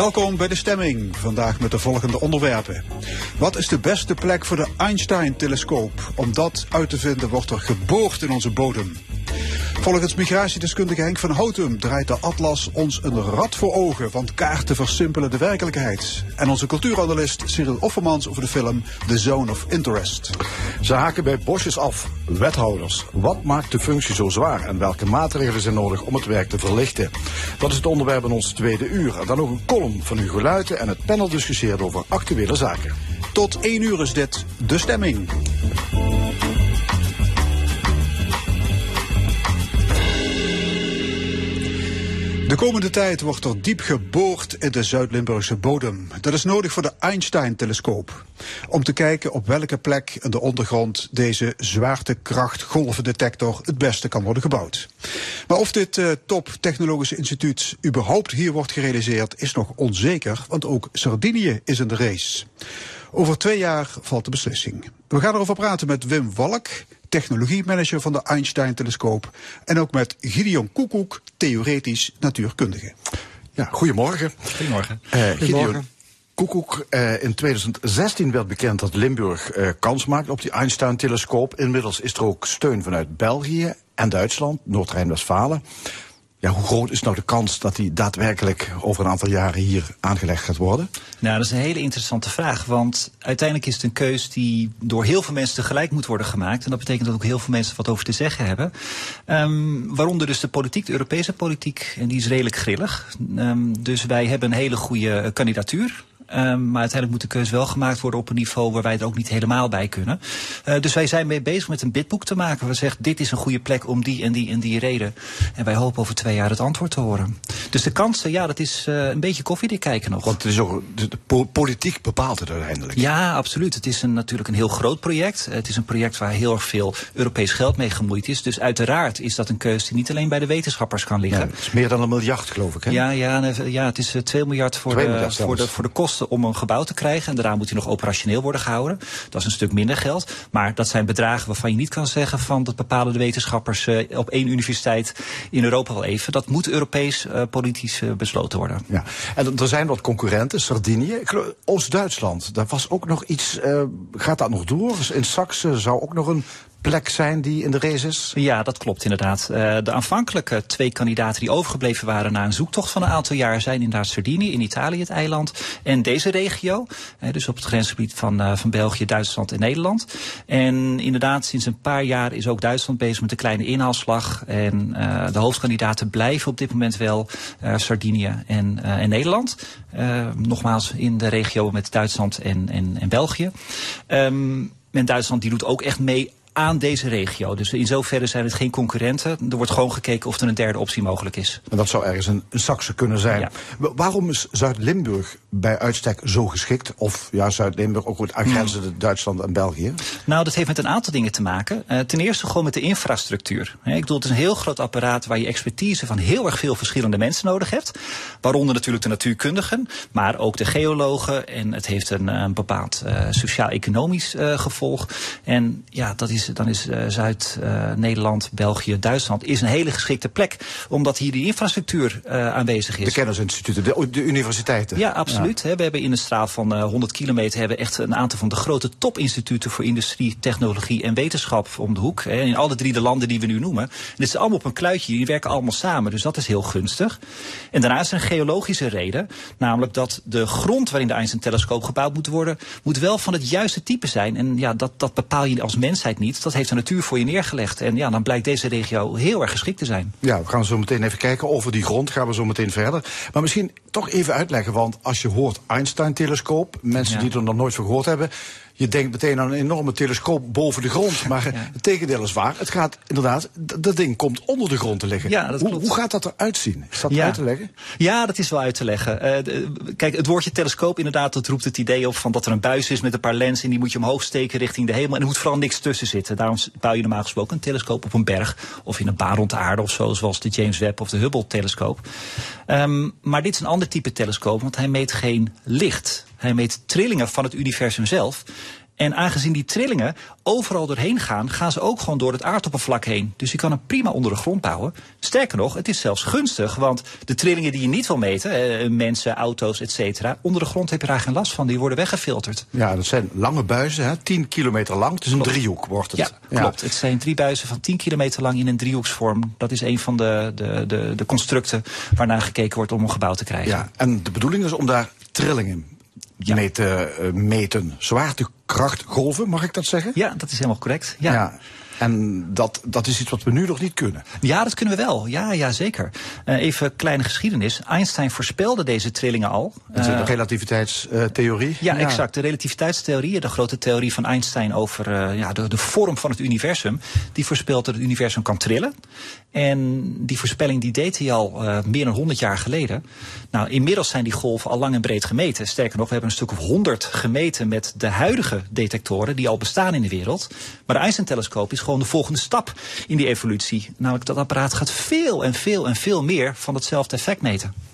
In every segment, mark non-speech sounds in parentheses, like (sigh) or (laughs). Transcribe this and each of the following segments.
Welkom bij de stemming. Vandaag met de volgende onderwerpen. Wat is de beste plek voor de Einstein-telescoop? Om dat uit te vinden wordt er geboord in onze bodem. Volgens migratiedeskundige Henk van Houtum draait de Atlas ons een rad voor ogen, want kaarten versimpelen de werkelijkheid. En onze cultuuranalist Cyril Offermans over de film The Zone of Interest. Ze haken bij bosjes af. Wethouders, wat maakt de functie zo zwaar en welke maatregelen zijn nodig om het werk te verlichten? Dat is het onderwerp in ons tweede uur. En dan nog een column van Hugo Luiten en het panel discussieert over actuele zaken. Tot één uur is dit de stemming. De komende tijd wordt er diep geboord in de Zuid-Limburgse bodem. Dat is nodig voor de Einstein-telescoop. Om te kijken op welke plek in de ondergrond deze zwaartekrachtgolvendetector het beste kan worden gebouwd. Maar of dit uh, top technologische instituut überhaupt hier wordt gerealiseerd is nog onzeker, want ook Sardinië is in de race. Over twee jaar valt de beslissing. We gaan erover praten met Wim Walk, technologiemanager van de Einstein-telescoop. En ook met Gideon Koekoek, theoretisch natuurkundige. Ja, goedemorgen. Goedemorgen. Uh, Gideon Koekoek, uh, in 2016 werd bekend dat Limburg uh, kans maakt op die Einstein-telescoop. Inmiddels is er ook steun vanuit België en Duitsland, Noord-Rijn-Westfalen. Ja, hoe groot is nou de kans dat die daadwerkelijk over een aantal jaren hier aangelegd gaat worden? Nou, dat is een hele interessante vraag. Want uiteindelijk is het een keus die door heel veel mensen tegelijk moet worden gemaakt. En dat betekent dat ook heel veel mensen wat over te zeggen hebben. Um, waaronder dus de politiek, de Europese politiek. En die is redelijk grillig. Um, dus wij hebben een hele goede kandidatuur. Um, maar uiteindelijk moet de keuze wel gemaakt worden op een niveau waar wij er ook niet helemaal bij kunnen. Uh, dus wij zijn mee bezig met een bidboek te maken. We zeggen, dit is een goede plek om die en die en die reden. En wij hopen over twee jaar het antwoord te horen. Dus de kansen, ja, dat is uh, een beetje koffiedik kijken nog. Want het is ook, de, de politiek bepaalt het uiteindelijk. Ja, absoluut. Het is een, natuurlijk een heel groot project. Het is een project waar heel erg veel Europees geld mee gemoeid is. Dus uiteraard is dat een keuze die niet alleen bij de wetenschappers kan liggen. Ja, het is meer dan een miljard, geloof ik, hè? Ja, ja, ja het is uh, 2 miljard voor, 2 miljard de, voor, de, voor de kosten om een gebouw te krijgen. En daarna moet hij nog operationeel worden gehouden. Dat is een stuk minder geld. Maar dat zijn bedragen waarvan je niet kan zeggen van dat bepalen de wetenschappers uh, op één universiteit in Europa wel even. Dat moet Europees uh, politisch uh, besloten worden. Ja. En er zijn wat concurrenten, Sardinië. Oost-Duitsland, daar was ook nog iets. gaat dat nog door? In Saxe zou ook nog een plek zijn die in de race is? Ja, dat klopt inderdaad. Uh, de aanvankelijke twee kandidaten die overgebleven waren na een zoektocht van een aantal jaar zijn inderdaad Sardinië in Italië, het eiland, en deze regio. Uh, dus op het grensgebied van, uh, van België, Duitsland en Nederland. En inderdaad, sinds een paar jaar is ook Duitsland bezig met een kleine inhaalslag. En de hoofdkandidaten blijven op dit moment wel Sardinië en, en Nederland. nogmaals in de regio met Duitsland en, en, en België. Um, en Duitsland die doet ook echt mee aan deze regio. Dus in zoverre zijn het geen concurrenten. Er wordt gewoon gekeken of er een derde optie mogelijk is. En dat zou ergens een, een Saxe kunnen zijn. Ja. Waarom is Zuid-Limburg bij uitstek zo geschikt? Of ja, Zuid-Limburg ook goed aangrenzende hmm. Duitsland en België? Nou, dat heeft met een aantal dingen te maken. Uh, ten eerste gewoon met de infrastructuur. He, ik bedoel, het is een heel groot apparaat waar je expertise van heel erg veel verschillende mensen nodig hebt. Waaronder natuurlijk de natuurkundigen, maar ook de geologen. En het heeft een, een bepaald uh, sociaal-economisch uh, gevolg. En ja, dat is dan is uh, Zuid-Nederland, uh, België, Duitsland is een hele geschikte plek. Omdat hier die infrastructuur uh, aanwezig is. De kennisinstituten, de, de universiteiten. Ja, absoluut. Ja. We hebben in een straal van 100 kilometer hebben echt een aantal van de grote topinstituten voor industrie, technologie en wetenschap om de hoek. In alle drie de landen die we nu noemen. En dit is allemaal op een kluitje, die werken allemaal samen. Dus dat is heel gunstig. En daarnaast een geologische reden. Namelijk dat de grond waarin de Einstein-telescoop gebouwd moet worden, moet wel van het juiste type zijn. En ja, dat, dat bepaal je als mensheid niet. Dat heeft de natuur voor je neergelegd. En ja, dan blijkt deze regio heel erg geschikt te zijn. Ja, we gaan zo meteen even kijken. Over die grond gaan we zo meteen verder. Maar misschien toch even uitleggen, want als je hoort Einstein-telescoop, mensen ja. die er nog nooit van gehoord hebben. Je denkt meteen aan een enorme telescoop boven de grond. Maar het tegendeel is waar. Het gaat inderdaad, dat ding komt onder de grond te liggen. Ja, dat hoe, hoe gaat dat eruit zien? Is dat Ja. uit te leggen? Ja, dat is wel uit te leggen. Eh, de- kijk, het woordje telescoop inderdaad, dat roept het idee op van dat er een buis is met een paar lenzen en die moet je omhoog steken richting de hemel. En er moet vooral niks tussen zitten. Daarom bouw je normaal gesproken een telescoop op een berg of in een baan rond de aarde of zo, zoals de James Webb of de Hubble-telescoop. Ehm, maar dit is een ander type telescoop, want hij meet geen licht. Hij meet trillingen van het universum zelf. En aangezien die trillingen overal doorheen gaan, gaan ze ook gewoon door het aardoppervlak heen. Dus je kan hem prima onder de grond bouwen. Sterker nog, het is zelfs gunstig, want de trillingen die je niet wil meten, eh, mensen, auto's, et cetera, onder de grond heb je daar geen last van. Die worden weggefilterd. Ja, dat zijn lange buizen, hè, 10 kilometer lang. Het is een driehoek, wordt het. Ja, klopt. Het zijn drie buizen van 10 kilometer lang in een driehoeksvorm. Dat is een van de, de, de, de constructen waarnaar gekeken wordt om een gebouw te krijgen. Ja, en de bedoeling is om daar trillingen Ja. mee te eh, meten. Zwaartekrachtgolven, mag ik dat zeggen? Ja, dat is helemaal correct. Ja. En dat, dat is iets wat we nu nog niet kunnen. Ja, dat kunnen we wel. Ja, ja zeker. Eh, even kleine geschiedenis. Einstein voorspelde deze trillingen al. Dat is Eh, de relativiteitstheorie. ja, exact. De relativiteitstheorie, de grote theorie van Einstein over eh, ja, de, de vorm van het universum, die voorspelt dat het universum kan trillen. En die voorspelling die deed hij al eh, meer dan 100 jaar geleden. Nou, inmiddels zijn die golven al lang en breed gemeten. Sterker nog, we hebben een stuk of 100 gemeten met de huidige detectoren die al bestaan in de wereld. Maar de Einstein-telescoop is gewoon de volgende stap in die evolutie. Namelijk dat apparaat gaat veel en veel en veel meer van hetzelfde effect meten.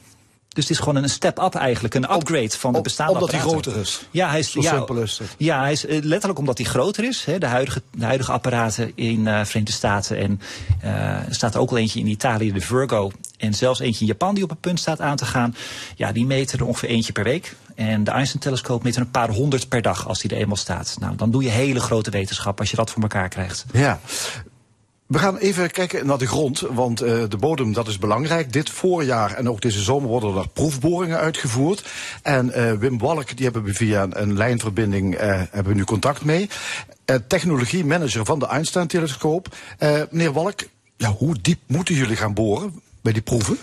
Dus het is gewoon een step-up eigenlijk, een upgrade van de bestaande omdat hij groter is. Ja, hij is, Zo ja, simpel is het. Ja, hij is eh, letterlijk omdat hij groter is. Hè, de, huidige, de huidige apparaten in eh Verenigde Staten. En eh, er staat er ook al eentje in Italië, de Virgo. En zelfs eentje in Japan die op het punt staat aan te gaan. Ja, die meten er ongeveer eentje per week. En de Einstein-telescoop meet er een paar honderd per dag als die er eenmaal staat. Nou, dan doe je hele grote wetenschap als je dat voor elkaar krijgt. Ja. We gaan even kijken naar de grond, want eh, de bodem dat is belangrijk. Dit voorjaar en ook deze zomer worden er proefboringen uitgevoerd. En eh, Wim Walk, die hebben we via een, lijnverbinding eh, hebben we nu contact mee. Technologiemanager van de Einstein-telescoop. Eh, meneer Walk, ja, hoe diep moeten jullie gaan boren bij die proeven?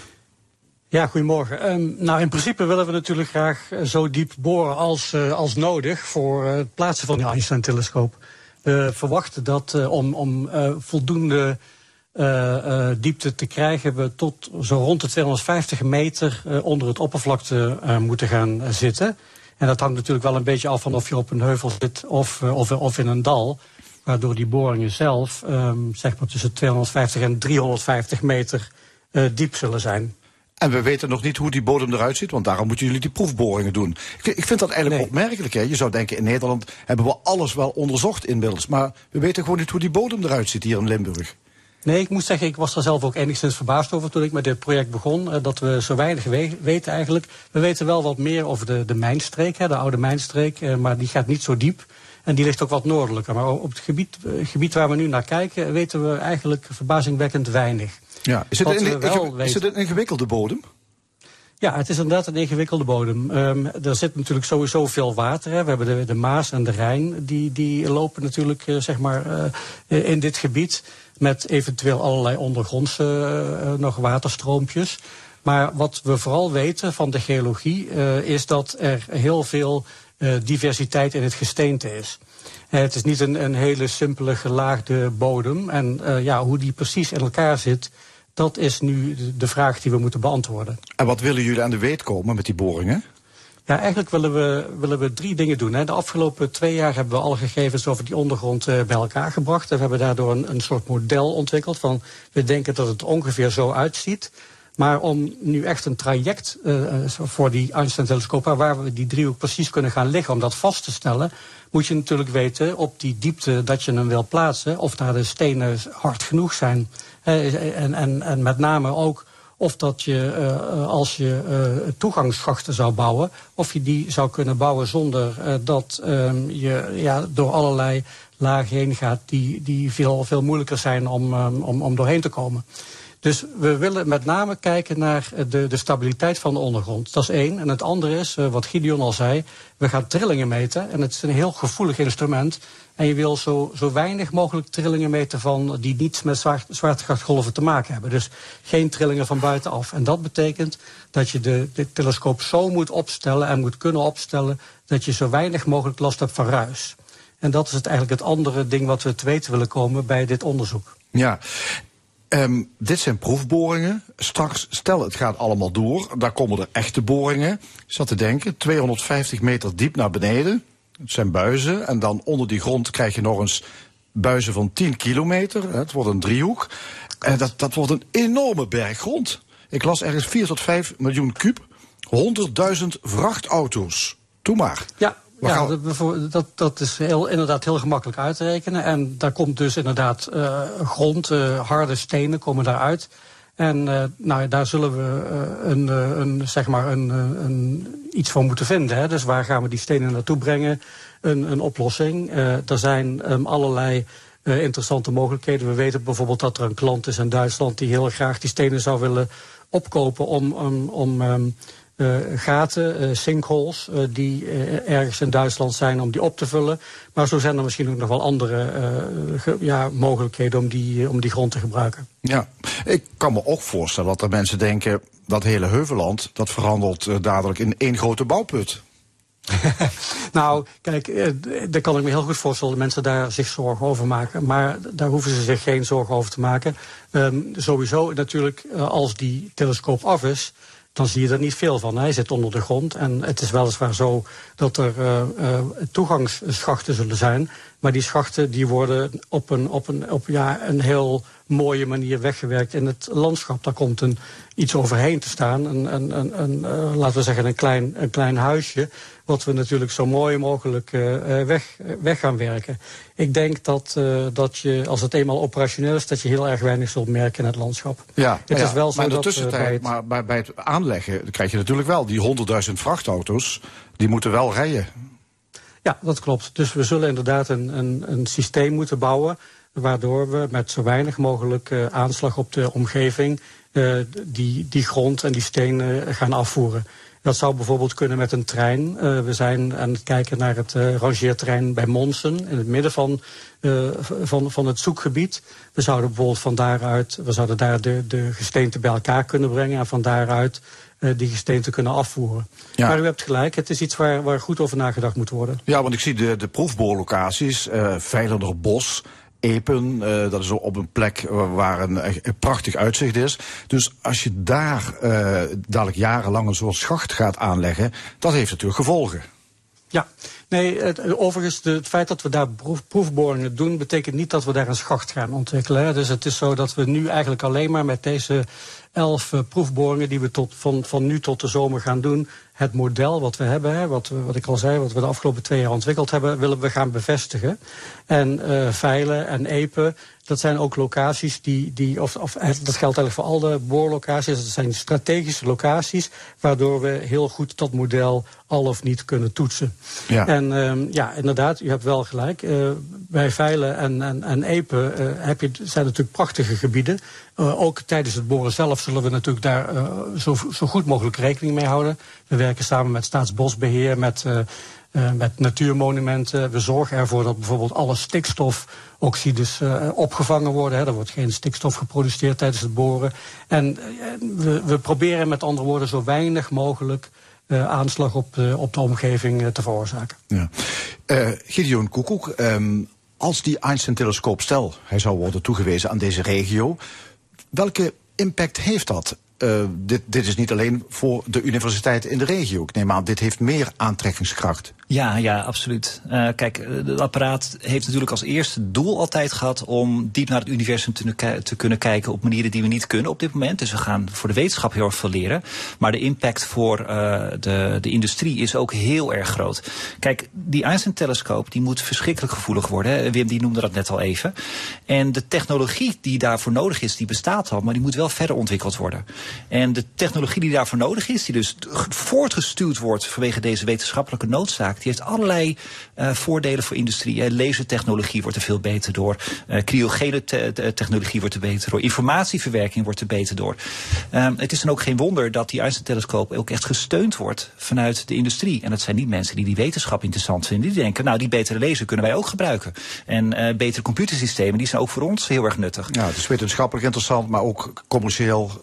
Ja, goedemorgen. Ehm, nou, in principe willen we natuurlijk graag zo diep boren als, als nodig voor het plaatsen van de Einstein-telescoop. We verwachten dat eh, om, om eh, voldoende eh, eh, diepte te krijgen, we tot zo rond de 250 meter eh, onder het oppervlakte eh, moeten gaan eh, zitten. En dat hangt natuurlijk wel een beetje af van of je op een heuvel zit of, eh, of, of in een dal. Waardoor die boringen zelf ehm, zeg maar tussen 250 en 350 meter eh, diep zullen zijn. En we weten nog niet hoe die bodem eruit ziet, want daarom moeten jullie die proefboringen doen. Ik, ik vind dat eigenlijk Nee. opmerkelijk. Hè? Je zou denken, in Nederland hebben we alles wel onderzocht inmiddels. Maar we weten gewoon niet hoe die bodem eruit ziet hier in Limburg. Nee, ik moet zeggen, ik was er zelf ook enigszins verbaasd over toen ik met dit project begon. eh, dat we zo weinig we- weten eigenlijk. We weten wel wat meer over de, de mijnstreek, hè, de oude mijnstreek. eh, maar die gaat niet zo diep. En die ligt ook wat noordelijker. Maar op het gebied, eh, gebied waar we nu naar kijken, weten we eigenlijk verbazingwekkend weinig. Ja. Is, het een, inge- is het een ingewikkelde bodem? Ja, het is inderdaad een ingewikkelde bodem. Ehm, er zit natuurlijk sowieso veel water. Hè. We hebben de, de Maas en de Rijn, die, die lopen natuurlijk eh, zeg maar, eh, in dit gebied. Met eventueel allerlei ondergrondse eh, eh, nog waterstroompjes. Maar wat we vooral weten van de geologie eh, is dat er heel veel eh, diversiteit in het gesteente is. Eh, het is niet een, een hele simpele gelaagde bodem. En eh, ja, hoe die precies in elkaar zit, dat is nu de- vraag die we moeten beantwoorden. En wat willen jullie aan de weet komen met die boringen? Ja, eigenlijk willen we, willen we drie dingen doen. Hè. De afgelopen twee jaar hebben we alle gegevens over die ondergrond eh, bij elkaar gebracht. En we hebben daardoor een, een soort model ontwikkeld van we denken dat het ongeveer zo uitziet. Maar om nu echt een traject eh, eh, voor die Einstein-telescoop, waar we die driehoek precies kunnen gaan liggen, om dat vast te stellen, moet je natuurlijk weten op die diepte dat je hem wil plaatsen, of daar de stenen hard genoeg zijn. Eh, en, en, en met name ook of dat je, eh, eh, als je eh, toegangsschachten zou bouwen, of je die zou kunnen bouwen zonder dat ehm, je ja, door allerlei lagen heen gaat die, die veel, veel moeilijker zijn om, ehm, om, om doorheen te komen. Dus we willen met name kijken naar de, de stabiliteit van de ondergrond. Dat is één. En het andere is, wat Gideon al zei, we gaan trillingen meten. En het is een heel gevoelig instrument. En je wil zo, zo weinig mogelijk trillingen meten van die niets met zwaar, zwaartekrachtgolven te maken hebben. Dus geen trillingen van buitenaf. En dat betekent dat je de, de telescoop zo moet opstellen en moet kunnen opstellen dat je zo weinig mogelijk last hebt van ruis. En dat is het, eigenlijk het andere ding wat we te weten willen komen bij dit onderzoek. Ja. Um, dit zijn proefboringen. Straks, stel het gaat allemaal door, daar komen er echte boringen. Ik zat te denken, 250 meter diep naar beneden. Het zijn buizen. En dan onder die grond krijg je nog eens buizen van 10 kilometer. Het wordt een driehoek. En dat, dat wordt een enorme berg grond. Ik las ergens 4 tot 5 miljoen kuub. 100.000 vrachtauto's. Doe maar. Ja, ja, dat, dat is heel, inderdaad heel gemakkelijk uit te rekenen. En daar komt dus inderdaad uh, grond, uh, harde stenen komen daaruit. En uh, nou, daar zullen we een, een, zeg maar een, een, iets van moeten vinden. Hè. Dus waar gaan we die stenen naartoe brengen? Een, een oplossing. er zijn um, allerlei interessante mogelijkheden. We weten bijvoorbeeld dat er een klant is in Duitsland die heel graag die stenen zou willen opkopen om, om, uh, gaten, uh, sinkholes, uh, die ergens in Duitsland zijn om die op te vullen. Maar zo zijn er misschien ook nog wel andere ja, mogelijkheden om die, om die grond te gebruiken. Ja, ik kan me ook voorstellen dat er mensen denken dat hele Heuveland, dat verandert dadelijk in één grote bouwput. (laughs) nou, kijk, daar kan ik me heel goed voorstellen dat mensen daar zich zorgen over maken. Maar daar hoeven ze zich geen zorgen over te maken. Um, sowieso natuurlijk, als die telescoop af is, dan zie je er niet veel van. Hij zit onder de grond en het is weliswaar zo dat er uh, uh, toegangsschachten zullen zijn. Maar die schachten die worden op een, op een, op, ja, een heel mooie manier weggewerkt in het landschap. Daar komt een, iets overheen te staan. Een, een, een, een uh, laten we zeggen een klein, een klein huisje. Wat we natuurlijk zo mooi mogelijk uh, weg, weg gaan werken. Ik denk dat, uh, dat je, als het eenmaal operationeel is, dat je heel erg weinig zult merken in het landschap. Ja, het is wel zo maar in de tussentijd, bij het... maar bij, bij het aanleggen krijg je natuurlijk wel die 100.000 vrachtauto's. Die moeten wel rijden. Ja, dat klopt. Dus we zullen inderdaad een, een, een systeem moeten bouwen waardoor we met zo weinig mogelijk uh, aanslag op de omgeving uh, die, die grond en die stenen gaan afvoeren. Dat zou bijvoorbeeld kunnen met een trein. We zijn aan het kijken naar het uh, rangeerterrein bij Monsen, in het midden van, van, van het zoekgebied. We zouden bijvoorbeeld van daaruit, we zouden daar de, de gesteenten bij elkaar kunnen brengen en van daaruit die gesteenten kunnen afvoeren. Ja. Maar u hebt gelijk, het is iets waar, waar goed over nagedacht moet worden. Ja, want ik zie de, de proefboorlocaties, uh, Bos, Epen. Uh, dat is op een plek waar een, een, prachtig uitzicht is. Dus als je daar uh, dadelijk jarenlang een soort schacht gaat aanleggen, dat heeft natuurlijk gevolgen. Ja, nee, het, overigens, de, het feit dat we daar proef, proefboringen doen, betekent niet dat we daar een schacht gaan ontwikkelen. Dus het is zo dat we nu eigenlijk alleen maar met deze elf uh, proefboringen die we tot, van, van nu tot de zomer gaan doen, het model wat we hebben, hè, wat, wat ik al zei, wat we de afgelopen twee jaar ontwikkeld hebben, willen we gaan bevestigen. En uh, Veilen en Epen, dat zijn ook locaties die, die of, of dat geldt eigenlijk voor al de boorlocaties, dat zijn strategische locaties, waardoor we heel goed dat model al of niet kunnen toetsen. Ja. En uh, ja, inderdaad, u hebt wel gelijk. Uh, bij Veilen en, en, en Epen uh, heb je, zijn natuurlijk prachtige gebieden. Uh, ook tijdens het boren zelf zullen we natuurlijk daar zo, zo goed mogelijk rekening mee houden. We werken samen met Staatsbosbeheer, met, uh, met natuurmonumenten. We zorgen ervoor dat bijvoorbeeld alle stikstofoxides uh, opgevangen worden. Hè. Er wordt geen stikstof geproduceerd tijdens het boren. En we, we proberen met andere woorden zo weinig mogelijk aanslag op op de omgeving te veroorzaken. Ja. Gideon Koekoek, um, als die Einstein-telescoop, stel hij zou worden toegewezen aan deze regio, welke impact heeft dat? Uh, dit, dit is niet alleen voor de universiteiten in de regio. Ik neem aan, dit heeft meer aantrekkingskracht. Ja, ja, absoluut. Uh, kijk, het apparaat heeft natuurlijk als eerste doel altijd gehad om diep naar het universum te, kunnen kijken op manieren die we niet kunnen op dit moment. Dus we gaan voor de wetenschap heel erg veel leren. Maar de impact voor de, de industrie is ook heel erg groot. Kijk, die Einstein-telescoop die moet verschrikkelijk gevoelig worden. Wim die noemde dat net al even. En de technologie die daarvoor nodig is, die bestaat al, maar die moet wel verder ontwikkeld worden. En de technologie die daarvoor nodig is, die dus voortgestuurd wordt vanwege deze wetenschappelijke noodzaak, die heeft allerlei uh, voordelen voor industrie. Uh, lasertechnologie wordt er veel beter door. Uh, cryogene te technologie wordt er beter door. Informatieverwerking wordt er beter door. Um, het is dan ook geen wonder dat die Einstein-telescoop ook echt gesteund wordt vanuit de industrie. En dat zijn niet mensen die die wetenschap interessant vinden. Die denken, nou die betere laser kunnen wij ook gebruiken. En betere computersystemen, die zijn ook voor ons heel erg nuttig. Ja, het is wetenschappelijk interessant, maar ook commercieel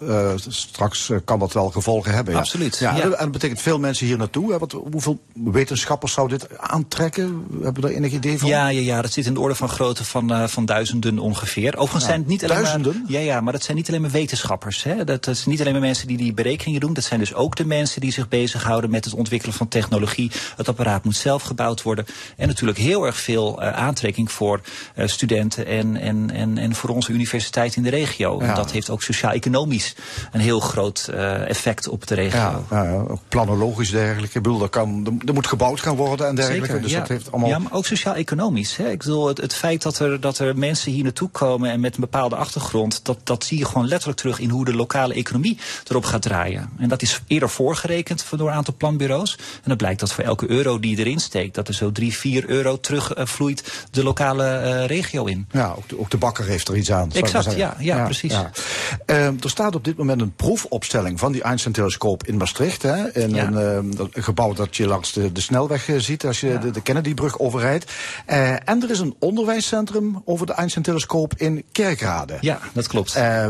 straks kan dat wel gevolgen hebben. Ja. Absoluut. Ja, ja. En dat betekent veel mensen hier naartoe. Hè? Hoeveel wetenschappers zou dit aantrekken? Hebben we daar enig idee van? Ja, ja, ja, dat zit in de orde van grootte van, uh, van duizenden ongeveer. Overigens zijn het niet alleen duizenden? maar. Ja, ja, maar dat zijn niet alleen maar wetenschappers. Hè. Dat, dat zijn niet alleen maar mensen die die berekeningen doen. Dat zijn dus ook de mensen die zich bezighouden met het ontwikkelen van technologie. Het apparaat moet zelf gebouwd worden. En natuurlijk heel erg veel uh, aantrekking voor uh, studenten en, en, en, en voor onze universiteit in de regio. Dat heeft ook sociaal-economisch een heel groot effect op de regio. Ja, ja, ook planologisch dergelijke. Ik bedoel, er, kan, er moet gebouwd gaan worden en dergelijke. Zeker, dus ja. dat heeft allemaal... ja, maar ook sociaal-economisch. Ik bedoel, het, het, feit dat er, dat er mensen hier naartoe komen en met een bepaalde achtergrond, dat, dat zie je gewoon letterlijk terug in hoe de lokale economie erop gaat draaien. En dat is eerder voorgerekend door een aantal planbureaus. En dan blijkt dat voor elke euro die je erin steekt, dat er zo drie, vier euro terugvloeit uh, de lokale uh, regio in. Ja, ook de, ook de bakker heeft er iets aan. Exact, ja, ja, ja, precies. Ja. Uh, er staat op dit moment een proefopstelling van die Einstein-telescoop in Maastricht. Hè, in ja. een gebouw dat je langs de, de snelweg ziet als je de, de Kennedybrug overrijdt. Uh, en er is een onderwijscentrum over de Einstein-telescoop in Kerkrade. Ja, dat klopt. Uh,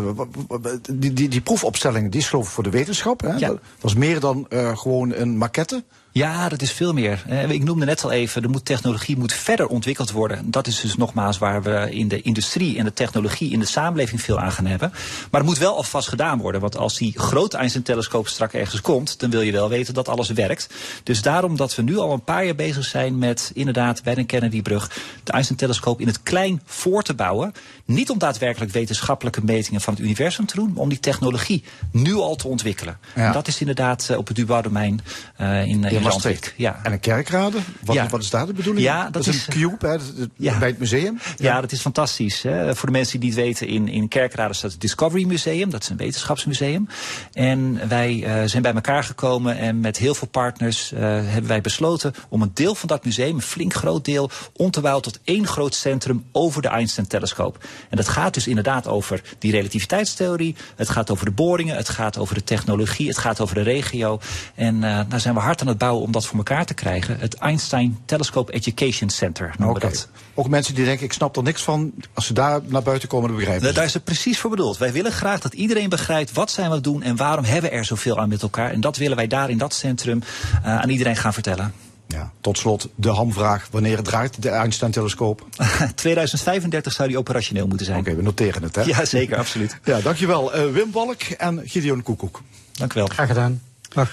die, die, die proefopstelling die is geloof ik voor de wetenschap. Hè? Ja. Dat was meer dan gewoon een maquette. Ja, dat is veel meer. Ik noemde net al even, de moet, technologie moet verder ontwikkeld worden. Dat is dus nogmaals waar we in de industrie en de technologie in de samenleving veel aan gaan hebben. Maar het moet wel alvast gedaan worden. Want als die grote Einstein-telescoop strak ergens komt, dan wil je wel weten dat alles werkt. Dus daarom dat we nu al een paar jaar bezig zijn met inderdaad bij de Kennedybrug de Einstein-telescoop in het klein voor te bouwen. Niet om daadwerkelijk wetenschappelijke metingen van het universum te doen, maar om die technologie nu al te ontwikkelen. Ja. En dat is inderdaad uh, op het Dubois-domein uh, in, in Maastricht. Ja. En een kerkrade? Wat, ja. wat is daar de bedoeling? Ja, dat, dat is een cube hè, ja. bij het museum. Ja. dat is fantastisch. Hè. Voor de mensen die het weten, in, in Kerkrade staat het Discovery Museum. Dat is een wetenschapsmuseum. En wij uh, zijn bij elkaar gekomen en met heel veel partners hebben wij besloten om een deel van dat museum, een flink groot deel, om te bouwen tot één groot centrum over de Einstein-telescoop. En dat gaat dus inderdaad over die relativiteitstheorie. Het gaat over de boringen. Het gaat over de technologie. Het gaat over de regio. En uh, daar zijn we hard aan het bouwen om dat voor elkaar te krijgen. Het Einstein Telescope Education Center noemen okay. we dat. Ook mensen die denken, ik snap er niks van. Als ze daar naar buiten komen, dan begrijpen ze. Daar is het precies voor bedoeld. Wij willen graag dat iedereen begrijpt wat zijn we aan het doen en waarom hebben we er zoveel aan met elkaar. En dat willen wij daar in dat centrum uh, aan iedereen gaan vertellen. Ja, tot slot de hamvraag. Wanneer draait de Einstein-telescoop? 2035 (laughs) zou die operationeel moeten zijn. Oké, okay, we noteren het, hè? Ja, zeker, absoluut. (laughs) Ja, dankjewel. Uh, Wim Walk en Gideon Koekoek. Dank u wel. Graag gedaan. Dag.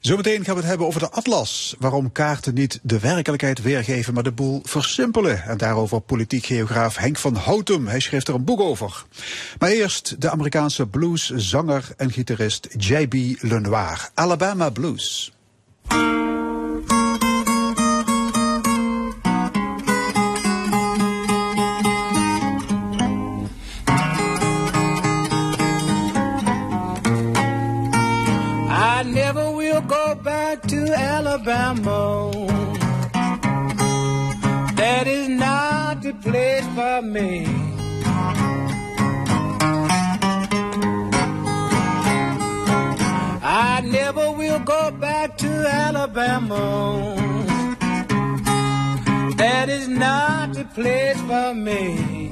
Zometeen gaan we het hebben over de atlas. Waarom kaarten niet de werkelijkheid weergeven, maar de boel versimpelen. En daarover politiek geograaf Henk van Houtum. Hij schreef er een boek over. Maar eerst de Amerikaanse blueszanger en gitarist J.B. Lenoir. Alabama Blues. Me. I never will go back to Alabama. That is not the place for me.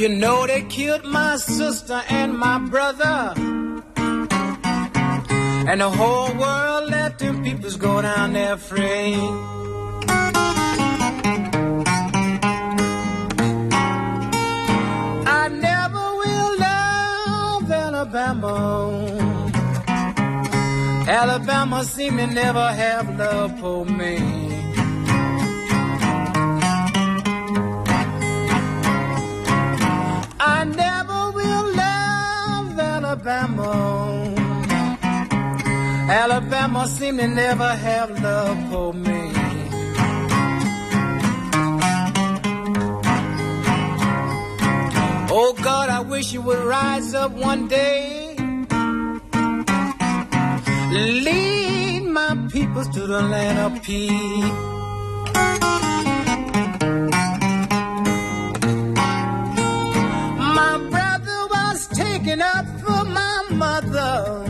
You know they killed my sister and my brother. And the whole world let them peoples go down there free. I never will love Alabama. Alabama seem to never have love for me. I never will love Alabama. Alabama seem to never have love for me. Oh God, I wish you would rise up one day. Lead my peoples to the land of peace. My brother was taken up for my mother.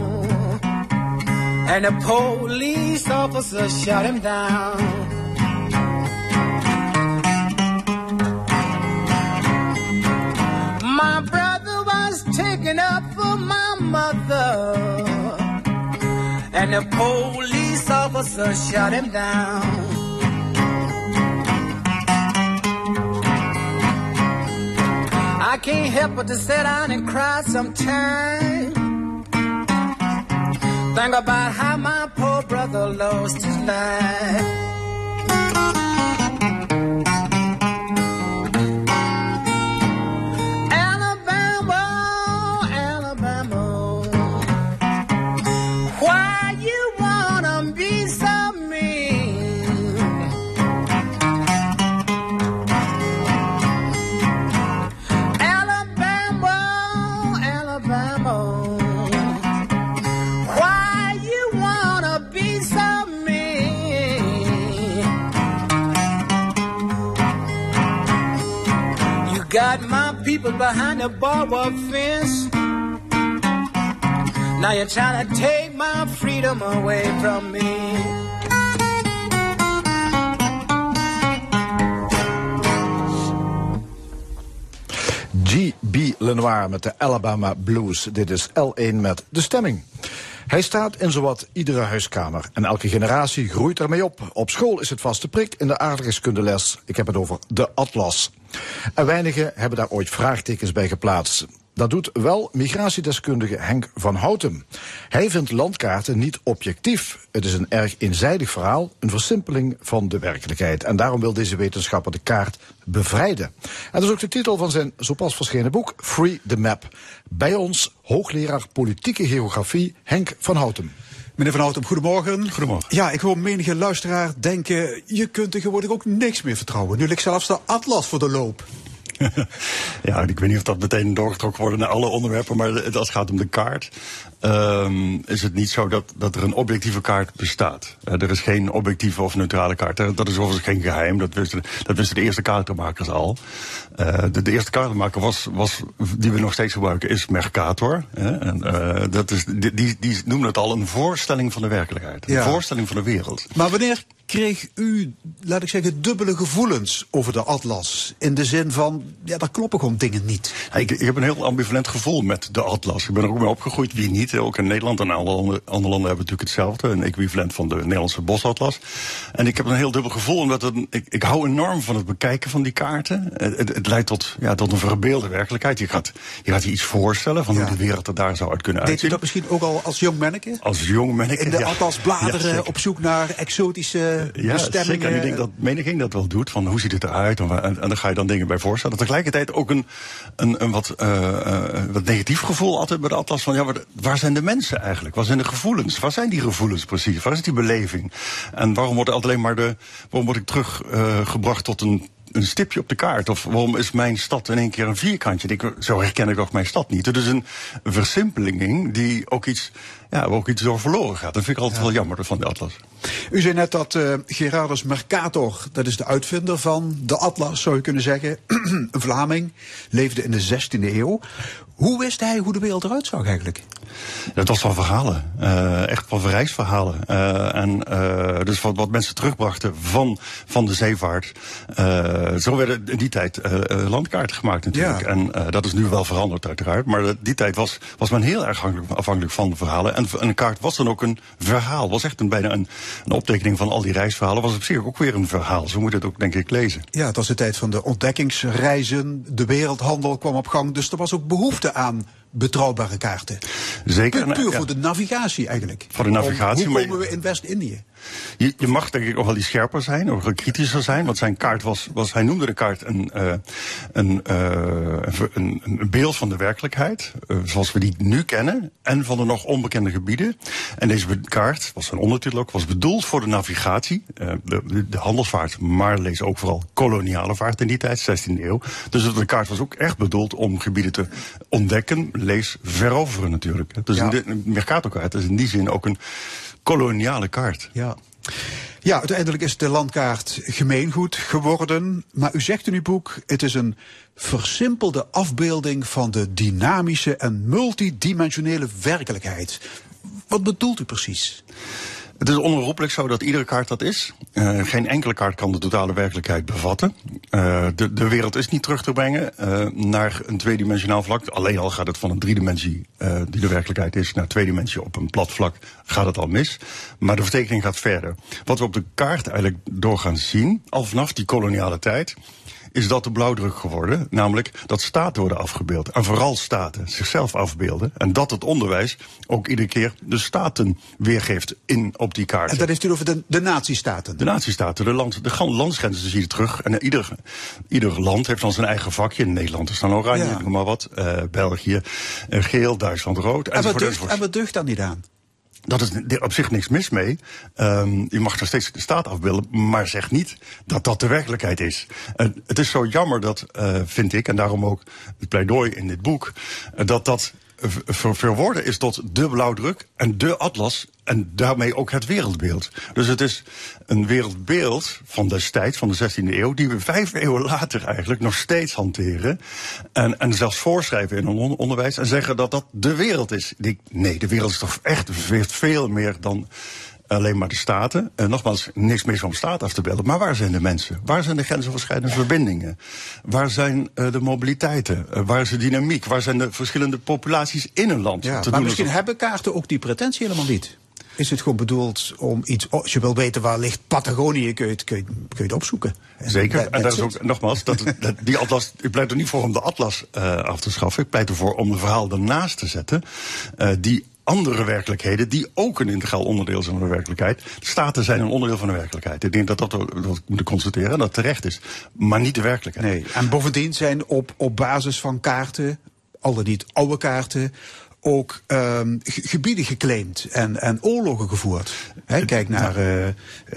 And the police officer shot him down. My brother was taken up for my mother, and the police officer shot him down. I can't help but to sit down and cry sometimes. Think about how my poor brother lost his life. People behind the barbed fence. Now you're trying to take my freedom away from me. G.B. Lenoir met de Alabama Blues. Dit is L1 met de stemming. Hij staat in zowat iedere huiskamer en elke generatie groeit ermee op. Op school is het vaste prik in de aardrijkskundeles. Ik heb het over de atlas. En weinigen hebben daar ooit vraagtekens bij geplaatst. Dat doet wel migratiedeskundige Henk van Houten. Hij vindt landkaarten niet objectief. Het is een erg eenzijdig verhaal, een versimpeling van de werkelijkheid. En daarom wil deze wetenschapper de kaart bevrijden. En dat is ook de titel van zijn zo pas verschenen boek Free the Map. Bij ons hoogleraar politieke geografie Henk van Houten. Meneer Van Houten, goedemorgen. Goedemorgen. Ja, ik hoor menige luisteraar denken, je kunt tegenwoordig ook niks meer vertrouwen. Nu ligt zelfs de atlas voor de loop. (laughs) ja, ik weet niet of dat meteen doorgetrokken wordt naar alle onderwerpen, maar als het gaat om de kaart, ehm, is het niet zo dat, dat er een objectieve kaart bestaat. Eh, er is geen objectieve of neutrale kaart. Dat is overigens geen geheim, dat wisten, dat wisten de eerste kaartenmakers al. Eh, de, de eerste kaartenmaker was, was, die we nog steeds gebruiken, is Mercator. Hè? En, eh, dat is, die, die, die noemen het al een voorstelling van de werkelijkheid. Een voorstelling van de wereld. Maar wanneer kreeg u, laat ik zeggen, dubbele gevoelens over de atlas? In de zin van, ja, daar kloppen gewoon dingen niet. Ja, Ik, ik heb een heel ambivalent gevoel met de atlas. Ik ben er ook mee opgegroeid, wie niet. Ook in Nederland en alle andere, andere landen hebben natuurlijk hetzelfde. Een equivalent van de Nederlandse bosatlas. En ik heb een heel dubbel gevoel, omdat het, ik, ik hou enorm van het bekijken van die kaarten. Het, het, leidt tot, ja, tot een verbeelde werkelijkheid. Je gaat je, gaat je iets voorstellen van Ja. hoe de wereld er daar zou uit kunnen Deed u uitzien. dat misschien ook al als jong manneke? Als jong ik In de ja. atlas Ja, bladeren zeker. op zoek naar exotische Ja, bestemmingen? zeker. En ik denk dat meniging dat wel doet. Van hoe ziet het eruit? En, en, en dan ga je dan dingen bij voorstellen. Tegelijkertijd ook een, een, een wat, eh, eh, wat negatief gevoel altijd bij de atlas. Van ja, waar, waar zijn de mensen eigenlijk? Waar zijn de gevoelens? Waar zijn die gevoelens precies? Waar is die beleving? En waarom wordt altijd alleen maar de. Waarom word ik teruggebracht gebracht tot een een stipje op de kaart? Of waarom is mijn stad in één keer een vierkantje? Ik, zo herken ik toch mijn stad niet. Het is een versimpeling die ook iets, ja, waar ook iets door verloren gaat. Dat vind ik altijd wel jammer van de atlas. U zei net dat eh, Gerardus Mercator, dat is de uitvinder van de atlas, zou je kunnen zeggen. (clears throat) een Vlaming, leefde in de 16e eeuw. Hoe wist hij hoe de wereld eruit zag eigenlijk? Dat was van verhalen. eh, echt van reisverhalen. Eh, en eh, dus wat, wat mensen terugbrachten van, van de zeevaart. Zo werden in die tijd landkaarten gemaakt natuurlijk. Ja. En dat is nu wel veranderd uiteraard. Maar die tijd was, was men heel erg afhankelijk, afhankelijk van verhalen. En een kaart was dan ook een verhaal. Was echt een, bijna een, een optekening van al die reisverhalen. Was op zich ook weer een verhaal. Zo moet je het ook denk ik lezen. Ja, het was de tijd van de ontdekkingsreizen, de wereldhandel kwam op gang. Dus er was ook behoefte aan betrouwbare kaarten. Zeker. Puur, ja. voor de navigatie eigenlijk. Voor de navigatie, Om- maar hoe komen we in West-Indië? Je, je mag denk ik ook wel iets scherper zijn, wel kritischer zijn. Want zijn kaart was, was hij noemde de kaart een, eh, een, eh, een, een, een beeld van de werkelijkheid. eh, zoals we die nu kennen. En van de nog onbekende gebieden. En deze kaart, was zijn ondertitel ook, was bedoeld voor de navigatie. de, de, de handelsvaart, maar lees ook vooral koloniale vaart in die tijd, 16e eeuw. Dus de kaart was ook echt bedoeld om gebieden te ontdekken. Lees veroveren natuurlijk. Dus Ja. in de- een Mercatorkaart is in die zin ook een koloniale kaart. Ja. Ja, uiteindelijk is de landkaart gemeengoed geworden. Maar u zegt in uw boek, het is een versimpelde afbeelding van de dynamische en multidimensionele werkelijkheid. Wat bedoelt u precies? Het is onherroepelijk zo dat iedere kaart dat is. Uh, geen enkele kaart kan de totale werkelijkheid bevatten. Uh, de, de wereld is niet terug te brengen uh, naar een tweedimensionaal vlak. Alleen al gaat het van een driedimensie, die de werkelijkheid is, naar twee dimensie op een plat vlak, gaat het al mis. Maar de vertekening gaat verder. Wat we op de kaart eigenlijk doorgaan zien, al vanaf die koloniale tijd, is dat de blauwdruk geworden. Namelijk dat staten worden afgebeeld. En vooral staten zichzelf afbeelden. En dat het onderwijs ook iedere keer de staten weergeeft in, op die kaart. En dat heeft u over de, de nazistaten? De nazistaten. De, land, de landsgrenzen zie je terug. En ieder, ieder land heeft dan zijn eigen vakje. In Nederland is dan oranje, ja. noem maar wat. Uh, België uh, geel, Duitsland rood. En wat, en wat deugt dan niet aan? Dat is op zich niks mis mee. Um, je mag nog steeds de staat afbeelden, maar zeg niet dat dat de werkelijkheid is. Het is zo jammer dat, uh, vind ik, en daarom ook het pleidooi in dit boek, uh, dat dat verwoorden is tot de blauwdruk en de atlas en daarmee ook het wereldbeeld. Dus het is een wereldbeeld van destijds, van de 16e eeuw, die we vijf eeuwen later eigenlijk nog steeds hanteren. En, en zelfs voorschrijven in een onderwijs en zeggen dat dat de wereld is. Nee, de wereld is toch echt veel meer dan alleen maar de staten. En nogmaals, niks mis om staat af te beelden. Maar waar zijn de mensen? Waar zijn de grensoverschrijdende verbindingen? Waar zijn uh, de mobiliteiten? Uh, waar is de dynamiek? Waar zijn de verschillende populaties in een land? Ja, maar misschien hebben kaarten ook die pretentie helemaal niet. Is het gewoon bedoeld om iets, als je wil weten waar ligt Patagonië, kun je het, kun je, kun je het opzoeken. Zeker, en dat is ook, nogmaals, dat, (laughs) dat, die atlas, ik pleit er niet voor om de atlas uh, af te schaffen. Ik pleit ervoor om een verhaal ernaast te zetten, die andere werkelijkheden die ook een integraal onderdeel zijn van de werkelijkheid. De staten zijn een onderdeel van de werkelijkheid. Ik denk dat dat, dat moeten constateren, dat terecht is. Maar niet de werkelijkheid. Nee, en bovendien zijn op, op basis van kaarten, al dan niet oude kaarten, ook um, gebieden geclaimd en, en oorlogen gevoerd. He, kijk naar uh,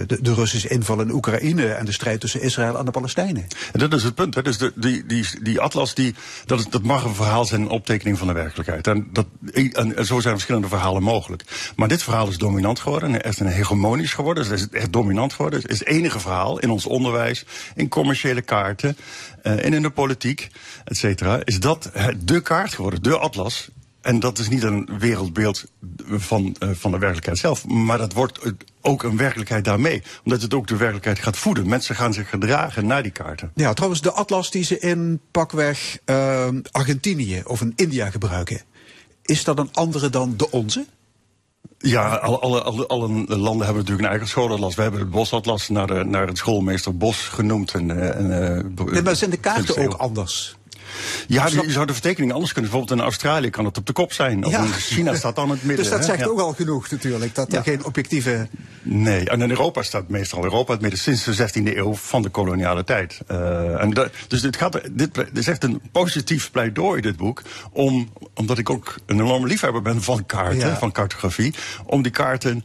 de, de, Russische inval in Oekraïne en de strijd tussen Israël en de Palestijnen. En dat is het punt. Hè. Dus de, die, die, die atlas, die, dat, is, dat mag een verhaal zijn, een optekening van de werkelijkheid. En, dat, en zo zijn verschillende verhalen mogelijk. Maar dit verhaal is dominant geworden, is een hegemonisch geworden, dus het is echt dominant geworden. Het is het enige verhaal in ons onderwijs, in commerciële kaarten uh, en in de politiek, et cetera. Is dat de kaart geworden, de atlas en dat is niet een wereldbeeld van, uh, van de werkelijkheid zelf, maar dat wordt ook een werkelijkheid daarmee. Omdat het ook de werkelijkheid gaat voeden. Mensen gaan zich gedragen naar die kaarten. Ja, trouwens, de atlas die ze in pakweg uh, Argentinië of in India gebruiken, is dat een andere dan de onze? Ja, alle, alle, alle, alle, landen hebben natuurlijk een eigen schoolatlas. We hebben het bosatlas naar, de, naar het schoolmeester Bos genoemd. En, en, uh, nee, maar zijn de kaarten ook anders? Ja, je zou de vertekening anders kunnen. Bijvoorbeeld in Australië kan het op de kop zijn. Of in China staat dan het midden. Dus dat zegt ook al genoeg natuurlijk, dat er geen objectieve... Nee, en in Europa staat meestal Europa het midden sinds de 16e eeuw van de koloniale tijd. Uh, en dus dit, gaat, dit, dit is echt een positief pleidooi, dit boek. Om, omdat ik ook een enorme liefhebber ben van kaarten, van cartografie. Om die kaarten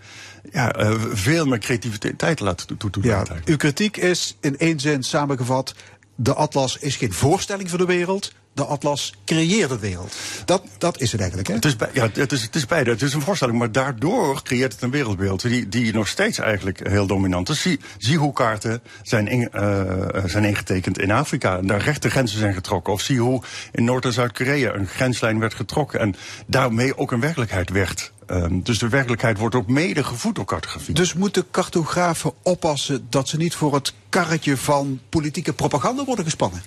ja, uh, veel meer creativiteit te laten toe, toe ja, Uw kritiek is in één zin samengevat de atlas is geen voorstelling voor de wereld. De atlas creëert de wereld. Dat, dat is het eigenlijk, hè? Het is, bij, ja, het, is, het is beide. Het is een voorstelling, maar daardoor creëert het een wereldbeeld... die, die nog steeds eigenlijk heel dominant is. Zie, zie hoe kaarten zijn, in, uh, zijn ingetekend in Afrika... en daar rechte grenzen zijn getrokken. Of zie hoe in Noord- en Zuid-Korea een grenslijn werd getrokken... en daarmee ook een werkelijkheid werd Um, dus de werkelijkheid wordt ook mede gevoed door cartografie. Dus moeten cartografen oppassen dat ze niet voor het karretje van politieke propaganda worden gespannen?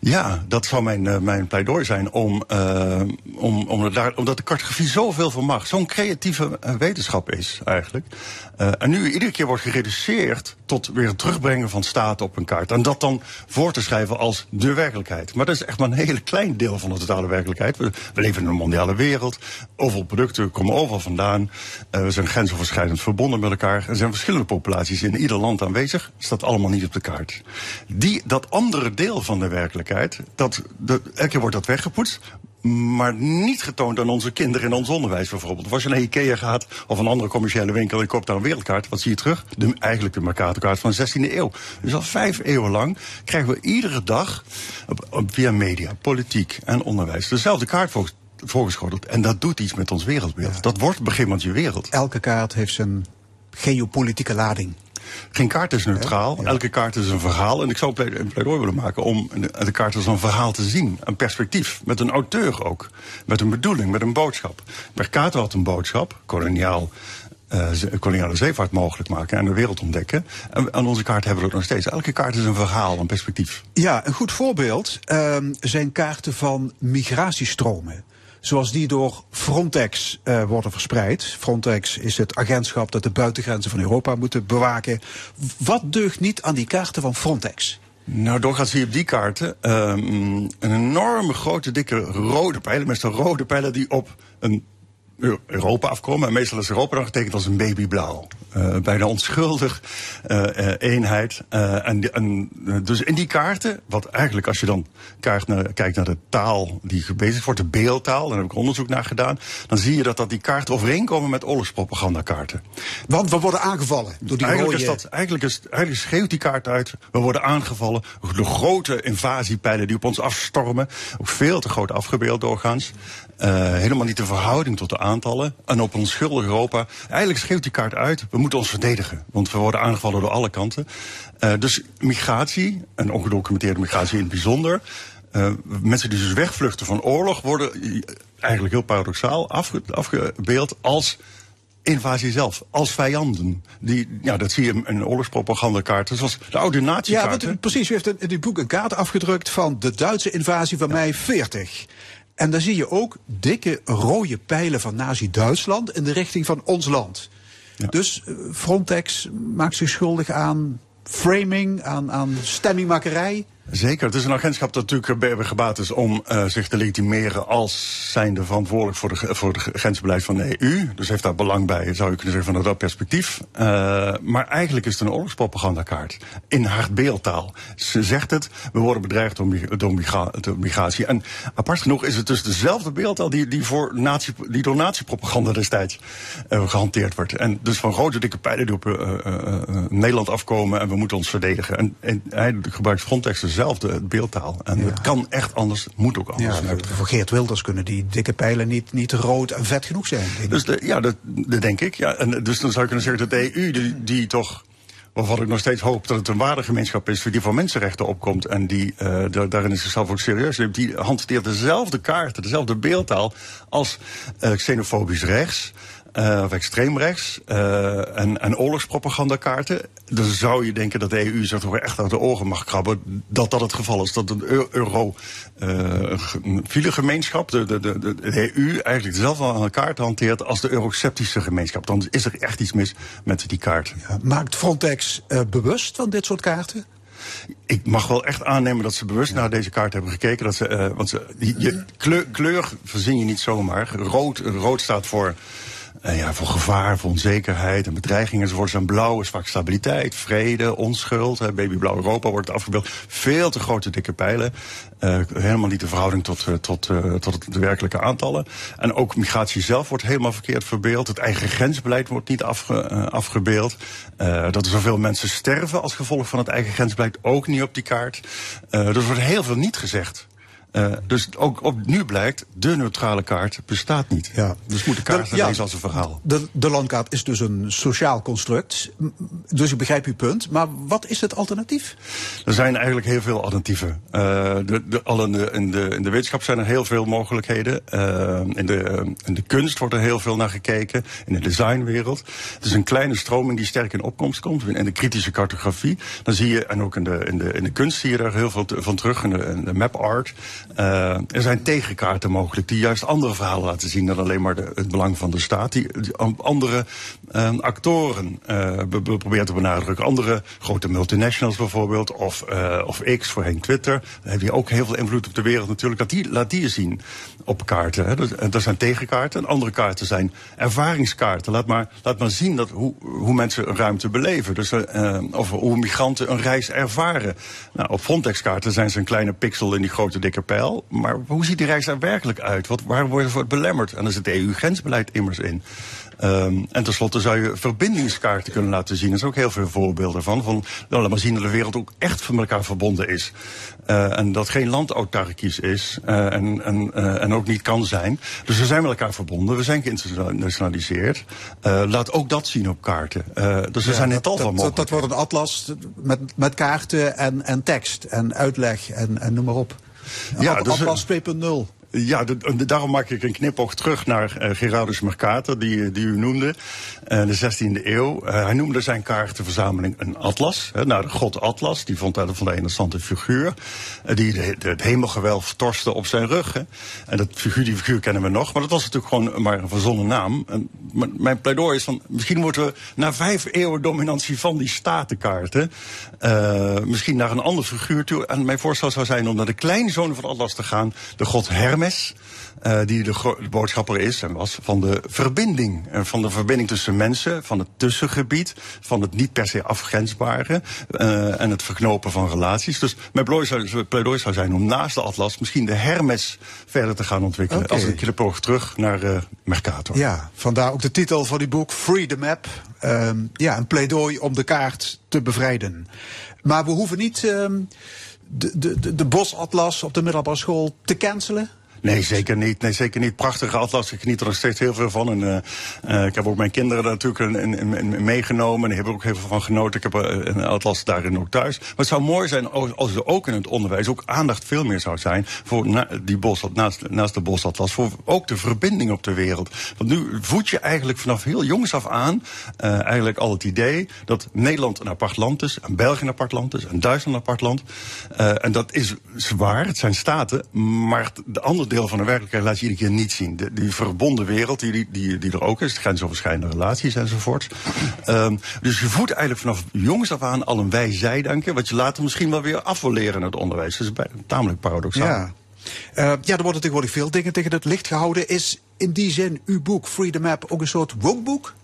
Ja, dat zou mijn, uh, mijn pleidooi zijn om, uh, om, om daar, omdat de cartografie zoveel van mag. Zo'n creatieve uh, wetenschap is eigenlijk. en nu iedere keer wordt gereduceerd tot weer het terugbrengen van staten op een kaart. En dat dan voor te schrijven als de werkelijkheid. Maar dat is echt maar een hele klein deel van de totale werkelijkheid. We, leven in een mondiale wereld. Overal producten komen overal vandaan. We zijn grensoverschrijdend verbonden met elkaar. Er zijn verschillende populaties in ieder land aanwezig. Staat allemaal niet op de kaart. Die, dat andere deel van de werkelijkheid, dat, de, elke keer wordt dat weggepoetst maar niet getoond aan onze kinderen in ons onderwijs bijvoorbeeld. Als je naar Ikea gaat of een andere commerciële winkel en je koopt daar een wereldkaart, wat zie je terug? De, eigenlijk de Mercatorkaart van de 16e eeuw. Dus al vijf eeuwen lang krijgen we iedere dag via media, politiek en onderwijs dezelfde kaart volgens voorgeschoteld. En dat doet iets met ons wereldbeeld. Ja. Dat wordt op een gegeven moment je wereld. Elke kaart heeft zijn geopolitieke lading. Geen kaart is neutraal. Ja. Elke kaart is een verhaal. En ik zou een pleidooi willen maken om de kaart als een verhaal te zien. Een perspectief. Met een auteur ook. Met een bedoeling, met een boodschap. Mercator had een boodschap. Koloniaal eh, koloniale zeevaart mogelijk maken en de wereld ontdekken. En aan onze kaart hebben we dat nog steeds. Elke kaart is een verhaal, een perspectief. Ja, een goed voorbeeld ehm, zijn kaarten van migratiestromen. Zoals die door Frontex eh, worden verspreid. Frontex is het agentschap dat de buitengrenzen van Europa moet bewaken. Wat deugt niet aan die kaarten van Frontex? Nou, doorgaans zie je op die kaarten ehm, een enorme grote, dikke rode pijlen. Meestal rode pijlen die op een Europa afkomen. En meestal is Europa dan getekend als een babyblauw. Eh bijna onschuldig eh, eh, eenheid. En, dus in die kaarten, wat eigenlijk als je dan kijkt naar, kijkt naar de taal die gebezigd wordt, de beeldtaal, daar heb ik onderzoek naar gedaan, dan zie je dat, dat die kaarten overeenkomen met oorlogspropagandakaarten. Want we worden aangevallen door die Eigenlijk, rode... is dat, eigenlijk, is, eigenlijk schreeuwt die kaart uit. We worden aangevallen door grote invasiepijlen die op ons afstormen. Ook veel te groot afgebeeld doorgaans. Eh, helemaal niet de verhouding tot de aantallen. En op onschuldig Europa. Eigenlijk schreeuwt die kaart uit. We moeten ons verdedigen. Want we worden aangevallen door alle kanten. Eh, dus migratie, en ongedocumenteerde migratie in het bijzonder. eh, mensen die dus wegvluchten van oorlog worden eigenlijk heel paradoxaal afge- afgebeeld als invasie zelf, als vijanden. Die, ja, dat zie je in een oorlogspropagandakaart. Zoals de oude Ja, nazi-kaarten. want, precies. U heeft in die boek een kaart afgedrukt van de Duitse invasie van mei 40. En daar zie je ook dikke rode pijlen van Nazi-Duitsland in de richting van ons land. Dus eh, Frontex maakt zich schuldig aan framing, aan, aan stemmingmakerij. Zeker, het is een agentschap dat natuurlijk eh, gebaat is om eh, zich te legitimeren als zijnde verantwoordelijk voor, de, voor het grensbeleid van de EU. Dus heeft daar belang bij, zou je kunnen zeggen, vanuit dat perspectief. Eh, maar eigenlijk is het een oorlogspropagandakaart. In haar beeldtaal. Ze zegt het, we worden bedreigd door, door, migra- door migratie. En apart genoeg is het dus dezelfde beeldtaal die, die, voor nazi, die door nazi-propaganda destijds eh, gehanteerd wordt. En dus van grote dikke pijlen die op Nederland afkomen en we moeten ons verdedigen. En, en hij gebruikt Frontex dezelfde beeldtaal. En het kan echt anders, het moet ook anders. Ja, voor Geert Wilders kunnen die dikke pijlen niet, niet rood en vet genoeg zijn. ik. Dus de, ja, dat, dat denk ik. Ja. En dus dan zou je kunnen zeggen dat de EU, die, die toch. Waarvan ik nog steeds hoop dat het een waardegemeenschap is die voor mensenrechten opkomt. En die uh, da daarin is zichzelf ook serieus neemt. Die hanteert dezelfde kaarten, dezelfde beeldtaal als uh, xenofobisch rechts. Uh, of extreem rechts uh, en, en oorlogspropagandakaarten. Dan zou je denken dat de EU zich toch echt uit de ogen mag krabben. Dat dat het geval is. Dat een euro uh, filegemeenschap, de, de, de, de EU, eigenlijk dezelfde aan de kaart hanteert als de euroceptische gemeenschap. Dan is er echt iets mis met die kaart. Ja, maakt Frontex bewust van dit soort kaarten? Ik mag wel echt aannemen dat ze bewust naar deze kaart hebben gekeken. Dat ze, uh, want ze, je, kleur, kleur verzin je niet zomaar. Rood, rood staat voor ja, voor gevaar, voor onzekerheid en bedreiging enzovoort. En blauw is vaak stabiliteit, vrede, onschuld. Hè, babyblauw Europa wordt afgebeeld. Veel te grote dikke pijlen. Uh, helemaal niet de verhouding tot, uh, tot, uh, tot de werkelijke aantallen. En ook migratie zelf wordt helemaal verkeerd verbeeld. Het eigen grensbeleid wordt niet afge, afgebeeld. dat er zoveel mensen sterven als gevolg van het eigen grensbeleid ook niet op die kaart. dus er wordt heel veel niet gezegd. Uh, dus ook op nu blijkt, de neutrale kaart bestaat niet. Ja. Dus moet de kaart de, ja, als een verhaal. De, de landkaart is dus een sociaal construct. Dus ik begrijp uw punt. Maar wat is het alternatief? Er zijn eigenlijk heel veel alternatieven. Uh, de, de, al in, de, in, de, in de wetenschap zijn er heel veel mogelijkheden. Uh, in, de, in de kunst wordt er heel veel naar gekeken. In de designwereld. Het is een kleine stroming die sterk in opkomst komt. In de kritische cartografie. Dan zie je, en ook in de, in de, in de kunst zie je daar heel veel van terug. In de, in de map art. Uh, er zijn tegenkaarten mogelijk die juist andere verhalen laten zien dan alleen maar de, het belang van de staat. Die, andere uh, actoren uh, proberen te benadrukken. Andere grote multinationals bijvoorbeeld, of, of X, voorheen Twitter. Daar heb je ook heel veel invloed op de wereld natuurlijk. Dat die, laat die je zien op kaarten. Hè. Dat, dat zijn tegenkaarten. En andere kaarten zijn ervaringskaarten. Laat maar, laat maar zien dat, hoe, hoe mensen een ruimte beleven. Dus, of hoe migranten een reis ervaren. Nou, op Frontex-kaarten zijn ze een kleine pixel in die grote dikke Maar hoe ziet die reis er werkelijk uit? Wat, waar worden we belemmerd? En daar zit EU-grensbeleid immers in. Um, en tenslotte zou je verbindingskaarten kunnen laten zien. Er zijn ook heel veel voorbeelden van. van nou, laat maar zien dat de wereld ook echt van elkaar verbonden is. Uh, en dat geen land autarkisch is. Uh, en, en, uh, en ook niet kan zijn. Dus we zijn met elkaar verbonden. We zijn geïnternationaliseerd. laat ook dat zien op kaarten. dus er ja, zijn een tal van mogelijkheden. Dat wordt een atlas met, met kaarten en, en tekst en uitleg en, en noem maar op. Ja, At, dus, atlas 2.0. ja, de- de- daarom maak ik een knipoog terug naar eh, Gerardus Mercator, die, die u noemde, eh, de 16e eeuw. Eh, hij noemde zijn kaartenverzameling een atlas, naar de god Atlas. Die vond hij van een interessante figuur, eh, die de, de- het hemelgewelf torste op zijn rug. Hè. En dat figuur, die figuur kennen we nog, maar dat was natuurlijk gewoon maar een verzonnen naam. En mijn pleidooi is van, misschien moeten we na vijf eeuwen dominantie van die statenkaarten, eh, misschien naar een ander figuur toe. En mijn voorstel zou zijn om naar de kleinzoon van Atlas te gaan, de god Hermes. Eh, die de, de boodschapper is en was van de verbinding. En van de verbinding tussen mensen, van het tussengebied, van het niet per se afgrensbare eh, en het verknopen van relaties. Dus mijn pleidooi zou, zijn om naast de Atlas misschien de Hermes verder te gaan ontwikkelen. Als een knipoog terug naar eh, Mercator. Ja, vandaar ook de titel van die boek, Free the Map. Ehm, ja, een pleidooi om de kaart te bevrijden. Maar we hoeven niet ehm, de, de, de, de bosatlas op de middelbare school te cancelen. Nee, zeker niet. Nee, zeker niet. Prachtige atlas. Ik geniet er nog steeds heel veel van. Eh, eh, ik heb ook mijn kinderen daar natuurlijk in, in, in meegenomen. En die hebben er ook heel veel van genoten. Ik heb eh, een atlas daarin ook thuis. Maar het zou mooi zijn als er ook in het onderwijs ook aandacht veel meer zou zijn voor die bos, naast, naast de bosatlas. Voor ook de verbinding op de wereld. Want nu voed je eigenlijk vanaf heel jongs af aan eigenlijk al het idee dat Nederland een apart land is. En België een apart land is. En Duitsland een apart land. En dat is zwaar. Het zijn staten. Maar de andere deel van de werkelijkheid laat je iedere keer niet zien. De, die verbonden wereld die, die, die, er ook is. Grensoverschrijdende relaties enzovoort. (clears throat) Ehm, dus je voedt eigenlijk vanaf jongs af aan al een wij-zij-denken. Wat je later misschien wel weer af wil leren in het onderwijs. Dat is bij- tamelijk paradoxaal. Ja. Eh, ja, er worden tegenwoordig veel dingen tegen het licht gehouden. Is in die zin uw boek, Free the Map, ook een soort wokeboek?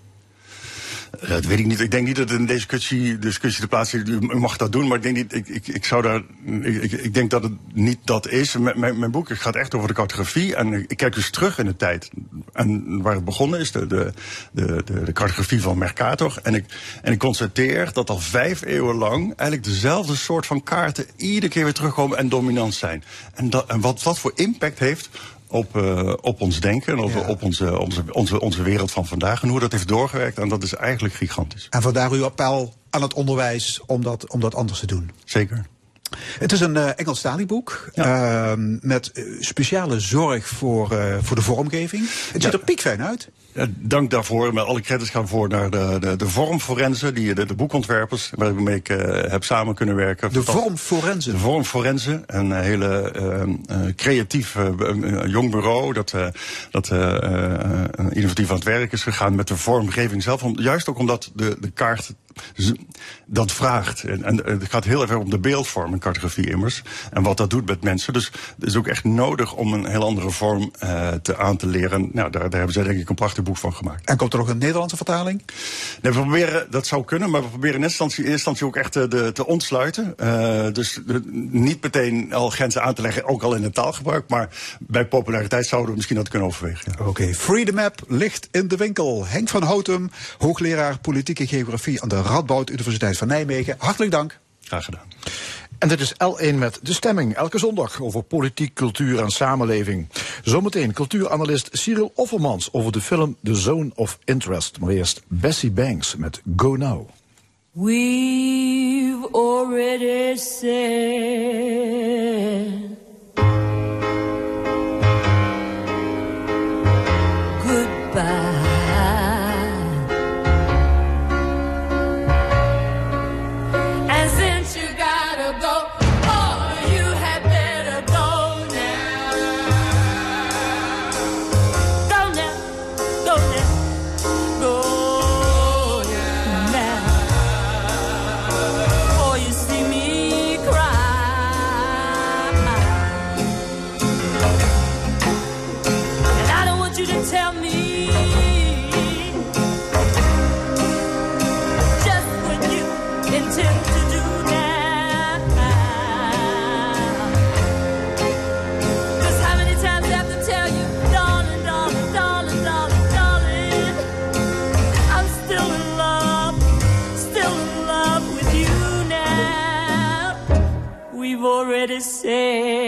Eh, Dat weet ik niet. Ik denk niet dat in discussie, discussie te plaatsen is. U mag dat doen, maar ik denk, niet, ik, ik, ik zou daar, ik, ik, denk dat het niet dat is. Mijn, boek gaat echt over de cartografie. En ik kijk dus terug in de tijd. En waar het begonnen is, de, de, de, de, de cartografie van Mercator. En ik, en ik constateer dat al vijf eeuwen lang eigenlijk dezelfde soort van kaarten iedere keer weer terugkomen en dominant zijn. En, dat, en wat, wat voor impact heeft op, eh, op ons denken en op, Ja. op onze, onze, onze, onze wereld van vandaag. En hoe dat heeft doorgewerkt. En dat is eigenlijk gigantisch. En vandaar uw appel aan het onderwijs om dat, om dat anders te doen. Zeker. Het is een eh Engelstalig boek ehm, met eh, speciale zorg voor, voor de vormgeving. Het ziet Ja. er piekfijn uit. Ja, dank daarvoor. Met alle credits gaan voor naar de, de, de vormforensen, die, de, de boekontwerpers, waarmee ik eh, heb samen kunnen werken. De vormforensen. De vormforensen, een hele eh, eh, creatief eh, jong bureau dat, eh, dat eh, eh, innovatief aan het werk is gegaan met de vormgeving zelf. Om, juist ook omdat de, de kaart dat vraagt. En, en het gaat heel erg om de beeldvorm in cartografie immers. En wat dat doet met mensen. Dus het is ook echt nodig om een heel andere vorm eh, te, aan te leren. Nou, daar, daar hebben zij denk ik een prachtig boek van gemaakt. En komt er nog een Nederlandse vertaling? Nee, we proberen, dat zou kunnen, maar we proberen in eerste instantie, instantie ook echt eh, de, te ontsluiten. Eh, dus de- niet meteen al grenzen aan te leggen, ook al in het taalgebruik. Maar bij populariteit zouden we misschien dat kunnen overwegen. ja. Oké, Free the Map ligt in de winkel. Henk van Houtem, hoogleraar politieke geografie aan de Radboud Universiteit van Nijmegen. Hartelijk dank. Graag gedaan. En dit is L1 met De Stemming, elke zondag over politiek, cultuur en samenleving. Zometeen cultuuranalist Cyril Offermans over de film The Zone of Interest. Maar eerst Bessie Banks met Go Now. We've already said already said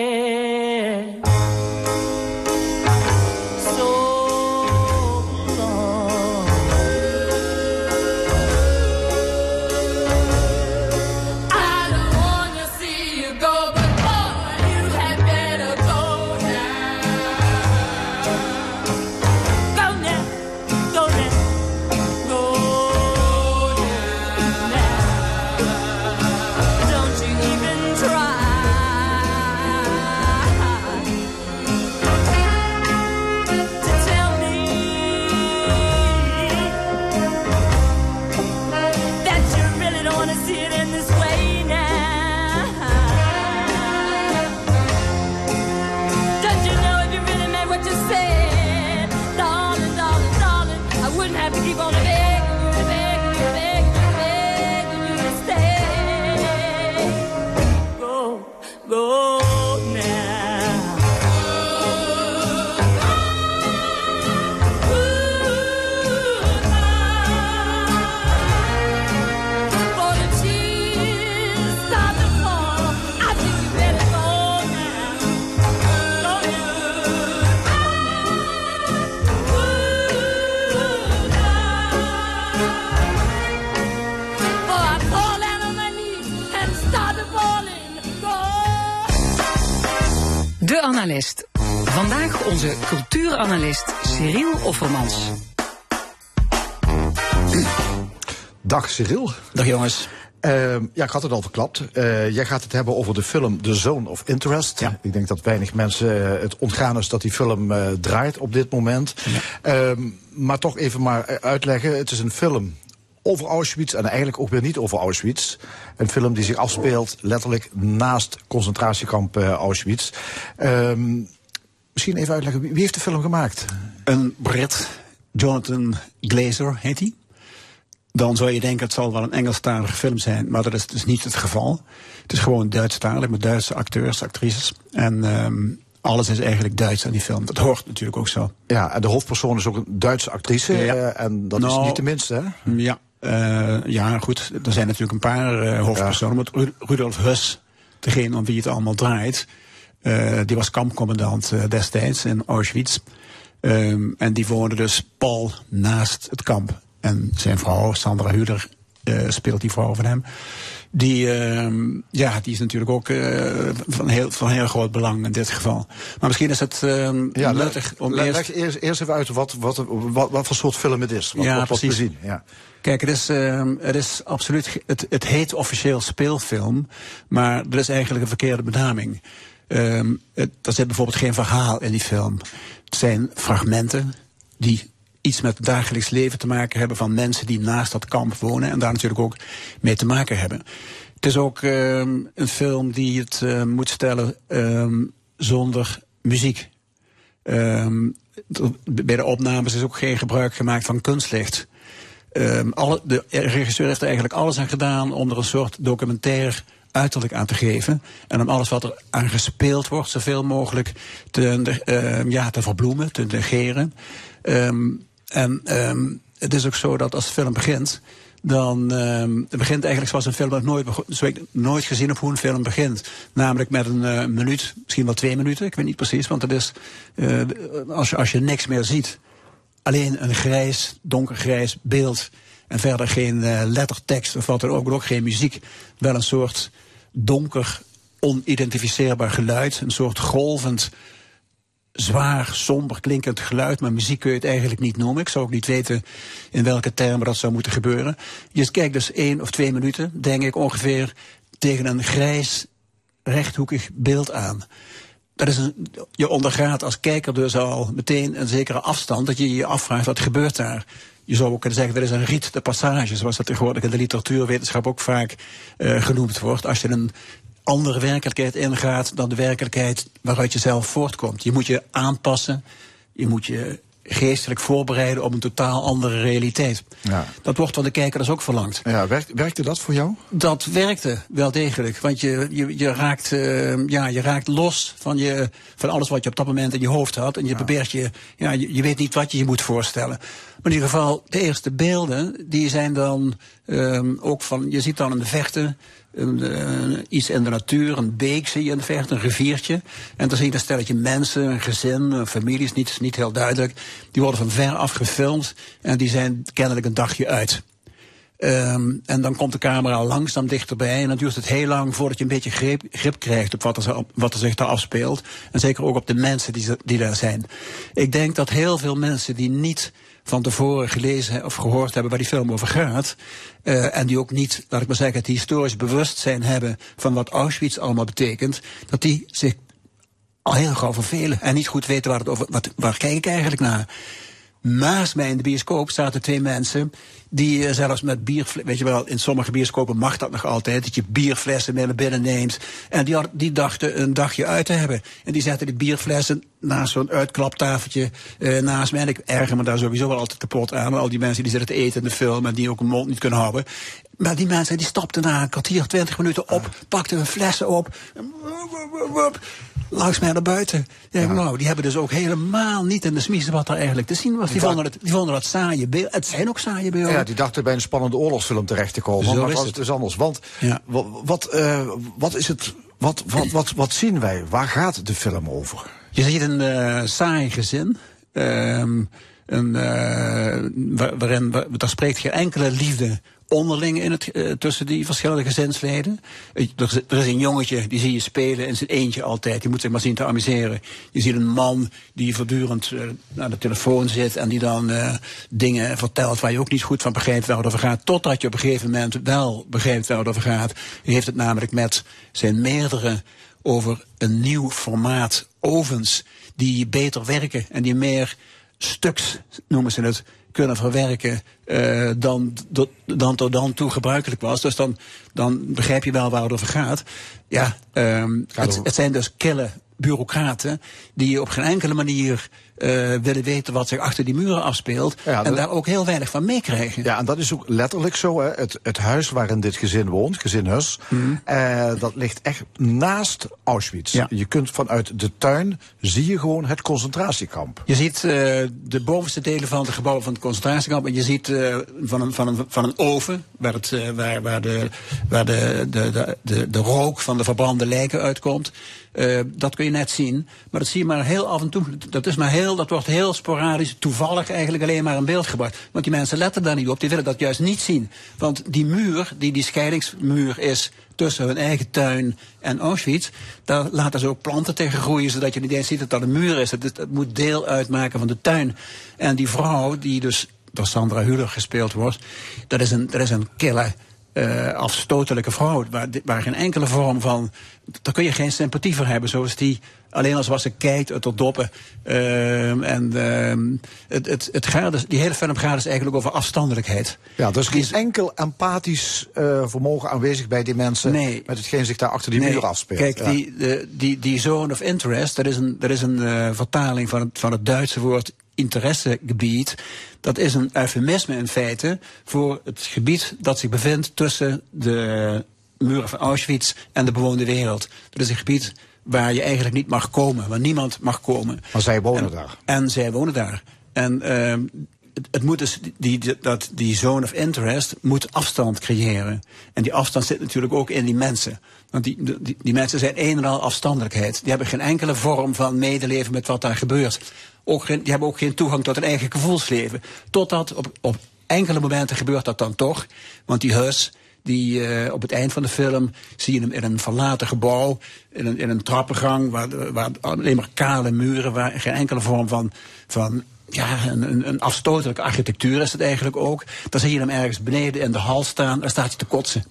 Analist. Vandaag onze cultuuranalist Cyril Offermans. Dag Cyril. Dag jongens. Ehm, ja, ik had het al verklapt. Eh, jij gaat het hebben over de film The Zone of Interest. Ja. Ik denk dat weinig mensen eh, het ontgaan is dat die film eh, draait op dit moment. Ehm, maar toch even maar uitleggen. Het is een film over Auschwitz en eigenlijk ook weer niet over Auschwitz. Een film die zich afspeelt letterlijk naast concentratiekamp eh, Auschwitz. Ehm, misschien even uitleggen, wie heeft de film gemaakt? Een Brit, Jonathan Glazer heet hij. Dan zou je denken het zal wel een Engelstalige film zijn, maar dat is dus niet het geval. Het is gewoon Duitsstalig met Duitse acteurs, actrices. En ehm, alles is eigenlijk Duits aan die film. Dat hoort natuurlijk ook zo. Ja, en de hoofdpersoon is ook een Duitse actrice. Ja. eh, en dat is Nou, niet de minste, hè? Ja, eh, ja, goed. Er zijn natuurlijk een paar eh, hoofdpersonen. Rudolf Huss, degene om wie het allemaal draait, eh, die was kampcommandant destijds in Auschwitz. Ehm, en die woonde dus pal naast het kamp. En zijn vrouw, Sandra Huder, speelt die vrouw van hem. Die, ehm, ja, die is natuurlijk ook eh, van, heel, van heel groot belang in dit geval. Maar misschien is het ehm Ja, nuttig om eerst... leg eerst, eerst even uit wat, wat, wat, wat voor soort film het is. Wat, Ja, wat, wat we precies. zien. Ja. Kijk, het is, ehm, het is absoluut. Het, het heet officieel speelfilm, maar dat is eigenlijk een verkeerde benaming. Ehm, het, er zit bijvoorbeeld geen verhaal in die film. Het zijn fragmenten die iets met het dagelijks leven te maken hebben van mensen die naast dat kamp wonen en daar natuurlijk ook mee te maken hebben. Het is ook ehm, een film die het eh, moet stellen ehm, zonder muziek. Ehm, bij de opnames is ook geen gebruik gemaakt van kunstlicht. Alle, de regisseur heeft er eigenlijk alles aan gedaan om er een soort documentair uiterlijk aan te geven. En om alles wat er aan gespeeld wordt, zoveel mogelijk te, ehm, ja, te verbloemen, te negeren. En ehm, het is ook zo dat als de film begint, dan ehm, het begint eigenlijk zoals een film dat nooit, zo ik nooit gezien heb hoe een film begint. Namelijk met een eh, minuut, misschien wel twee minuten, ik weet niet precies, want het is, eh, als, je, als je niks meer ziet, alleen een grijs, donkergrijs beeld en verder geen eh, lettertekst of wat dan ook, ook geen muziek. Wel een soort donker, onidentificeerbaar geluid, een soort golvend, zwaar, somber klinkend geluid, maar muziek kun je het eigenlijk niet noemen. Ik zou ook niet weten in welke termen dat zou moeten gebeuren. Je kijkt dus één of twee minuten, denk ik ongeveer, tegen een grijs, rechthoekig beeld aan. Dat is een, je ondergaat als kijker dus al meteen een zekere afstand, dat je je afvraagt wat gebeurt daar. Je zou ook kunnen zeggen, dat is een riet de passage, zoals dat tegenwoordig in de literatuurwetenschap ook vaak eh, genoemd wordt. Als je een andere werkelijkheid ingaat dan de werkelijkheid waaruit je zelf voortkomt. Je moet je aanpassen, je moet je geestelijk voorbereiden op een totaal andere realiteit. Ja. Dat wordt van de kijker dus ook verlangd. Ja, werkt, werkte dat voor jou? Dat werkte wel degelijk. Want je, je, je, raakt, eh, ja, je raakt los van, je, van alles wat je op dat moment in je hoofd had. En je probeert je, ja, je, je weet niet wat je je moet voorstellen. Maar in ieder geval, de eerste beelden, die zijn dan ehm, ook van, je ziet dan in de vechten. Eh, iets in de natuur, een beek zie je in de verte, een riviertje. En dan zie je een stelletje mensen, een gezin, een familie, is niet, niet heel duidelijk. Die worden van ver af gefilmd en die zijn kennelijk een dagje uit. Ehm, en dan komt de camera langzaam dichterbij. En dan duurt het heel lang voordat je een beetje grip, krijgt op wat er, wat er zich daar afspeelt. En zeker ook op de mensen die, die daar zijn. Ik denk dat heel veel mensen die niet van tevoren gelezen of gehoord hebben waar die film over gaat. eh, en die ook niet, laat ik maar zeggen, het historisch bewustzijn hebben van wat Auschwitz allemaal betekent. Dat die zich al heel gauw vervelen en niet goed weten waar het over, wat, waar kijk ik eigenlijk naar. Naast mij in de bioscoop zaten twee mensen die eh, zelfs met bier, weet je wel, in sommige bioscopen mag dat nog altijd, dat je bierflessen mee naar binnen neemt. En die, had- die dachten een dagje uit te hebben. En die zetten die bierflessen naast zo'n uitklaptafeltje eh, naast mij. En ik erger me daar sowieso wel altijd kapot aan. Al die mensen die zitten te eten in de film en die ook een mond niet kunnen houden. Maar die mensen die stapten na een kwartier, twintig minuten op, pakten hun flessen op. en wup, wup, wup, wup, Langs mij naar buiten. Ja, Nou, die hebben dus ook helemaal niet in de smiezen wat er eigenlijk te zien was. Die, vonden, het, die vonden dat saaie beelden. Het zijn ook saaie beelden. Ja, die dachten bij een spannende oorlogsfilm terecht te komen. Zo maar is het was het. dus anders. Want Ja. wat, eh, wat is het. Wat, wat, wat, wat zien wij? Waar gaat de film over? Je ziet een eh saai gezin. ehm, een, eh, wa- waarin wa- daar spreekt geen enkele liefde onderling in het, eh, tussen die verschillende gezinsleden. Eh, Er, er is een jongetje, die zie je spelen in zijn eentje altijd. Die moet zich maar zien te amuseren. Je ziet een man die voortdurend eh, aan de telefoon zit en die dan dingen vertelt waar je ook niet goed van begrijpt waar het over gaat. Totdat je op een gegeven moment wel begrijpt waar het over gaat. Hij heeft het namelijk met zijn meerdere over een nieuw formaat ovens die beter werken en die meer stuks, noemen ze het, kunnen verwerken eh, dan, do- dan tot dan toe gebruikelijk was. Dus dan, dan begrijp je wel waar het over gaat. Ja, ehm, het, het zijn dus kille bureaucraten die op geen enkele manier eh, willen weten wat zich achter die muren afspeelt Ja, en daar ook heel weinig van meekrijgen. Ja, en dat is ook letterlijk zo. Hè. Het, het huis waarin dit gezin woont, gezin Hus, eh, dat ligt echt naast Auschwitz. Ja. Je kunt vanuit de tuin, zie je gewoon het concentratiekamp. Je ziet eh, de bovenste delen van het gebouw van het concentratiekamp. En je ziet eh, van, een, van, een, van een oven, waar, het, waar, waar, de, waar de, de, de, de, de rook van de verbrande lijken uitkomt. Eh, dat kun je net zien. Maar dat zie je maar heel af en toe. Dat, is maar heel, dat wordt heel sporadisch, toevallig eigenlijk alleen maar in beeld gebracht. Want die mensen letten daar niet op. Die willen dat juist niet zien. Want die muur, die die scheidingsmuur is tussen hun eigen tuin en Auschwitz. Daar laten ze ook planten tegen groeien, zodat je niet eens ziet dat dat een muur is. Het, moet deel uitmaken van de tuin. En die vrouw, die dus door Sandra Hüller gespeeld wordt, dat is een, dat is een kille, eh, afstotelijke vrouw. Waar geen enkele vorm van. Daar kun je geen sympathie voor hebben, zoals die. Alleen als wat ze kijkt uit haar doppen. Ehm, en ehm, het, het, het gaat dus, die hele film gaat dus eigenlijk over afstandelijkheid. Ja, er is geen enkel empathisch eh, vermogen aanwezig bij die mensen. Nee. Met hetgeen zich daar achter die Nee, muur afspeelt. Kijk, Ja. die, de, die, die zone of interest, dat is een, dat is een eh, vertaling van het, van het Duitse woord interessegebied. Dat is een eufemisme in feite voor het gebied dat zich bevindt tussen de muren van Auschwitz en de bewoonde wereld. Dat is een gebied waar je eigenlijk niet mag komen, waar niemand mag komen. Maar zij wonen En- daar. En zij wonen daar. En ehm, het, het moet dus, die, die, dat, die zone of interest moet afstand creëren. En die afstand zit natuurlijk ook in die mensen. Want die, die, die mensen zijn een en al afstandelijkheid. Die hebben geen enkele vorm van medeleven met wat daar gebeurt. Ook geen, die hebben ook geen toegang tot hun eigen gevoelsleven. Totdat op, op enkele momenten gebeurt dat dan toch. Want die Hus, die eh, op het eind van de film zie je hem in een verlaten gebouw, in een, in een trappengang, waar, waar alleen maar kale muren, waar geen enkele vorm van, van ja, een, een, afstotelijke architectuur is het eigenlijk ook. Dan zie je hem ergens beneden in de hal staan, daar staat hij te kotsen.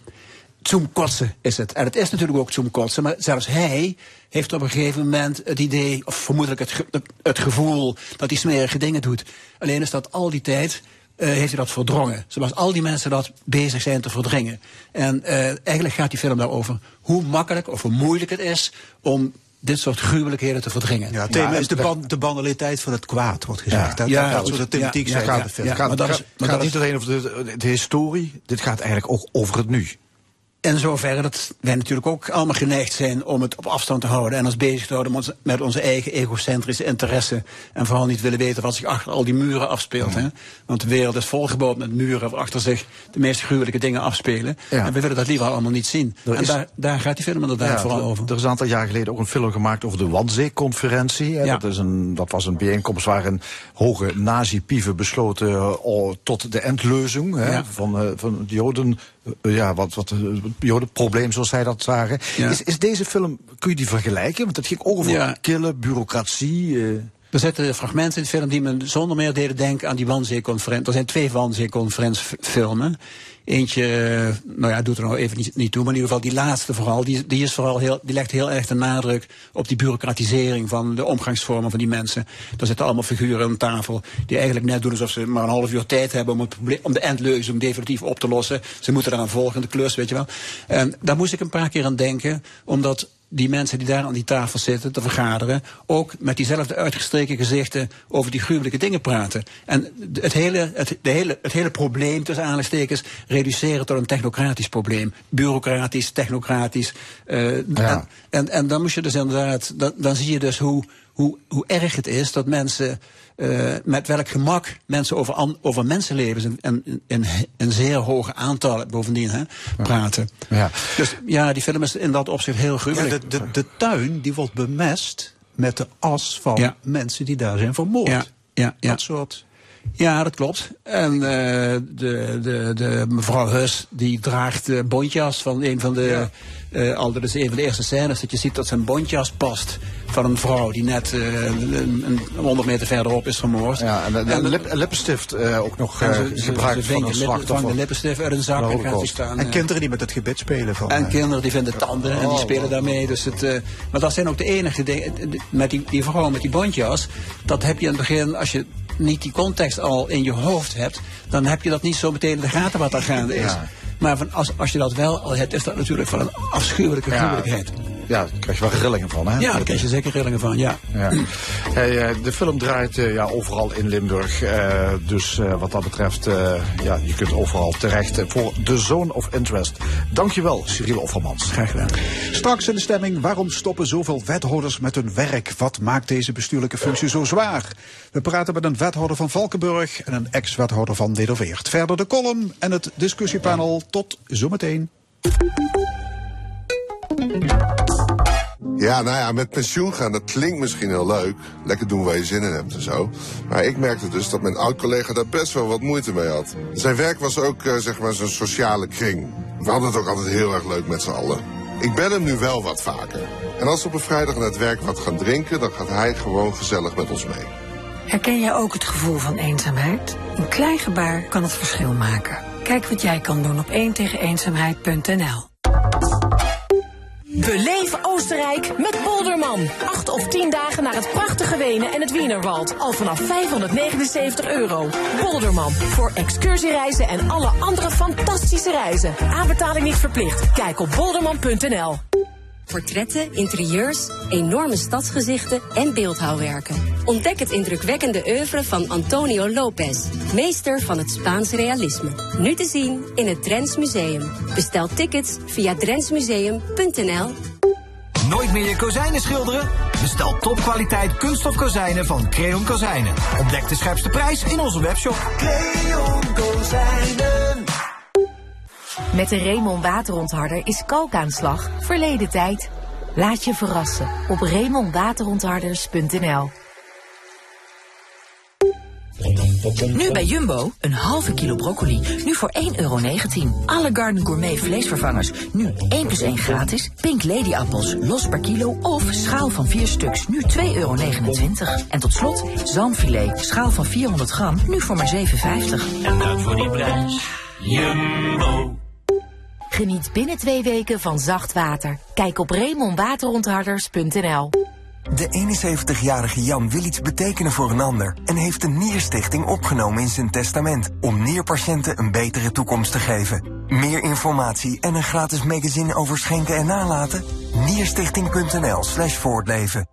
Zoomkotsen is het. En het is natuurlijk ook zoomkotsen, maar zelfs hij heeft op een gegeven moment het idee, of vermoedelijk het, het gevoel, dat hij smerige dingen doet. Alleen is dat al die tijd eh, heeft hij dat verdrongen. Zoals al die mensen dat bezig zijn te verdringen. En eh, eigenlijk gaat die film daarover hoe makkelijk of hoe moeilijk het is om dit soort gruwelijkheden te verdringen. Ja, het thema Ja, is de, ban- de banaliteit van het kwaad, wordt gezegd. Ja. Dat, Ja, dat goed. soort de thematiek Ja, zijn. Ja. Het gaat, maar dat gaat- is- maar gaat dat niet alleen over de, de historie, dit gaat eigenlijk ook over het nu. In zoverre dat wij natuurlijk ook allemaal geneigd zijn om het op afstand te houden en ons bezig te houden met onze, eigen egocentrische interesse. En vooral niet willen weten wat zich achter al die muren afspeelt. Hè? Want de wereld is volgebouwd met muren waarachter zich de meest gruwelijke dingen afspelen. Ja. En we willen dat liever allemaal niet zien. Er en is- daar, daar gaat die film inderdaad vooral er- over. Er is een aantal jaar geleden ook een film gemaakt over de. Ja. Dat, is een, dat was een bijeenkomst waarin hoge nazi-pieven besloten eh, tot de endleuzing hè, Ja. van, eh, van het Joden, eh, ja, wat, wat, het Jodenprobleem, zoals zij dat zagen. Ja. Is, is deze film, kun je die vergelijken? Want het ging ook over Ja. kille bureaucratie. eh. Er zitten fragmenten in de film die me zonder meer deden denken aan die Wannsee-conferentie. Er zijn twee Wannsee-conferentiefilmen. Eentje, eh, nou ja, doet er nou even niet, toe, maar in ieder geval die laatste vooral, die, die, is vooral heel, die legt heel erg de nadruk op die bureaucratisering van de omgangsvormen van die mensen. Daar zitten allemaal figuren aan tafel die eigenlijk net doen alsof ze maar een half uur tijd hebben om, het probleem, om de definitief op te lossen. Ze moeten eraan volgen, de klus, weet je wel. En daar moest ik een paar keer aan denken, omdat die mensen die daar aan die tafel zitten te vergaderen, ook met diezelfde uitgestreken gezichten over die gruwelijke dingen praten. En het hele, het, de hele, het hele probleem, tussen aanhalingstekens, reduceren tot een technocratisch probleem. Bureaucratisch, technocratisch. eh, en, en, en dan moest je dus inderdaad, dan, dan zie je dus hoe, hoe, hoe erg het is dat mensen eh, met welk gemak mensen over, an, over mensenlevens en, en, en, en zeer hoge aantallen bovendien hè, praten. Ja. Dus ja, die film is in dat opzicht heel Ja, gruwelijk. de, de, de tuin die wordt bemest met de as van Ja. mensen die daar zijn vermoord. Ja, ja, ja. Dat soort. Ja, dat klopt. En eh, de, de, de mevrouw Hus die draagt de bontjas van een van de. eh al, dat is een van de eerste scènes dat je ziet dat zijn bontjas past van een vrouw die net eh, een, een 100 meter verderop is vermoord. Ja, en, en, En de- lip- lippenstift eh, ook nog eh, ze- gebruikt ze van een slachtoffer. vangen de lippenstift uit een zak Van en gaat die staan. En eh, kinderen die met het gebit spelen. Van, en eh, kinderen die vinden tanden en die Oh, spelen daarmee. Dus het, eh, maar dat zijn ook de enige dingen. Met die, die vrouw met die bontjas, dat heb je in het begin, als je niet die context al in je hoofd hebt, dan heb je dat niet zo meteen in de gaten wat er gaande is. Ja. Maar van, als, als je dat wel al hebt, is dat natuurlijk van een afschuwelijke gruwelijkheid. Ja, daar krijg je wel rillingen van, hè? Ja, daar krijg je zeker rillingen van, ja. Ja. Hey, eh, de film draait eh, ja, overal in Limburg. eh, dus eh, wat dat betreft, eh, ja, je kunt overal terecht voor The Zone of Interest. Dankjewel, Cyril Offermans. Graag gedaan. Straks in de stemming, waarom stoppen zoveel wethouders met hun werk? Wat maakt deze bestuurlijke functie zo zwaar? We praten met een wethouder van Valkenburg en een ex-wethouder van Nederweert. Verder de column en het discussiepanel. Tot zometeen. Ja, nou ja, met pensioen gaan, dat klinkt misschien heel leuk. Lekker doen waar je zin in hebt en zo. Maar ik merkte dus dat mijn oud-collega daar best wel wat moeite mee had. Zijn werk was ook, eh, zeg maar, zijn sociale kring. We hadden het ook altijd heel erg leuk met z'n allen. Ik bel hem nu wel wat vaker. En als we op een vrijdag na het werk wat gaan drinken, dan gaat hij gewoon gezellig met ons mee. Herken jij ook het gevoel van eenzaamheid? Een klein gebaar kan het verschil maken. Kijk wat jij kan doen op 1 tegen eenzaamheid.nl. Beleef Oostenrijk met Polderman. Acht of tien dagen naar het prachtige Wenen en het Wienerwald. Al vanaf 579 euro. Polderman. Voor excursiereizen en alle andere fantastische reizen. Aanbetaling niet verplicht. Kijk op bolderman.nl. Portretten, interieurs, enorme stadsgezichten en beeldhouwwerken. Ontdek het indrukwekkende oeuvre van Antonio Lopez, meester van het Spaans realisme. Nu te zien in het Drents Museum. Bestel tickets via drentsmuseum.nl. Nooit meer je kozijnen schilderen? Bestel topkwaliteit kunststof kozijnen van Creon Kozijnen. Ontdek de scherpste prijs in onze webshop. Creon Kozijnen. Met de Raymond waterontharder is kalkaanslag verleden tijd. Laat je verrassen op raymondwaterontharders.nl Nu bij Jumbo, een halve kilo broccoli, nu voor 1,19 euro. Alle Garden Gourmet vleesvervangers, nu 1 plus 1 gratis. Pink Lady appels, los per kilo of schaal van 4 stuks, nu 2,29 euro. En tot slot, zalmfilet, schaal van 400 gram, nu voor maar 7,50. En dat voor die prijs. Jumbo. Geniet binnen twee weken van zacht water. Kijk op raymondwaterontharders.nl De 71-jarige Jan wil iets betekenen voor een ander en heeft de Nierstichting opgenomen in zijn testament om nierpatiënten een betere toekomst te geven. Meer informatie en een gratis magazine over schenken en nalaten? Nierstichting.nl slash voortleven.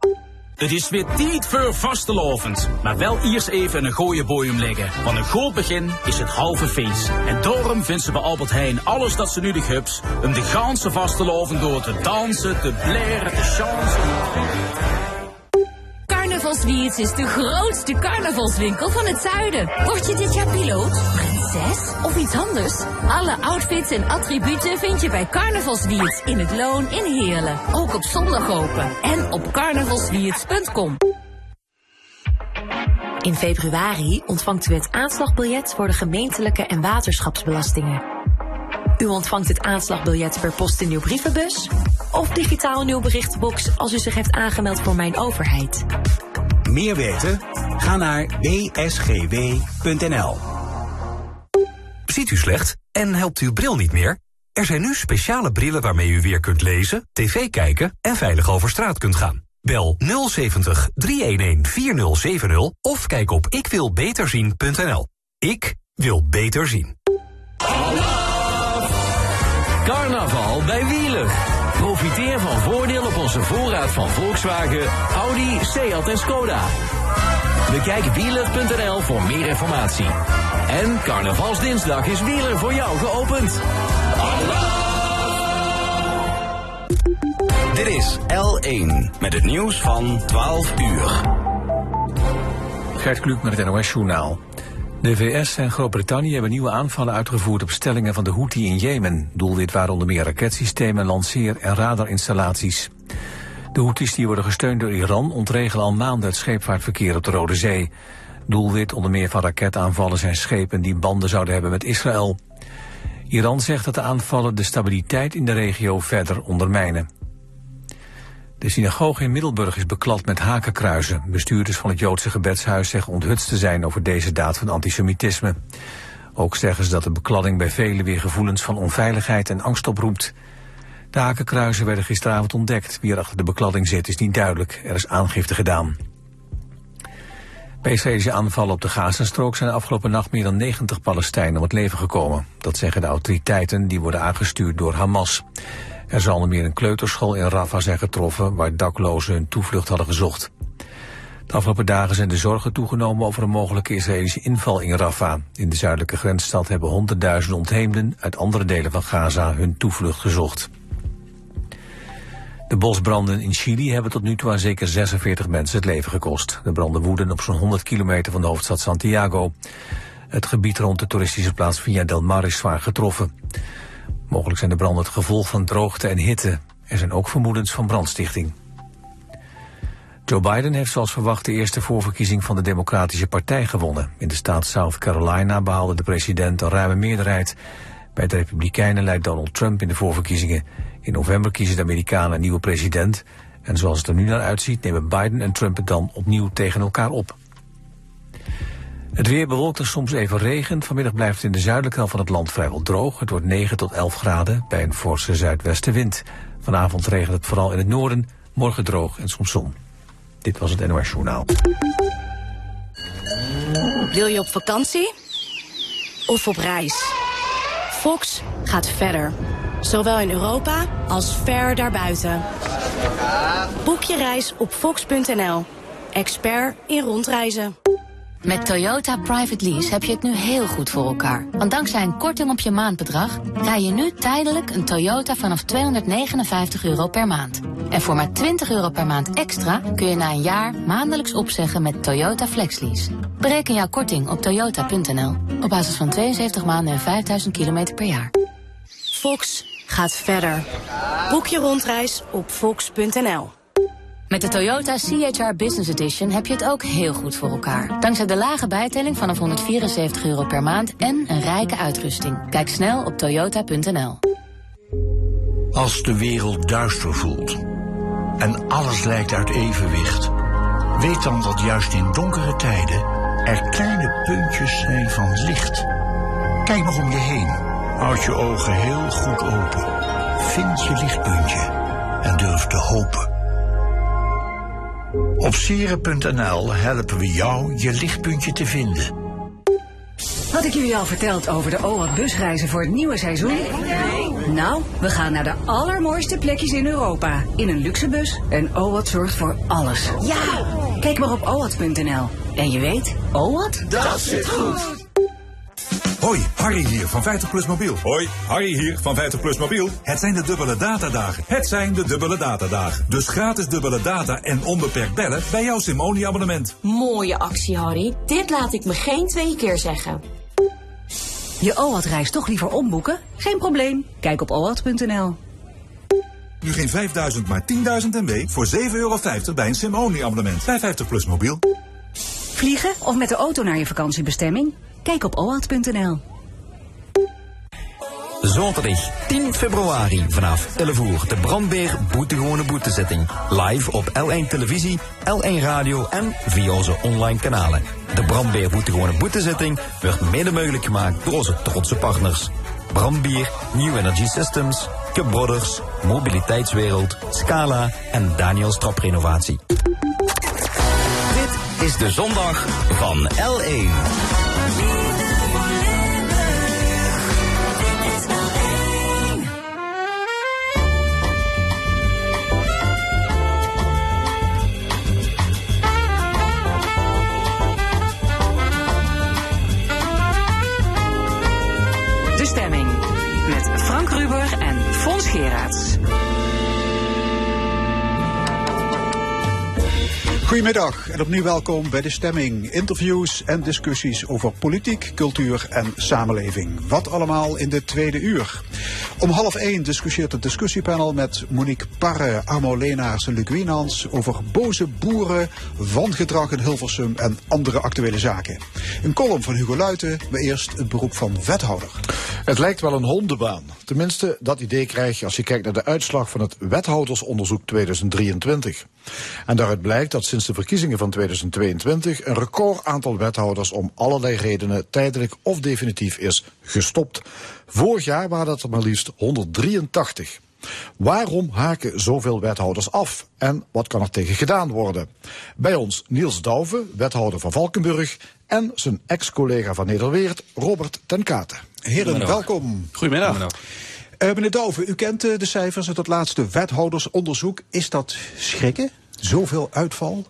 Het is weer tijd voor vastelovend. Maar wel eerst even een gooie boeien leggen. Want een goed begin is het halve feest. En daarom vindt ze bij Albert Heijn alles dat ze nodig hebt... om de ganse vastelovend door te dansen, te bleren, te chansen. Carnavalswiets is de grootste carnavalswinkel van het zuiden. Word je dit jaar piloot, prinses of iets anders? Alle outfits en attributen vind je bij Carnavalswiets in het Loon in Heerlen. Ook op zondag open. En op carnavalswiets.com. In februari ontvangt u het aanslagbiljet voor de gemeentelijke en waterschapsbelastingen. U ontvangt het aanslagbiljet per post in uw brievenbus of digitaal in uw berichtbox als u zich heeft aangemeld voor Mijn Overheid. Meer weten? Ga naar bsgw.nl. Ziet u slecht en helpt uw bril niet meer? Er zijn nu speciale brillen waarmee u weer kunt lezen, tv kijken en veilig over straat kunt gaan. Bel 070 311 4070 of kijk op ikwilbeterzien.nl. Ik wil beter zien. Carnaval bij Wieler. Profiteer van voordeel op onze voorraad van Volkswagen, Audi, Seat en Skoda. Bekijk wieler.nl voor meer informatie. En carnavalsdinsdag is Wieler voor jou geopend. Dit is L1 met het nieuws van 12 uur. Gert Kluk met het NOS-journaal. De VS en Groot-Brittannië hebben nieuwe aanvallen uitgevoerd op stellingen van de Houthi in Jemen. Doelwit waren onder meer raketsystemen, lanceer- en radarinstallaties. De Houthis die worden gesteund door Iran ontregelen al maanden het scheepvaartverkeer op de Rode Zee. Doelwit onder meer van raketaanvallen zijn schepen die banden zouden hebben met Israël. Iran zegt dat de aanvallen de stabiliteit in de regio verder ondermijnen. De synagoge in Middelburg is beklad met hakenkruizen. Bestuurders van het Joodse gebedshuis zeggen onthutst te zijn over deze daad van antisemitisme. Ook zeggen ze dat de bekladding bij velen weer gevoelens van onveiligheid en angst oproept. De hakenkruizen werden gisteravond ontdekt. Wie er achter de bekladding zit is niet duidelijk. Er is aangifte gedaan. Bij Israëlische aanvallen op de Gazastrook zijn de afgelopen nacht meer dan 90 Palestijnen om het leven gekomen. Dat zeggen de autoriteiten die worden aangestuurd door Hamas. Er zal onder meer een kleuterschool in Rafah zijn getroffen waar daklozen hun toevlucht hadden gezocht. De afgelopen dagen zijn de zorgen toegenomen over een mogelijke Israëlische inval in Rafah. In de zuidelijke grensstad hebben honderdduizenden ontheemden uit andere delen van Gaza hun toevlucht gezocht. De bosbranden in Chili hebben tot nu toe aan zeker 46 mensen het leven gekost. De branden woeden op zo'n 100 kilometer van de hoofdstad Santiago. Het gebied rond de toeristische plaats Villa del Mar is zwaar getroffen. Mogelijk zijn de branden het gevolg van droogte en hitte. Er zijn ook vermoedens van brandstichting. Joe Biden heeft zoals verwacht de eerste voorverkiezing van de Democratische Partij gewonnen. In de staat South Carolina behaalde de president een ruime meerderheid. Bij de Republikeinen leidt Donald Trump in de voorverkiezingen. In november kiezen de Amerikanen een nieuwe president. En zoals het er nu naar uitziet nemen Biden en Trump het dan opnieuw tegen elkaar op. Het weer bewolkt en soms even regen. Vanmiddag blijft het in de zuidelijke helft van het land vrijwel droog. Het wordt 9 tot 11 graden bij een forse zuidwestenwind. Vanavond regent het vooral in het noorden. Morgen droog en soms zon. Dit was het NOS Journaal. Wil je op vakantie? Of op reis? Fox gaat verder. Zowel in Europa als ver daarbuiten. Boek je reis op fox.nl. Expert in rondreizen. Met Toyota Private Lease heb je het nu heel goed voor elkaar. Want dankzij een korting op je maandbedrag rij je nu tijdelijk een Toyota vanaf 259 euro per maand. En voor maar 20 euro per maand extra kun je na een jaar maandelijks opzeggen met Toyota FlexLease. Bereken jouw korting op toyota.nl op basis van 72 maanden en 5000 kilometer per jaar. Fox gaat verder. Boek je rondreis op fox.nl. Met de Toyota CHR Business Edition heb je het ook heel goed voor elkaar. Dankzij de lage bijtelling vanaf 174 euro per maand en een rijke uitrusting. Kijk snel op toyota.nl. Als de wereld duister voelt en alles lijkt uit evenwicht, weet dan dat juist in donkere tijden er kleine puntjes zijn van licht. Kijk nog om je heen. Houd je ogen heel goed open. Vind je lichtpuntje en durf te hopen. Op sieren.nl helpen we jou je lichtpuntje te vinden. Had ik jullie al verteld over de OWAT busreizen voor het nieuwe seizoen? Nou, we gaan naar de allermooiste plekjes in Europa. In een luxe bus en OWAT zorgt voor alles. Ja! Kijk maar op owat.nl. En je weet, OWAT? Dat zit goed. Hoi, Harry hier van 50PLUS Mobiel. Hoi, Harry hier van 50PLUS Mobiel. Het zijn de dubbele datadagen. Het zijn de dubbele datadagen. Dus gratis dubbele data en onbeperkt bellen bij jouw Simone-abonnement. Mooie actie, Harry. Dit laat ik me geen twee keer zeggen. Je OWAT-reis toch liever omboeken? Geen probleem. Kijk op owat.nl. Nu geen 5000, maar 10.000 MB voor 7,50 euro bij een Simone-abonnement. Bij 50PLUS Mobiel. Vliegen of met de auto naar je vakantiebestemming? Kijk op owat.nl. Zaterdag 10 februari vanaf 11 uur de Brandbeer Boetegewone Boetezitting. Live op L1 Televisie, L1 Radio en via onze online kanalen. De Brandbeer Boetegewone Boetezitting wordt mede mogelijk gemaakt door onze trotse partners. Brandbier, New Energy Systems, Cup Brothers, Mobiliteitswereld, Scala en Daniel Strap Renovatie. Dit is de zondag van L1. Goedemiddag en opnieuw welkom bij de stemming. Interviews en discussies over politiek, cultuur en samenleving. Wat allemaal in de tweede uur. Om half één discussieert het discussiepanel met Monique Parre, Armo Leenaars en Luc Wienans over boze boeren, wangedrag in Hilversum en andere actuele zaken. Een column van Hugo Luiten, maar eerst het beroep van wethouder. Het lijkt wel een hondenbaan. Tenminste, dat idee krijg je als je kijkt naar de uitslag van het wethoudersonderzoek 2023. En daaruit blijkt dat sinds de verkiezingen van 2022 een record aantal wethouders om allerlei redenen tijdelijk of definitief is gestopt. Vorig jaar waren dat er maar liefst 183. Waarom haken zoveel wethouders af? En wat kan er tegen gedaan worden? Bij ons Niels Douwe, wethouder van Valkenburg, en zijn ex-collega van Nederweert, Robert ten Katen. Heren, welkom. Goedemiddag. Uh, meneer Douwe, u kent uh, de cijfers uit het laatste wethoudersonderzoek. Is dat schrikken? Zoveel uitval?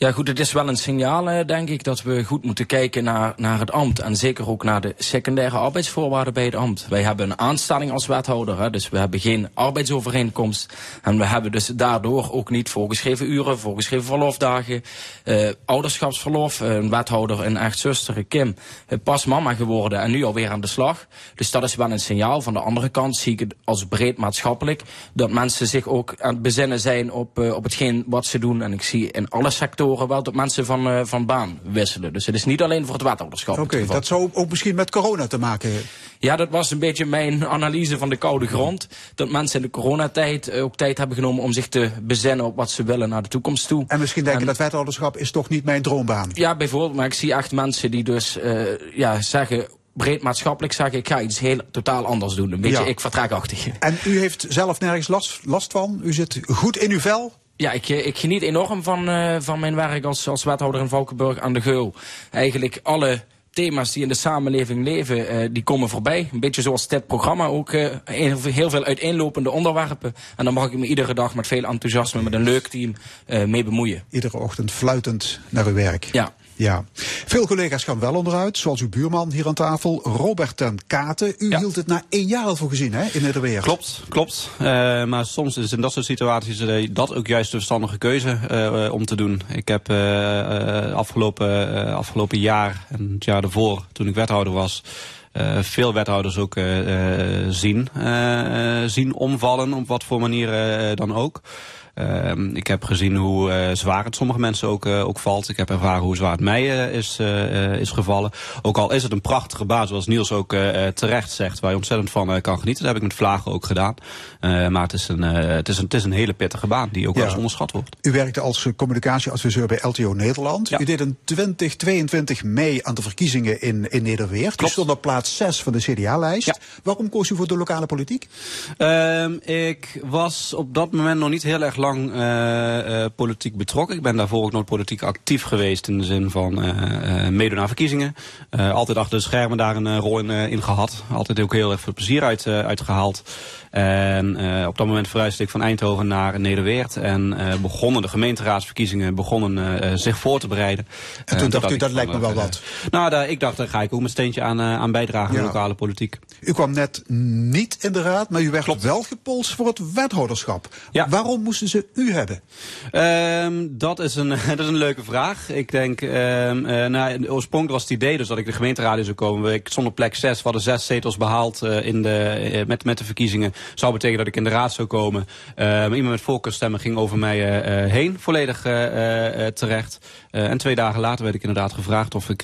Ja, goed, het is wel een signaal, denk ik, dat we goed moeten kijken naar, naar het ambt. En zeker ook naar de secundaire arbeidsvoorwaarden bij het ambt. Wij hebben een aanstelling als wethouder, hè, dus we hebben geen arbeidsovereenkomst. En we hebben dus daardoor ook niet voorgeschreven uren, voorgeschreven verlofdagen, eh, ouderschapsverlof. Een wethouder, een echt zuster, Kim, pas mama geworden en nu alweer aan de slag. Dus dat is wel een signaal. Van de andere kant zie ik het als breed maatschappelijk. Dat mensen zich ook aan het bezinnen zijn op, uh, op hetgeen wat ze doen. En ik zie in alle sectoren wel dat mensen van, uh, van baan wisselen. Dus het is niet alleen voor het wethouderschap. Oké, okay, dat zou ook misschien met corona te maken hebben. Ja, dat was een beetje mijn analyse van de koude grond. Dat mensen in de coronatijd ook tijd hebben genomen om zich te bezinnen op wat ze willen naar de toekomst toe. En misschien denken en, dat wethouderschap is toch niet mijn droombaan. Ja, bijvoorbeeld. Maar ik zie echt mensen die dus uh, ja, zeggen breed maatschappelijk zeggen, ik ga iets heel totaal anders doen. Een beetje ja. ik vertraagachtig. En u heeft zelf nergens last, last van? U zit goed in uw vel? Ja, ik, ik geniet enorm van, uh, van mijn werk als, als wethouder in Valkenburg aan de Geul. Eigenlijk alle thema's die in de samenleving leven, uh, die komen voorbij. Een beetje zoals dit programma ook. Uh, heel veel uiteenlopende onderwerpen. En dan mag ik me iedere dag met veel enthousiasme, met een leuk team, uh, mee bemoeien. Iedere ochtend fluitend naar uw werk. Ja. Ja, veel collega's gaan wel onderuit, zoals uw buurman hier aan tafel, Robert ten Katen. U ja. hield het na één jaar al voor gezien, hè, in Nederweer. Klopt, klopt. Uh, maar soms is in dat soort situaties uh, dat ook juist de verstandige keuze uh, om te doen. Ik heb afgelopen, afgelopen jaar en het jaar ervoor, toen ik wethouder was... Uh, veel wethouders ook uh, uh, zien, zien omvallen, op wat voor manier dan ook. Uh, ik heb gezien hoe uh, zwaar het sommige mensen ook, uh, ook valt. Ik heb ervaren hoe zwaar het mij is, is gevallen. Ook al is het een prachtige baan, zoals Niels ook terecht zegt, waar je ontzettend van kan genieten. Dat heb ik met Vlagen ook gedaan. maar het is, een, het, is een, het is een hele pittige baan die ook ja. wel eens onderschat wordt. U werkte als communicatieadviseur bij LTO Nederland. Ja. U deed in 2022 mee aan de verkiezingen in, in Nederweert. Klopt. U stond op plaats 6 van de CDA-lijst. Ja. Waarom koos u voor de lokale politiek? Ehm, ik was op dat moment nog niet heel erg lang lang uh, uh, politiek betrokken. Ik ben daarvoor ook nooit politiek actief geweest in de zin van uh, meedoen aan verkiezingen. altijd achter de schermen daar een rol in, in, gehad. Altijd ook heel erg veel plezier uit, uitgehaald. En uh, op dat moment verhuisde ik van Eindhoven naar Nederweert. En uh, begonnen de gemeenteraadsverkiezingen begonnen uh, zich voor te bereiden. En toen dacht u, dat lijkt me wel wat? Nou, daar, ik dacht, daar ga ik ook mijn steentje aan, aan bijdragen ja. in de lokale politiek. U kwam net niet in de raad, maar u werd Klopt. wel gepolst voor het wethouderschap. Ja. Waarom moesten moeten ze u hebben? Ehm, dat, is een, (laughs) dat is een leuke vraag. Ik denk, um, uh, nou, oorspronkelijk was het idee dus dat ik de gemeenteraad zou komen. Ik stond op plek 6, we hadden zes zetels behaald uh, in de, uh, met, met de verkiezingen. Zou betekenen dat ik in de raad zou komen. maar iemand met voorkeurstemmen ging over mij heen, volledig terecht. en twee dagen later werd ik inderdaad gevraagd of ik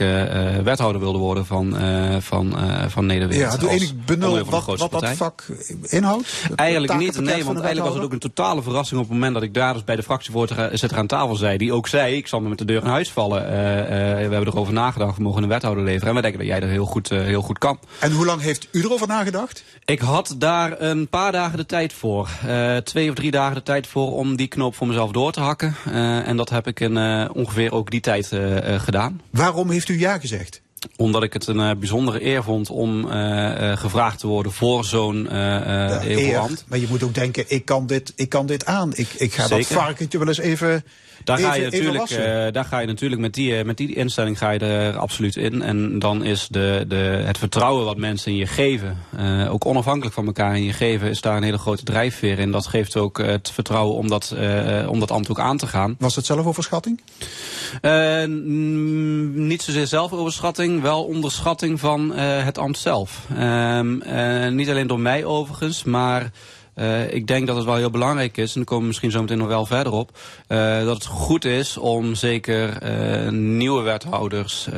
wethouder wilde worden van, van, van Nederland. Ja, doe enig benul wat, wat dat vak inhoudt? Eigenlijk niet, nee, want eigenlijk was het ook een totale verrassing op moment dat ik daar dus bij de fractievoorzitter aan tafel zei. Die ook zei, ik zal me met de deur in huis vallen. Uh, uh, we hebben erover nagedacht, we mogen een wethouder leveren. En we denken dat jij er heel goed, uh, heel goed kan. En hoe lang heeft u erover nagedacht? Ik had daar een paar dagen de tijd voor. twee of drie dagen de tijd voor om die knoop voor mezelf door te hakken. en dat heb ik in ongeveer ook die tijd gedaan. Waarom heeft u ja gezegd? Omdat ik het een uh, bijzondere eer vond om uh, uh, gevraagd te worden voor zo'n uh, Maar je moet ook denken, ik kan dit, ik kan dit aan. Ik, ik ga Zeker. dat varkentje wel eens even daar, even, ga je natuurlijk, uh, daar ga je natuurlijk met die, met die instelling ga je er absoluut in. En dan is de, de, het vertrouwen wat mensen in je geven, uh, ook onafhankelijk van elkaar in je geven, is daar een hele grote drijfveer in. Dat geeft ook het vertrouwen om dat, uh, om dat ambt ook aan te gaan. Was het zelfoverschatting? niet zozeer zelfoverschatting, wel onderschatting van het ambt zelf. niet alleen door mij overigens, maar... Uh, ik denk dat het wel heel belangrijk is, en daar komen we misschien zo meteen nog wel verder op, uh, dat het goed is om zeker uh, nieuwe wethouders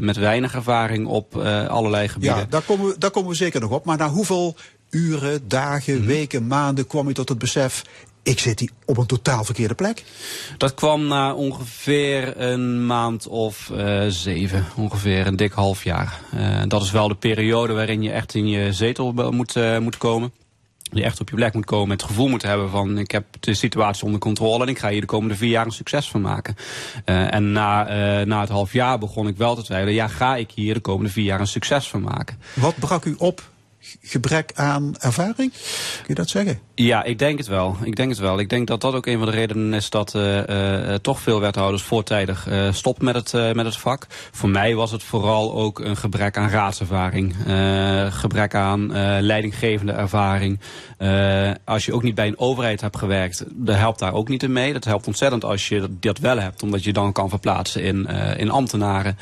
met weinig ervaring op allerlei gebieden. Ja, daar komen, we, daar komen we zeker nog op. Maar na hoeveel uren, dagen, mm -hmm. weken, maanden kwam je tot het besef, ik zit hier op een totaal verkeerde plek? Dat kwam na ongeveer een maand of uh, zeven, ongeveer een dik half jaar. Uh, dat is wel de periode waarin je echt in je zetel moet, uh, moet komen die echt op je plek moet komen, het gevoel moet hebben van ik heb de situatie onder controle en ik ga hier de komende vier jaar een succes van maken. Uh, en na, uh, na het half jaar begon ik wel te twijfelen, ja ga ik hier de komende vier jaar een succes van maken. Wat brak u op gebrek aan ervaring? Kun je dat zeggen? Ja, ik denk het wel. Ik denk het wel. Ik denk dat dat ook een van de redenen is dat uh, uh, toch veel wethouders voortijdig uh, met het, met het vak. Voor mij was het vooral ook een gebrek aan raadservaring. gebrek aan leidinggevende ervaring. als je ook niet bij een overheid hebt gewerkt, dat helpt daar ook niet in mee. Dat helpt ontzettend als je dat wel hebt, omdat je dan kan verplaatsen in, in ambtenaren.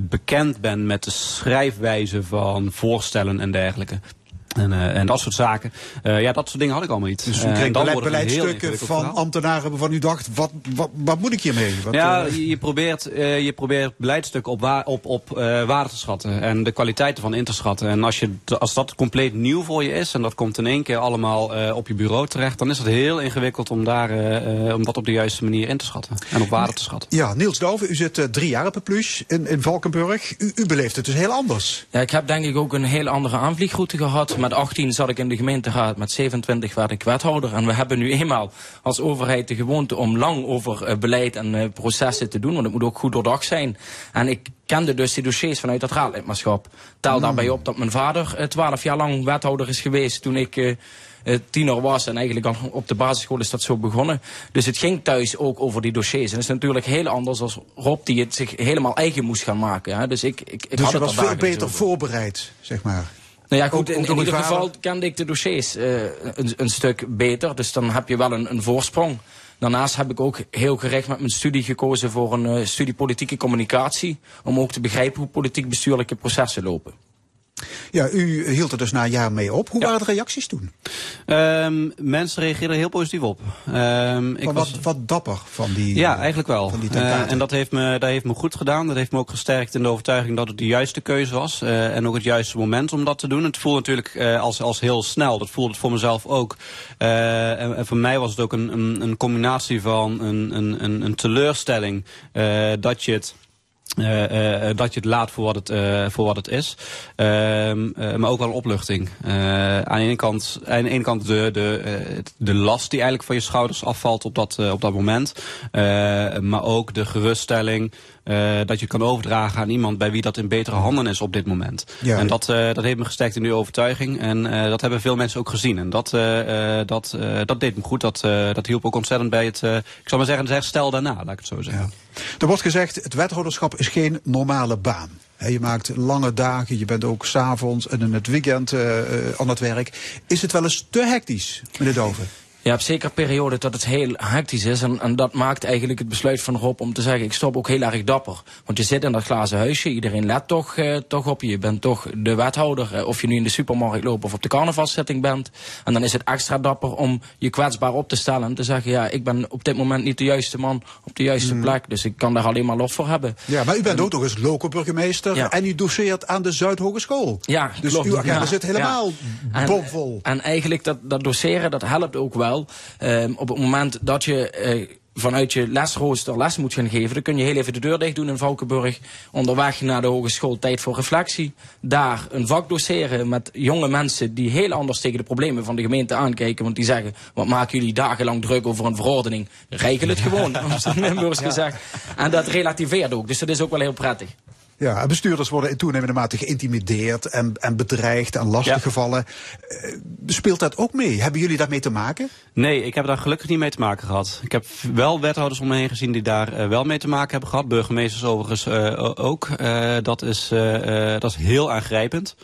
bekend bent met de schrijfwijze van voorstellen en dergelijke. dergelijke. En, uh, en dat soort zaken. Uh, ja, dat soort dingen had ik allemaal niet. Dus u kreeg uh, beleidsstukken van verhaal. ambtenaren waarvan u dacht, wat, wat, wat moet ik hiermee? Wat, ja, je probeert, je probeert beleidsstukken op, wa op, op waarde te schatten. En de kwaliteiten van in te schatten. En als, je, als dat compleet nieuw voor je is en dat komt in één keer allemaal op je bureau terecht. Dan is het heel ingewikkeld om, daar, om dat op de juiste manier in te schatten. En op waarde te schatten. Ja, Niels Douwe, u zit drie jaar op Plush in, in Valkenburg. U, u beleeft het dus heel anders. Ja, ik heb denk ik ook een heel andere aanvliegroute gehad met 18 zat ik in de gemeenteraad, met 27 werd ik wethouder. En we hebben nu eenmaal als overheid de gewoonte om lang over uh, beleid en uh, processen te doen. Want het moet ook goed doordacht zijn. En ik kende dus die dossiers vanuit het raadlidmaatschap. Tel mm. daarbij op dat mijn vader uh, 12 jaar lang wethouder is geweest toen ik tiener was. En eigenlijk al op de basisschool is dat zo begonnen. Dus het ging thuis ook over die dossiers. En dat is natuurlijk heel anders als Rob die het zich helemaal eigen moest gaan maken. Hè. Dus ik, ik, ik dus had je het was veel beter voorbereid, zeg maar. Nou ja, goed, in, in ieder geval kende ik de dossiers uh, een, een, stuk beter. Dus dan heb je wel een, een, voorsprong. Daarnaast heb ik ook heel gericht met mijn studie gekozen voor een uh, studie politieke communicatie. Om ook te begrijpen hoe politiek bestuurlijke processen lopen. Ja, u hield er dus na een jaar mee op. Hoe ja. waren de reacties toen? Um, mensen reageerden heel positief op. Um, ik wat, was, wat dapper van die Ja, eigenlijk wel. Van die uh, en dat heeft, me, dat heeft me goed gedaan. Dat heeft me ook gesterkt in de overtuiging dat het de juiste keuze was. Uh, en ook het juiste moment om dat te doen. Het voelde natuurlijk uh, als, als heel snel. Dat voelde het voor mezelf ook. En, en, voor mij was het ook een, een, een combinatie van een, een, een teleurstelling. dat je het uh, uh, dat je het laat voor wat het, voor wat het is. maar ook wel een opluchting. aan, de ene kant, aan de kant de, de, de last die eigenlijk van je schouders afvalt op dat, op dat moment. maar ook de geruststelling uh, dat je kan overdragen aan iemand bij wie dat in betere handen is op dit moment. Ja. En dat, uh, dat heeft me gesterkt in uw overtuiging. En uh, dat hebben veel mensen ook gezien. En dat, dat, dat deed me goed. Dat, dat hielp ook ontzettend bij het, ik zal maar zeggen, het herstel daarna, laat ik het zo zeggen. Ja. Er wordt gezegd, het wethouderschap is geen normale baan. Je maakt lange dagen, je bent ook s'avonds en in het weekend aan het werk. Is het wel eens te hectisch, meneer Doven? Je hebt zeker perioden dat het heel hectisch is. En, en dat maakt eigenlijk het besluit van Rob om te zeggen... ik stop ook heel erg dapper. Want je zit in dat glazen huisje. Iedereen let toch, eh, toch op je. Je bent toch de wethouder. Eh, of je nu in de supermarkt loopt of op de carnavalszitting bent. En dan is het extra dapper om je kwetsbaar op te stellen. En te zeggen, ja, ik ben op dit moment niet de juiste man op de juiste Mhm. plek. Dus ik kan daar alleen maar lof voor hebben. Ja, maar u bent ook nog eens local burgemeester Ja. en u doceert aan de Zuidhogeschool. Ja, Dus klopt. uw agenda Ja, zit helemaal ja. En- bomvol. En eigenlijk dat, dat doseren, dat helpt ook wel. Ehm, op het moment dat je eh, vanuit je lesrooster les moet gaan geven... dan kun je heel even de deur dicht doen in Valkenburg. Onderweg naar de hogeschool, tijd voor reflectie. Daar een vak doseren met jonge mensen... die heel anders tegen de problemen van de gemeente aankijken. Want die zeggen, wat maken jullie dagenlang druk over een verordening? Regel het gewoon, (laughs) om het Limburgs gezegd. En dat relativeert ook, dus dat is ook wel heel prettig. Ja, bestuurders worden in toenemende mate geïntimideerd en, en bedreigd en lastiggevallen. Eh, Speelt dat ook mee? Hebben jullie daarmee te maken? Nee, ik heb daar gelukkig niet mee te maken gehad. Ik heb wel wethouders om me heen gezien die daar eh, wel mee te maken hebben gehad. Burgemeesters overigens eh, ook. Dat, is, dat is heel aangrijpend.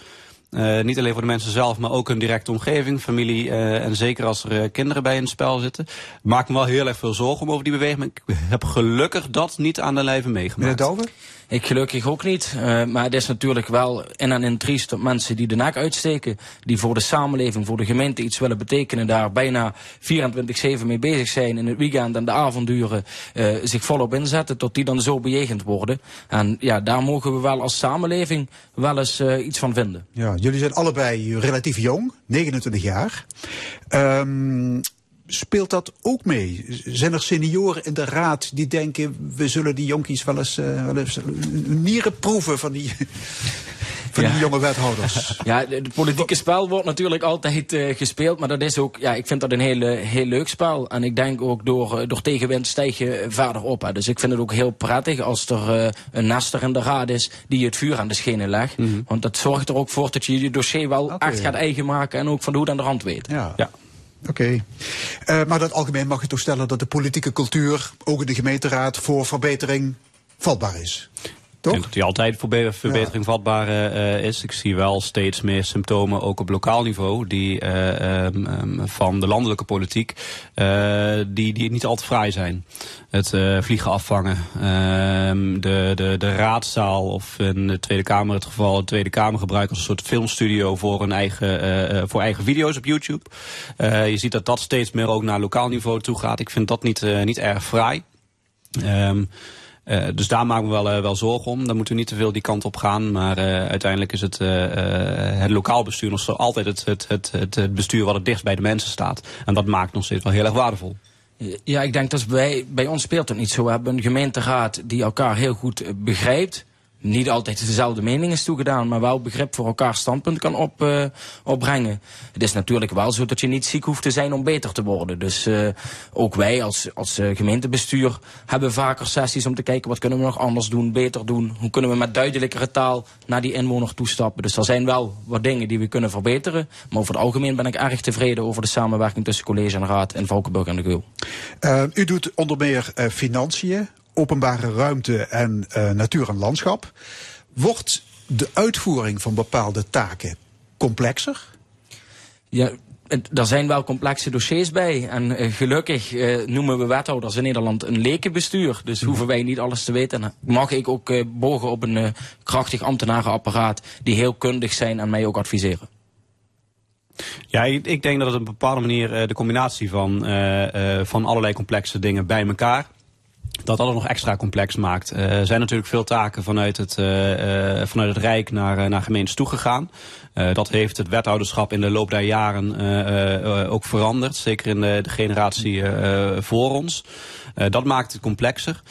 Niet alleen voor de mensen zelf, maar ook hun directe omgeving, familie en zeker als er kinderen bij in het spel zitten. Maakt me wel heel erg veel zorgen om over die beweging. maar Ik heb gelukkig dat niet aan de lijve meegemaakt. Meneer Douwe? Ik gelukkig ook niet. Eh, maar het is natuurlijk wel in en in triest dat mensen die de nek uitsteken, die voor de samenleving, voor de gemeente iets willen betekenen, daar bijna 24-7 mee bezig zijn in het weekend en de avonduren, eh, zich volop inzetten, tot die dan zo bejegend worden. En ja, daar mogen we wel als samenleving wel eens eh, iets van vinden. Ja, jullie zijn allebei relatief jong, 29 jaar. Ehm, speelt dat ook mee? Zijn er senioren in de raad die denken... we zullen die jonkies wel eens, eh, wel eens nieren proeven van die, (laughs) van die jonge wethouders? (laughs) Ja, het politieke spel wordt natuurlijk altijd eh, gespeeld, maar dat is ook, ja, ik vind dat een heel, heel leuk spel. En ik denk ook door, eh, door tegenwind stijg je verder op. Hè. Dus ik vind het ook heel prettig als er eh, een nester in de raad is die het vuur aan de schenen legt. Want dat zorgt er ook voor dat je je dossier wel echt gaat eigen maken en ook van de hoed aan de rand weet. Ja. Oké. Eh, maar dat algemeen mag je toch stellen dat de politieke cultuur, ook in de gemeenteraad, voor verbetering vatbaar is. Ik denk dat die altijd voor be- verbetering vatbaar eh, eh, is. Ik zie wel steeds meer symptomen, ook op lokaal niveau, die eh, ehm, ehm, van de landelijke politiek, die, die niet al te fraai zijn. Het vliegen afvangen, ehm, de, de, de raadzaal of in de Tweede Kamer het geval, de Tweede Kamer gebruiken als een soort filmstudio voor, een eigen, voor eigen video's op YouTube. Je ziet dat dat steeds meer ook naar lokaal niveau toe gaat. Ik vind dat niet, niet erg fraai. Ehm, eh, dus daar maken we wel, eh, wel zorgen om. Daar moeten we niet te veel die kant op gaan. Maar eh, uiteindelijk is het, het lokaal bestuur nog altijd het, het, het, het, bestuur wat het dichtst bij de mensen staat. En dat maakt nog steeds wel heel erg waardevol. Ja, ik denk dat bij, bij ons speelt het niet zo. We hebben een gemeenteraad die elkaar heel goed begrijpt. Niet altijd dezelfde mening is toegedaan, maar wel begrip voor elkaar standpunt kan op, eh, opbrengen. Het is natuurlijk wel zo dat je niet ziek hoeft te zijn om beter te worden. Dus eh, ook wij als, als eh, gemeentebestuur hebben vaker sessies om te kijken wat kunnen we nog anders doen, beter doen. Hoe kunnen we met duidelijkere taal naar die inwoner toestappen. Dus er zijn wel wat dingen die we kunnen verbeteren. Maar over het algemeen ben ik erg tevreden over de samenwerking tussen college en raad in Valkenburg en de Geul. U doet onder meer financiën, openbare ruimte en eh, natuur en landschap. Wordt de uitvoering van bepaalde taken complexer? Ja, er zijn wel complexe dossiers bij. En eh, gelukkig eh, noemen we wethouders in Nederland een lekenbestuur. Dus hoeven wij niet alles te weten. En mag ik ook eh, bogen op een eh, krachtig ambtenarenapparaat die heel kundig zijn en mij ook adviseren. Ja, ik, ik denk dat het op een bepaalde manier eh, de combinatie van, eh, eh, van allerlei complexe dingen bij elkaar. Dat het nog extra complex maakt. Eh, er zijn natuurlijk veel taken vanuit het, eh, eh, vanuit het Rijk naar, naar gemeentes toegegaan. Eh, dat heeft het wethouderschap in de loop der jaren ook veranderd. Zeker in de, de generatie voor ons. Dat maakt het complexer.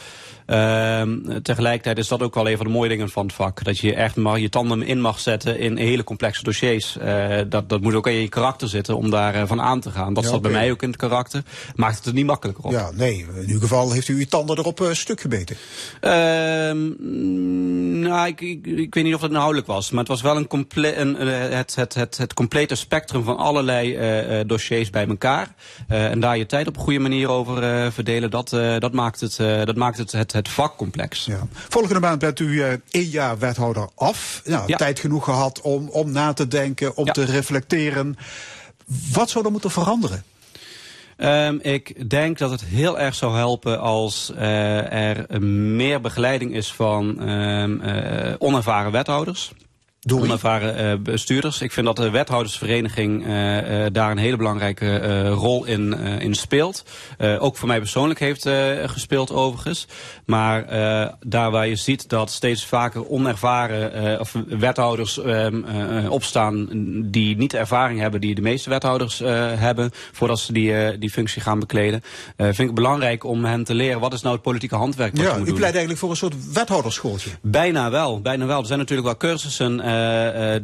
Ehm, tegelijkertijd is dat ook wel een van de mooie dingen van het vak. Dat je echt maar je tanden in mag zetten in hele complexe dossiers. Eh, dat, dat moet ook in je karakter zitten om daar eh, van aan te gaan. Dat Ja, staat bij mij ook in het karakter. Maakt het er niet makkelijker op. Ja, nee. In uw geval heeft u uw tanden erop eh, stuk gebeten. Ehm, mm, nou, ik, ik, ik weet niet of het inhoudelijk was, maar het was wel een comple een, eh, het, het, het, het complete spectrum van allerlei dossiers bij elkaar. En daar je tijd op een goede manier over verdelen, dat, dat maakt het, dat maakt het, het, het vak complex. Ja. Volgende maand bent u eh, één jaar wethouder af. Nou, Ja. Tijd genoeg gehad om, om na te denken, om te reflecteren. Wat zou er moeten veranderen? Um, ik denk dat het heel erg zou helpen als uh, er meer begeleiding is van um, uh, onervaren wethouders. Doei. onervaren uh, bestuurders. Ik vind dat de wethoudersvereniging uh, uh, daar een hele belangrijke rol in, in speelt. ook voor mij persoonlijk heeft gespeeld overigens. Maar daar waar je ziet dat steeds vaker onervaren of wethouders um, opstaan die niet de ervaring hebben die de meeste wethouders hebben voordat ze die, die functie gaan bekleden. vind ik het belangrijk om hen te leren wat is nou het politieke handwerk wat ja, u pleit eigenlijk voor een soort wethouderschooltje. Bijna wel, bijna wel. Er zijn natuurlijk wel cursussen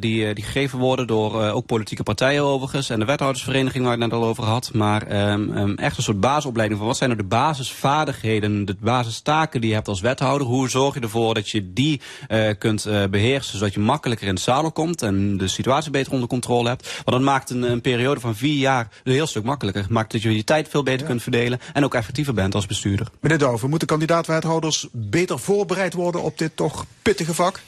die, die gegeven worden door ook politieke partijen overigens. En de wethoudersvereniging waar ik het net al over had. Maar um, um, echt een soort basisopleiding van wat zijn nou de basisvaardigheden, de basistaken die je hebt als wethouder. Hoe zorg je ervoor dat je die kunt beheersen zodat je makkelijker in de zadel komt en de situatie beter onder controle hebt. Want dat maakt een, een periode van vier jaar een heel stuk makkelijker. Maakt dat je je tijd veel beter ja. kunt verdelen en ook effectiever bent als bestuurder. Meneer Douwen, moeten kandidaat-wethouders beter voorbereid worden op dit toch pittige vak?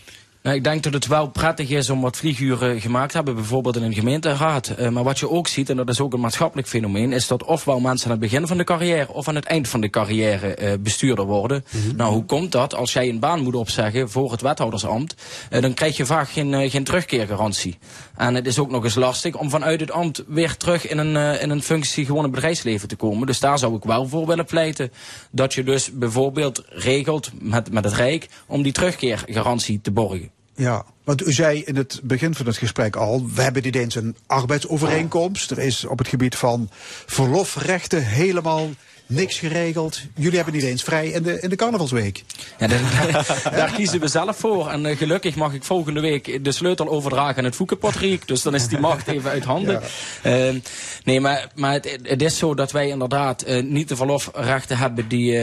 Nou, ik denk dat het wel prettig is om wat vlieguren gemaakt te hebben, bijvoorbeeld in een gemeenteraad. Uh, maar wat je ook ziet, en dat is ook een maatschappelijk fenomeen, is dat ofwel mensen aan het begin van de carrière of aan het eind van de carrière uh, bestuurder worden. Mm -hmm. Nou, hoe komt dat? Als jij een baan moet opzeggen voor het wethoudersambt, uh, dan krijg je vaak geen, geen terugkeergarantie. En het is ook nog eens lastig om vanuit het ambt weer terug in een, in een functie gewoon het bedrijfsleven te komen. Dus daar zou ik wel voor willen pleiten dat je dus bijvoorbeeld regelt met, met het Rijk om die terugkeergarantie te borgen. Ja, want u zei in het begin van het gesprek al, we hebben niet eens een arbeidsovereenkomst. Er is op het gebied van verlofrechten helemaal niks geregeld. Jullie hebben niet eens vrij in de, in de carnavalsweek. Ja, daar, (laughs) daar kiezen we zelf voor. En uh, gelukkig mag ik volgende week de sleutel overdragen aan het Voekenpatriek. Dus dan is die macht (laughs) even uit handen. Ja. Uh, nee, maar, maar het, het, is zo dat wij inderdaad uh, niet de verlofrechten hebben die,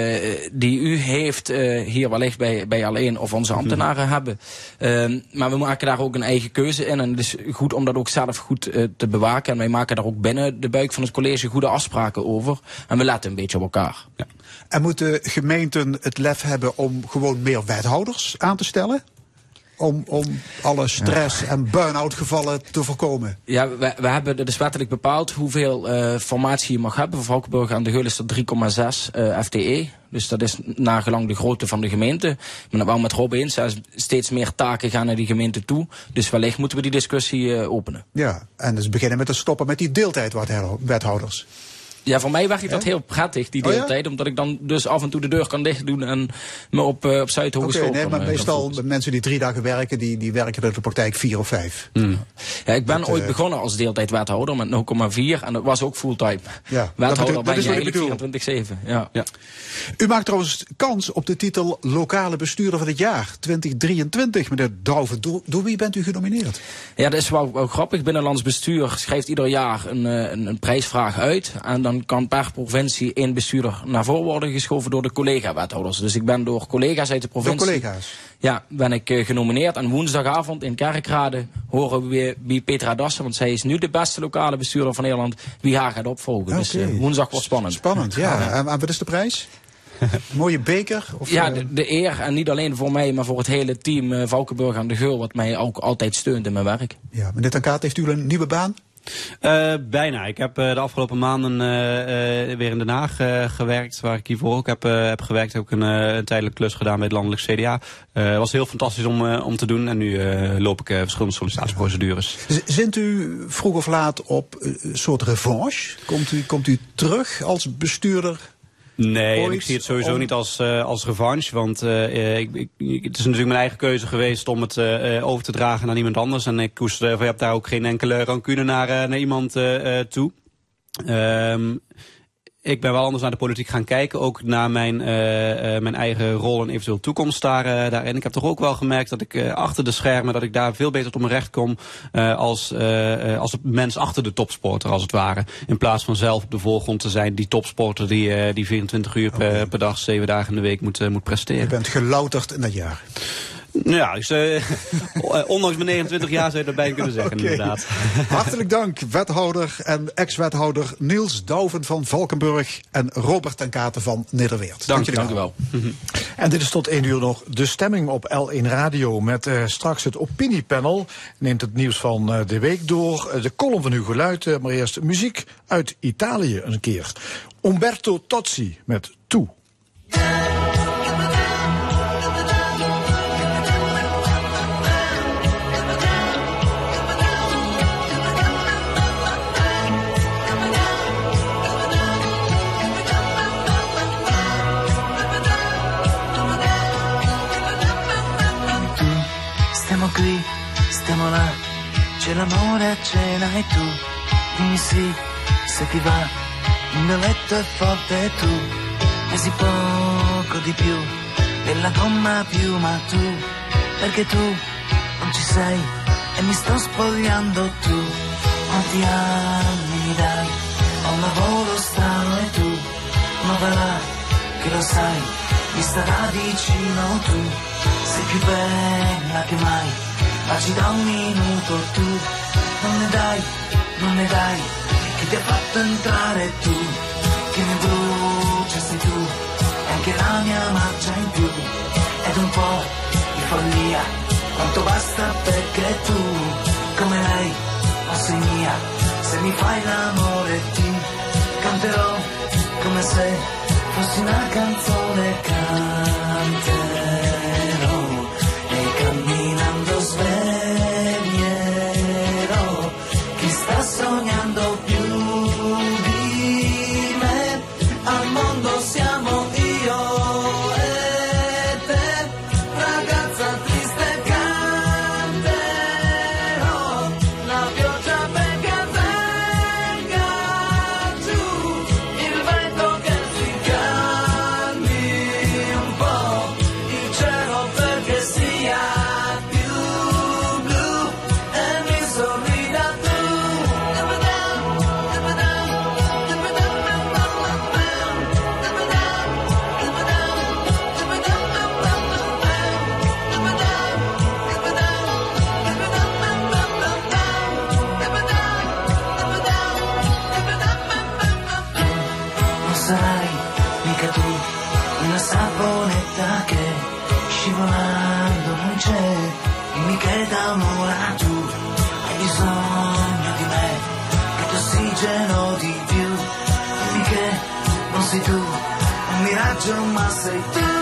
die u heeft hier wellicht bij, bij alleen of onze ambtenaren hebben. maar we maken daar ook een eigen keuze in. En het is goed om dat ook zelf goed te bewaken. En wij maken daar ook binnen de buik van het college goede afspraken over. En we letten een beetje op elkaar. Ja. En moeten gemeenten het lef hebben om gewoon meer wethouders aan te stellen? Om, om alle stress ja. en burn-out gevallen te voorkomen? Ja, we, we hebben dus wettelijk bepaald hoeveel uh, formatie je mag hebben. Voor Valkenburg aan de Geul is dat 3,6 uh, FTE. Dus dat is nagelang de grootte van de gemeente. Ik ben het wel met Rob eens. Steeds meer taken gaan naar die gemeente toe. Dus wellicht moeten we die discussie uh, openen. Ja, en dus beginnen met te stoppen met die deeltijdwethouders. Ja, voor mij werkt dat heel prettig, die deeltijd. Oh ja? Omdat ik dan dus af en toe de deur kan dicht doen en me op, uh, op Zuidhogeschool okay, nee, maar meestal mensen die drie dagen werken, die, die werken in de praktijk vier of vijf. Mm. Ja, ik ben dat, ooit uh, begonnen als deeltijdwethouder met 0,4 en dat was ook fulltime. Ja, wethouder dat, ben dat je eigenlijk 24-7. Ja. ja. U maakt trouwens kans op de titel Lokale Bestuurder van het Jaar 2023, meneer Douwen. Door, door wie bent u genomineerd? Ja, dat is wel, wel grappig. Binnenlands Bestuur schrijft ieder jaar een, een, een prijsvraag uit en dan kan per provincie één bestuurder naar voren worden geschoven door de collega-wethouders. Dus ik ben door collega's uit de provincie... Door collega's? Ja, ben ik uh, genomineerd. En woensdagavond in Kerkrade horen we weer wie Petra Dassen, want zij is nu de beste lokale bestuurder van Nederland, wie haar gaat opvolgen. Okay. Dus uh, woensdag wordt spannend. Spannend, ja. ja. En, en wat is de prijs? (laughs) Mooie beker? Of ja, de, de, eer. En niet alleen voor mij, maar voor het hele team uh, Valkenburg aan de Geul, wat mij ook altijd steunt in mijn werk. Ja, meneer Tankaat, heeft u een nieuwe baan? Uh, bijna. Ik heb uh, de afgelopen maanden uh, weer in Den Haag gewerkt, waar ik hiervoor ook heb, heb gewerkt. Heb ik een, een tijdelijke klus gedaan bij het landelijk CDA. Het was heel fantastisch om, om te doen en nu loop ik verschillende sollicitatieprocedures. Zint u vroeg of laat op een soort revanche? Komt u, komt u terug als bestuurder Nee, en ik zie het sowieso om... niet als, uh, als revanche. Want uh, ik, ik, het is natuurlijk mijn eigen keuze geweest om het uh, over te dragen aan iemand anders. En ik koester, uh, heb daar ook geen enkele rancune naar, naar iemand toe. Um, ik ben wel anders naar de politiek gaan kijken. Ook naar mijn, uh, uh, mijn eigen rol en eventueel toekomst daar, uh, daarin. Ik heb toch ook wel gemerkt dat ik achter de schermen... dat ik daar veel beter tot mijn recht kom... als, als mens achter de topsporter, als het ware. In plaats van zelf op de voorgrond te zijn. Die topsporter die, die 24 uur okay. per, per, dag, 7 dagen in de week moet, moet presteren. Je bent gelouterd in dat jaar. Ja, dus, (laughs) uh, ondanks mijn 29 jaar zou je erbij kunnen zeggen, okay. inderdaad. (laughs) Hartelijk dank, wethouder en ex-wethouder Niels Douwen van Valkenburg en Robert ten Katen van Nederweert. Dank, dank, dank u wel. (laughs) En dit is tot één uur nog de stemming op L1 Radio met uh, straks het opiniepanel. Neemt het nieuws van uh, de week door, de column van Hugo Luiten, maar eerst muziek uit Italië een keer. Umberto Tozzi met Toe. Là, c'è l'amore a cena e tu dimmi sì, se ti va, il mio letto è forte e tu pesi poco di più della gomma più, ma tu, perché tu non ci sei e mi sto spogliando tu, quanti anni dai, ho un lavoro strano e tu, ma là, che lo sai, mi starà vicino tu, sei più bella che mai, baci da un minuto tu, non ne dai, non ne dai, chi ti ha fatto entrare tu, che mi brucia sei tu, e anche la mia marcia in più, ed un po' di follia, quanto basta perché tu, come lei, non sei mia, se mi fai l'amore ti canterò come se fossi una canzone canterò Eu uma aceitei.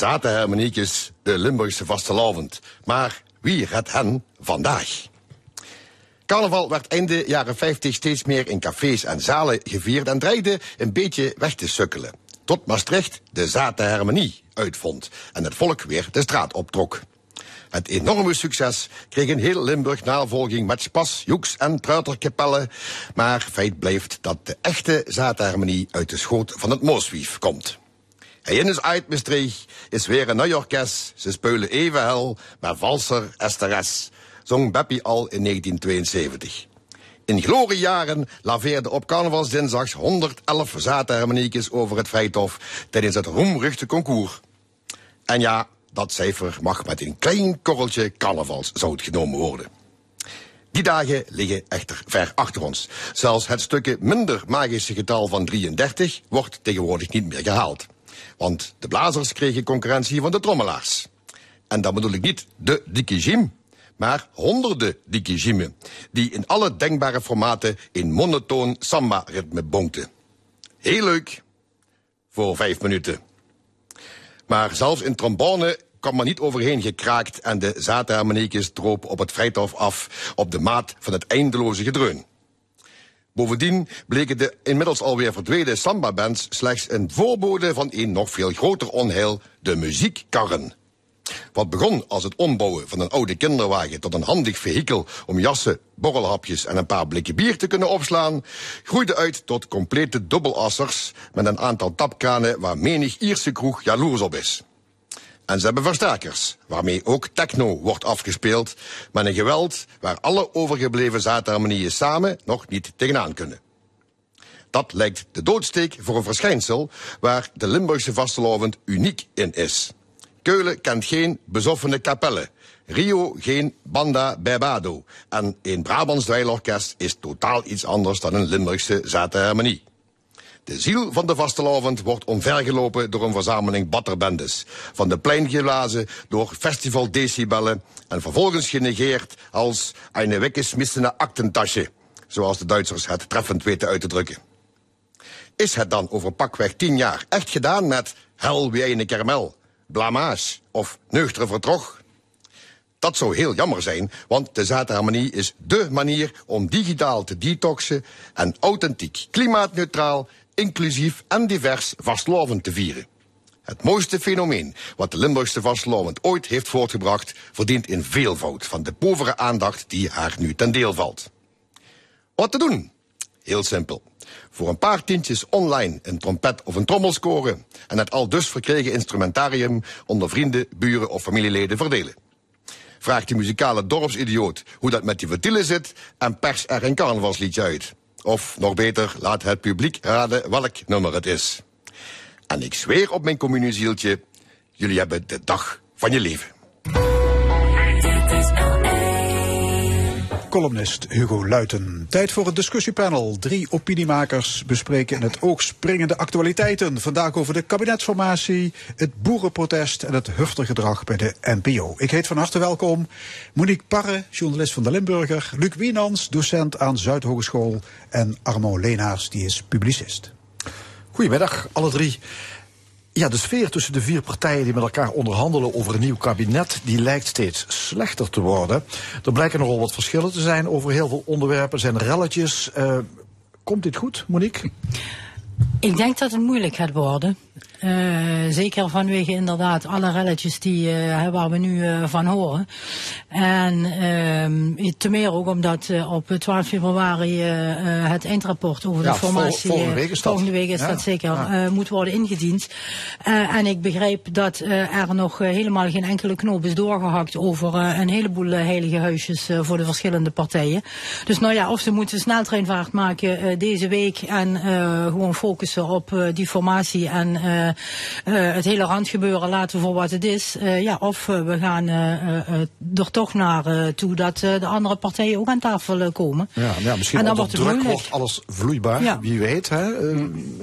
De zaterhermaniekjes, de Limburgse vastelavond. Maar wie redt hen vandaag? Carnaval werd einde jaren 50 steeds meer in cafés en zalen gevierd en dreigde een beetje weg te sukkelen. Tot Maastricht de zaterhermanie uitvond en het volk weer de straat optrok. Het enorme succes kreeg in heel Limburg navolging met spas, joeks en truiterkapellen. Maar feit blijft dat de echte zaadharmonie uit de schoot van het Mooswief komt. Hij is uit Maastricht, is weer een nieuw orkest. Ze spelen even hel, maar valser STRS, zong Beppie al in 1972. In gloriejaren laveerden op carnavalsdinsdags 111 zaadharmoniekjes over het Vrijthof tijdens het roemruchte concours. En ja, dat cijfer mag met een klein korreltje carnavalszout genomen worden. Die dagen liggen echter ver achter ons. Zelfs het stukje minder magische getal van 33 wordt tegenwoordig niet meer gehaald. Want de blazers kregen concurrentie van de trommelaars. En dan bedoel ik niet de dikijim, maar honderden dikijimmen, die in alle denkbare formaten in monotoon samba-ritme bonkten. Heel leuk, voor vijf minuten. Maar zelfs in trombone kwam er niet overheen gekraakt en de zaterharmoniekjes droop op het vrijthof af op de maat van het eindeloze gedreun. Bovendien bleken de inmiddels alweer verdwenen samba-bands slechts een voorbode van een nog veel groter onheil, de muziekkarren. Wat begon als het ombouwen van een oude kinderwagen tot een handig vehikel om jassen, borrelhapjes en een paar blikken bier te kunnen opslaan, groeide uit tot complete dubbelassers met een aantal tapkranen waar menig Ierse kroeg jaloers op is. En ze hebben versterkers, waarmee ook techno wordt afgespeeld, met een geweld waar alle overgebleven zaadharmonieën samen nog niet tegenaan kunnen. Dat lijkt de doodsteek voor een verschijnsel waar de Limburgse vastelovend uniek in is. Keulen kent geen bezoffene kapellen. Rio geen banda Bado. En een Brabants dweilorkest is totaal iets anders dan een Limburgse zaterharmonie. De ziel van de vastelovend wordt omvergelopen door een verzameling batterbendes. Van de plein geblazen door festivaldecibellen en vervolgens genegeerd als een weggesmissene aktentasje. Zoals de Duitsers het treffend weten uit te drukken. Is het dan over pakweg tien jaar echt gedaan met hel wie een kermel, blamage of nuchtere vertrog? Dat zou heel jammer zijn, want de zaterharmonie is dé manier om digitaal te detoxen en authentiek, klimaatneutraal, inclusief en divers vastlovend te vieren. Het mooiste fenomeen wat de Limburgse vastlovend ooit heeft voortgebracht, verdient in veelvoud van de povere aandacht die haar nu ten deel valt. Wat te doen? Heel simpel. Voor een paar tientjes online een trompet of een trommel scoren en het al dus verkregen instrumentarium onder vrienden, buren of familieleden verdelen. Vraag die muzikale dorpsidioot hoe dat met die vertielen zit en pers er een carnavalsliedje uit. Of nog beter, laat het publiek raden welk nummer het is. En ik zweer op mijn communiezieltje, jullie hebben de dag van je leven. Columnist Hugo Luiten. Tijd voor het discussiepanel. Drie opiniemakers bespreken in het oog springende actualiteiten. Vandaag over de kabinetsformatie, het boerenprotest en het huftergedrag bij de NPO. Ik heet van harte welkom Monique Parre, journalist van de Limburger. Luc Wienans, docent aan Zuidhogeschool. En Armo Leenaars, die is publicist. Goedemiddag, alle drie. Ja, de sfeer tussen de vier partijen die met elkaar onderhandelen over een nieuw kabinet, die lijkt steeds slechter te worden. Er blijken nogal wat verschillen te zijn over heel veel onderwerpen, er zijn relletjes. Uh, komt dit goed, Monique? Ik denk dat het moeilijk gaat worden. Uh, zeker vanwege inderdaad alle relletjes die, uh, waar we nu uh, van horen. En ehm, te meer ook omdat op 12 februari het eindrapport over ja, de formatie... Vol, volgende week is dat, volgende week is ja, dat zeker, ja. moet worden ingediend. en ik begrijp dat er nog helemaal geen enkele knoop is doorgehakt over een heleboel heilige huisjes voor de verschillende partijen. Dus nou ja, of ze moeten sneltreinvaart maken deze week en gewoon focussen op die formatie en het hele randgebeuren laten voor wat het is. Uh, ja, of uh, we gaan er toch naar toe dat de andere partijen ook aan tafel komen. Ja, ja misschien en dan wordt het druk moeilijk. wordt alles vloeibaar, Ja. wie weet. Hè?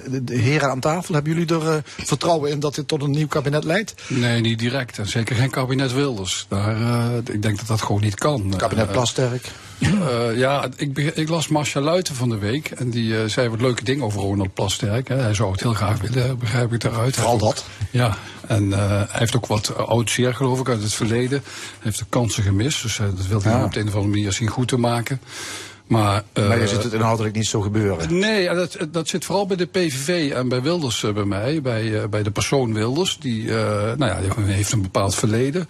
de, de heren aan tafel, hebben jullie er vertrouwen in dat dit tot een nieuw kabinet leidt? Nee, niet direct. En zeker geen kabinet Wilders. Daar, uh, ik denk dat dat gewoon niet kan. Kabinet Uh, Plasterk. Uh, ja, ik, ik las Marcia Luiten van de week. En die uh, zei wat leuke dingen over Ronald Plasterk. Hè. Hij zou het heel graag willen, begrijp ik daaruit. Vooral ook- Ja, en uh, hij heeft ook wat oud zeer, geloof ik, uit het verleden. Hij heeft de kansen gemist. Dus dat wil hij Ja. op de een of andere manier zien goed te maken. Maar, uh, maar je ziet het inhoudelijk niet zo gebeuren. Nee, dat, dat zit vooral bij de PVV en bij Wilders bij mij. Bij, bij de persoon Wilders. Die, uh, nou ja, die heeft een bepaald verleden.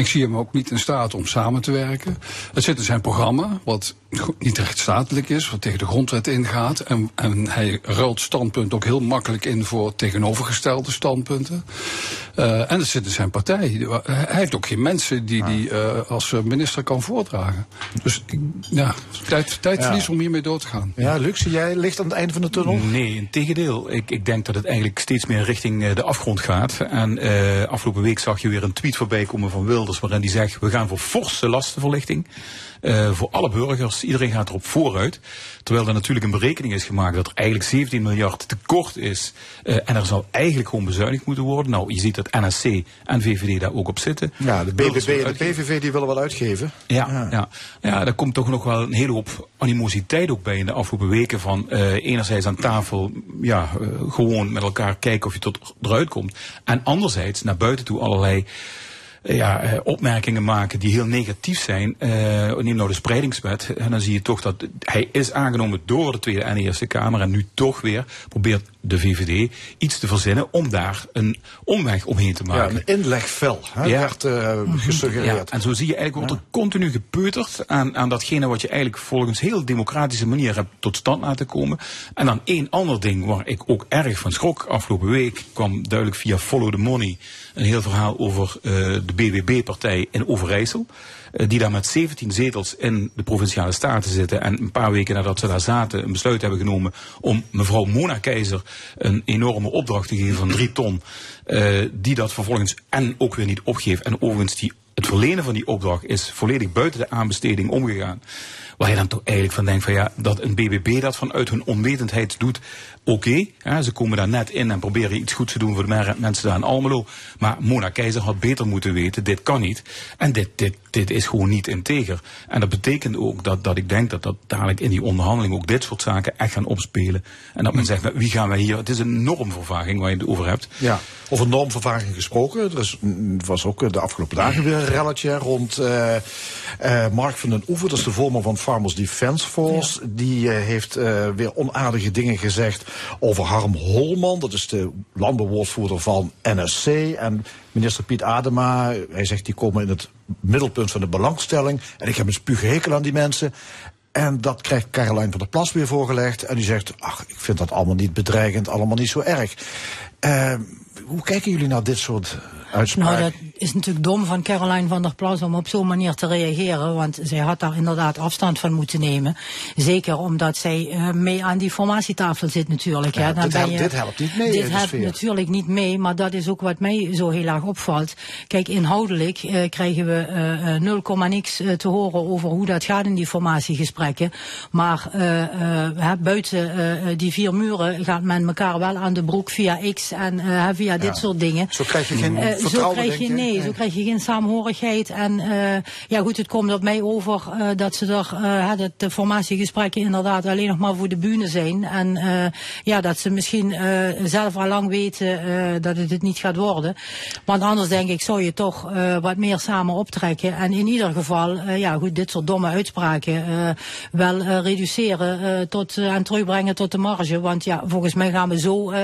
Ik zie hem ook niet in staat om samen te werken. Het zit in zijn programma, wat niet rechtsstatelijk is, wat tegen de grondwet ingaat. En, en hij ruilt standpunt ook heel makkelijk in voor tegenovergestelde standpunten. Uh, en het zit in zijn partij. Hij heeft ook geen mensen die hij uh, als minister kan voordragen. Dus ja, tijd, tijdverlies ja. om hiermee door te gaan. Ja, Lux, jij ligt aan het einde van de tunnel? Nee, in tegendeel. Ik, ik denk dat het eigenlijk steeds meer richting de afgrond gaat. En uh, afgelopen week zag je weer een tweet voorbij komen van Wilders waarin die zegt we gaan voor forse lastenverlichting. Uh, voor alle burgers. Iedereen gaat erop vooruit. Terwijl er natuurlijk een berekening is gemaakt dat er eigenlijk 17 miljard tekort is. Uh, en er zal eigenlijk gewoon bezuinigd moeten worden. Nou, je ziet dat NSC en VVD daar ook op zitten. Ja, de BBB en de PVV die willen wel uitgeven. Ja, ja. ja. ja daar komt toch nog wel een hele hoop animositeit ook bij in de afgelopen weken. Van uh, enerzijds aan tafel, ja, gewoon met elkaar kijken of je tot eruit komt. En anderzijds naar buiten toe allerlei ja, opmerkingen maken die heel negatief zijn. Uh, neem nou de spreidingswet. En dan zie je toch dat hij is aangenomen door de Tweede en Eerste Kamer. En nu toch weer probeert de VVD iets te verzinnen om daar een omweg omheen te maken. Ja, een inlegvel hè, ja. werd uh, gesuggereerd. Ja, en zo zie je eigenlijk wordt er continu gepeuterd aan, aan datgene wat je eigenlijk volgens heel democratische manier hebt tot stand laten komen. En dan één ander ding waar ik ook erg van schrok afgelopen week kwam duidelijk via Follow the Money een heel verhaal over uh, de BBB-partij in Overijssel. Uh, die daar met 17 zetels in de provinciale staten zitten. En een paar weken nadat ze daar zaten een besluit hebben genomen om mevrouw Mona Keizer een enorme opdracht te geven van drie ton. Uh, die dat vervolgens en ook weer niet opgeeft. En overigens die, het verlenen van die opdracht is volledig buiten de aanbesteding omgegaan. Waar je dan toch eigenlijk van denkt van ja, dat een BBB dat vanuit hun onwetendheid doet, oké. Okay, ze komen daar net in en proberen iets goeds te doen voor de mensen daar in Almelo. Maar Mona Keizer had beter moeten weten, dit kan niet. En dit, dit, dit is gewoon niet integer. En dat betekent ook dat, dat ik denk dat dat dadelijk in die onderhandeling ook dit soort zaken echt gaan opspelen. En dat men zegt, wie gaan wij hier, het is een normvervaging waar je het over hebt. Ja, over normvervaging gesproken. Er is, was ook de afgelopen dagen weer een relletje rond uh, uh, Mark van den Oever, dat is de voorman van Farmers Defence Force. Ja. Die uh, heeft weer onaardige dingen gezegd over Harm Holman. Dat is de landbouwwoordvoerder van NSC. En minister Piet Adema, hij zegt die komen in het middelpunt van de belangstelling. En ik heb een spuughekel aan die mensen. En dat krijgt Caroline van der Plas weer voorgelegd. En die zegt, ach, ik vind dat allemaal niet bedreigend, allemaal niet zo erg. Uh, hoe kijken jullie naar dit soort uitspraken? Nou, dat is natuurlijk dom van Caroline van der Plas om op zo'n manier te reageren. Want zij had daar inderdaad afstand van moeten nemen. Zeker omdat zij uh, mee aan die formatietafel zit natuurlijk. Ja, ja. Dan dit, helpt, je, dit helpt niet mee. Dit helpt natuurlijk niet mee, maar dat is ook wat mij zo heel erg opvalt. Kijk, inhoudelijk uh, krijgen we uh, 0, niks te horen over hoe dat gaat in die formatiegesprekken. Maar buiten die vier muren gaat men elkaar wel aan de broek via X en via dit soort dingen. Zo krijg je geen zo krijg je, nee, nee, zo krijg je geen saamhorigheid. En uh, ja goed, het komt op mij over uh, dat ze er, uh, dat de formatiegesprekken inderdaad alleen nog maar voor de bühne zijn. En uh, ja, dat ze misschien uh, zelf al lang weten uh, dat het het niet gaat worden. Want anders denk ik, zou je toch uh, wat meer samen optrekken. En in ieder geval, uh, ja goed, dit soort domme uitspraken uh, wel uh, reduceren uh, tot, uh, en terugbrengen tot de marge. Want ja, volgens mij gaan we zo uh,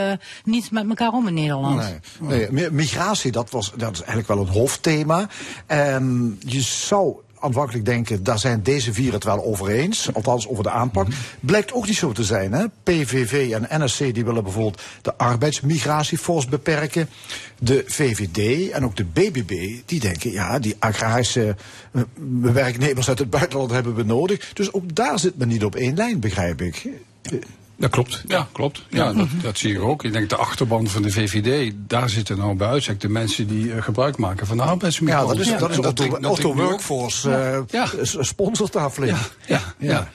niet met elkaar om in Nederland. Nee, nee, migratie, dat, was, dat is eigenlijk wel een hoofdthema. En je zou aanvankelijk denken, daar zijn deze vier het wel over eens. Althans, over de aanpak. Blijkt ook niet zo te zijn. Hè? PVV en NSC die willen bijvoorbeeld de arbeidsmigratiefors beperken. De VVD en ook de BBB, die denken, ja, die agrarische uh, werknemers uit het buitenland hebben we nodig. Dus ook daar zit men niet op één lijn, begrijp ik. Dat klopt, ja, klopt. Ja, dat, dat zie je ook. Ik denk de achterban van de VVD, daar zitten nou bij uitstek de mensen die uh, gebruik maken van de arbeidsmiddelen. Ja, dat is, ja, dat is Otto Workforce uh, ja. sponsort daar flink. Ja, ja, ja.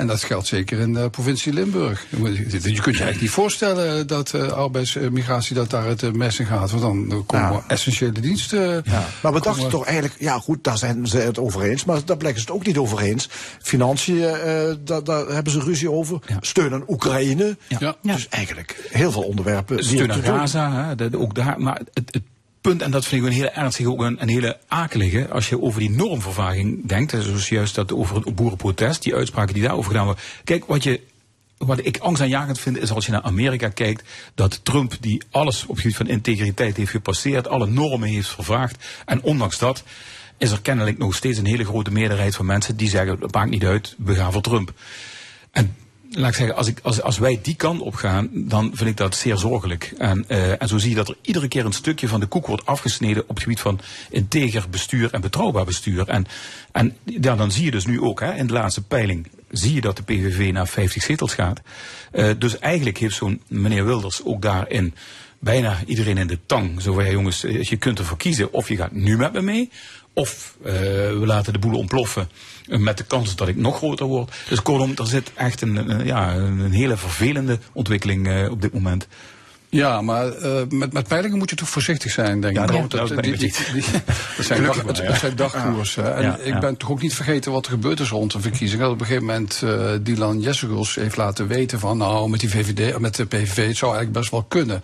En dat geldt zeker in de provincie Limburg. Je kunt je eigenlijk niet voorstellen dat uh, arbeidsmigratie dat daar het mes in gaat. Want dan komen ja. essentiële diensten. Ja. Maar we dachten toch eigenlijk, ja goed, daar zijn ze het over eens. Maar daar blijken ze het ook niet over eens. Financiën, uh, daar, daar, hebben ze ruzie over. Ja. Steun aan Oekraïne. Ja. Dus eigenlijk heel veel onderwerpen. Steun aan Gaza, hè, ook daar. Maar het, het punt, en dat vind ik een hele ernstige, ook een, hele akelige, als je over die normvervaging denkt, zoals juist dat over het boerenprotest, die uitspraken die daarover gedaan worden. Kijk, wat je wat ik angstaanjagend vind is als je naar Amerika kijkt, dat Trump die alles op het gebied van integriteit heeft gepasseerd, alle normen heeft vervaagd en ondanks dat is er kennelijk nog steeds een hele grote meerderheid van mensen die zeggen, het maakt niet uit, we gaan voor Trump. En laat ik zeggen, als, ik, als, als wij die kant op gaan, dan vind ik dat zeer zorgelijk. En, uh, en zo zie je dat er iedere keer een stukje van de koek wordt afgesneden op het gebied van integer bestuur en betrouwbaar bestuur. En, en ja, dan zie je dus nu ook, hè, in de laatste peiling, zie je dat de PVV naar 50 zetels gaat. Uh, dus eigenlijk heeft zo'n meneer Wilders ook daarin bijna iedereen in de tang. Zo ja, jongens, je kunt ervoor kiezen of je gaat nu met me mee, of uh, we laten de boel ontploffen met de kans dat ik nog groter word. Dus kortom, er zit echt een, een ja, een hele vervelende ontwikkeling uh, op dit moment. Ja, maar uh, met, met peilingen moet je toch voorzichtig zijn, denk ik. Ja, dat, dat, dat, die, die, die, (laughs) dat zijn, dag, het, het zijn dagkoersen. En Ja, ik ben toch ook niet vergeten wat er gebeurd is rond de verkiezingen. Dat op een gegeven moment uh, Dylan Jessegels heeft laten weten van... nou, met die VVD, met de PVV, het zou eigenlijk best wel kunnen.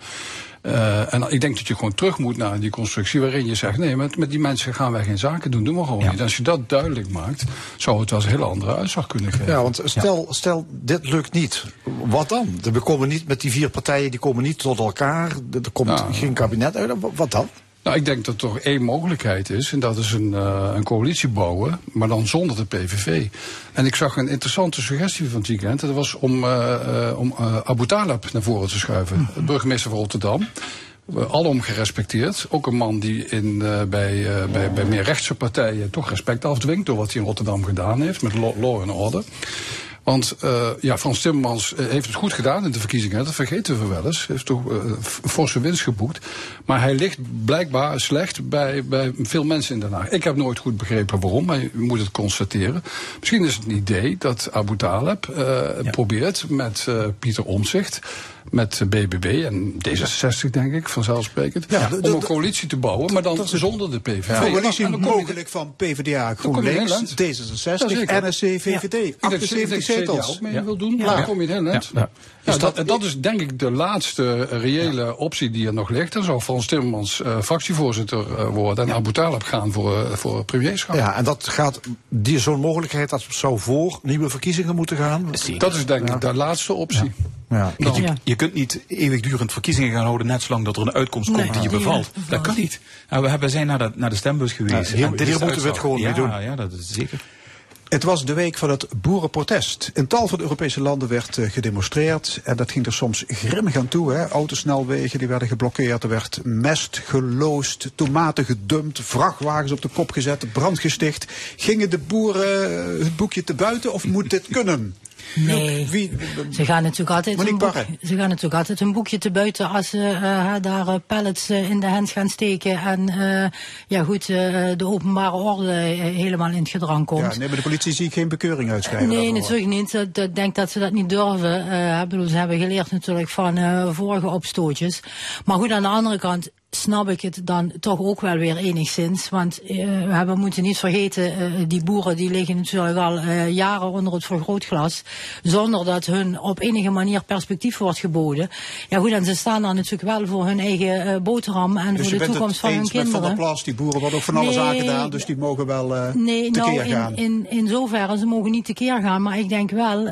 Uh, en ik denk dat je gewoon terug moet naar die constructie waarin je zegt: nee, met, met die mensen gaan wij geen zaken doen, doen we gewoon niet. Als je dat duidelijk maakt, zou het wel eens een hele andere uitslag kunnen geven. Ja, want stel, stel dit lukt niet. Wat dan? We komen niet met die vier partijen, die komen niet tot elkaar. Er komt Ja. geen kabinet uit. Wat dan? Nou, ik denk dat er toch één mogelijkheid is. En dat is een, uh, een coalitie bouwen, maar dan zonder de PVV. En ik zag een interessante suggestie van het weekend. Dat was om, uh, uh, om Abu Talib naar voren te schuiven. De burgemeester van Rotterdam. Alom gerespecteerd. Ook een man die in, bij, bij, bij meer rechtse partijen toch respect afdwingt. door wat hij in Rotterdam gedaan heeft met law, law and order. Want uh, ja, Frans Timmermans uh, heeft het goed gedaan in de verkiezingen. Dat vergeten we wel eens. Hij heeft toch uh, forse winst geboekt. Maar hij ligt blijkbaar slecht bij, bij veel mensen in Den Haag. Ik heb nooit goed begrepen waarom, maar je moet het constateren. Misschien is het een idee dat Abu Talib ja. probeert met Pieter Omtzigt met BBB en D66, denk ik, vanzelfsprekend. Ja, om een coalitie te bouwen, maar dan zonder de PVV. Ja, coalitie mogelijk van PvdA, GroenLinks, D66, NSC, VVD. Ja, 78 zetels. ook mee ja. wil doen, ja. dan kom je heel. Ja. Dus dat, dat, dat is denk ik de laatste reële optie die er nog ligt. Dan zou Frans Timmermans uh, fractievoorzitter uh, worden en Abu Talib gaan voor, uh, voor premierschap. Ja, en dat gaat, die zo'n mogelijkheid, dat zou voor nieuwe verkiezingen moeten gaan? Dat is denk ik de laatste optie. Ja. Je, je, je, kunt niet eeuwigdurend verkiezingen gaan houden, net zolang dat er een uitkomst komt nee, die je bevalt. Dat kan niet. Nou, we hebben, zijn naar de, naar de stembus geweest. Ja, hier, en dit hier moeten we het gewoon ja, mee doen. Ja, dat is zeker. Het was de week van het boerenprotest. In tal van Europese landen werd uh, gedemonstreerd. En dat ging er soms grimmig aan toe. Hè. Autosnelwegen die werden geblokkeerd. Er werd mest geloosd, tomaten gedumpt, vrachtwagens op de kop gezet, brand gesticht. Gingen de boeren uh, het boekje te buiten of moet dit kunnen? Nee, Wie, ze gaan natuurlijk altijd een boek, ze gaan natuurlijk altijd een boekje te buiten als ze uh, daar uh, pallets uh, in de hand gaan steken en ja goed de openbare orde helemaal in het gedrang komt. Ja, nee, maar de politie zie ik geen bekeuring uitschrijven. nee, natuurlijk niet. Ik denk dat ze dat niet durven. bedoel, ze hebben geleerd natuurlijk van vorige opstootjes. Maar goed, aan de andere kant snap ik het dan toch ook wel weer enigszins. Want uh, we moeten niet vergeten, uh, die boeren die liggen natuurlijk al uh, jaren onder het vergrootglas. Zonder dat hun op enige manier perspectief wordt geboden. Ja goed, en ze staan dan natuurlijk wel voor hun eigen boterham en dus voor de toekomst van hun kinderen. Met van der Plas, die boeren worden ook van alles nee, aangedaan, dus die mogen wel nee, tekeer nou, in, gaan. In, in zoverre, ze mogen niet tekeer gaan. Maar ik denk wel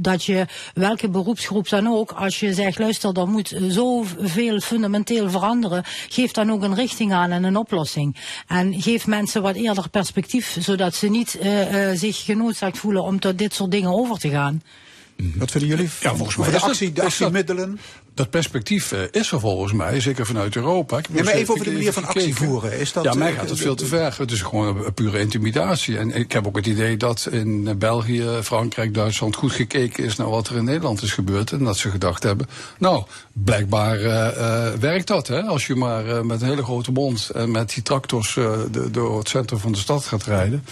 dat je, welke beroepsgroep dan ook, als je zegt, luister, er moet zoveel fundamenteel veranderen, geef dan ook een richting aan en een oplossing. En geef mensen wat eerder perspectief, zodat ze niet uh, uh, zich genoodzaakt voelen om tot dit soort dingen over te gaan. Wat vinden jullie? Ja, volgens mij de, actie, de actiemiddelen. Dat perspectief uh, is er volgens mij, zeker vanuit Europa. Ik ja, maar even over de manier van actie voeren. Is dat, ja, mij gaat het veel te ver. Het is gewoon een pure intimidatie. En ik heb ook het idee dat in België, Frankrijk, Duitsland goed gekeken is naar wat er in Nederland is gebeurd. En dat ze gedacht hebben, nou, blijkbaar uh, uh, werkt dat. Hè? Als je maar met een hele grote mond en met die tractors de, door het centrum van de stad gaat rijden.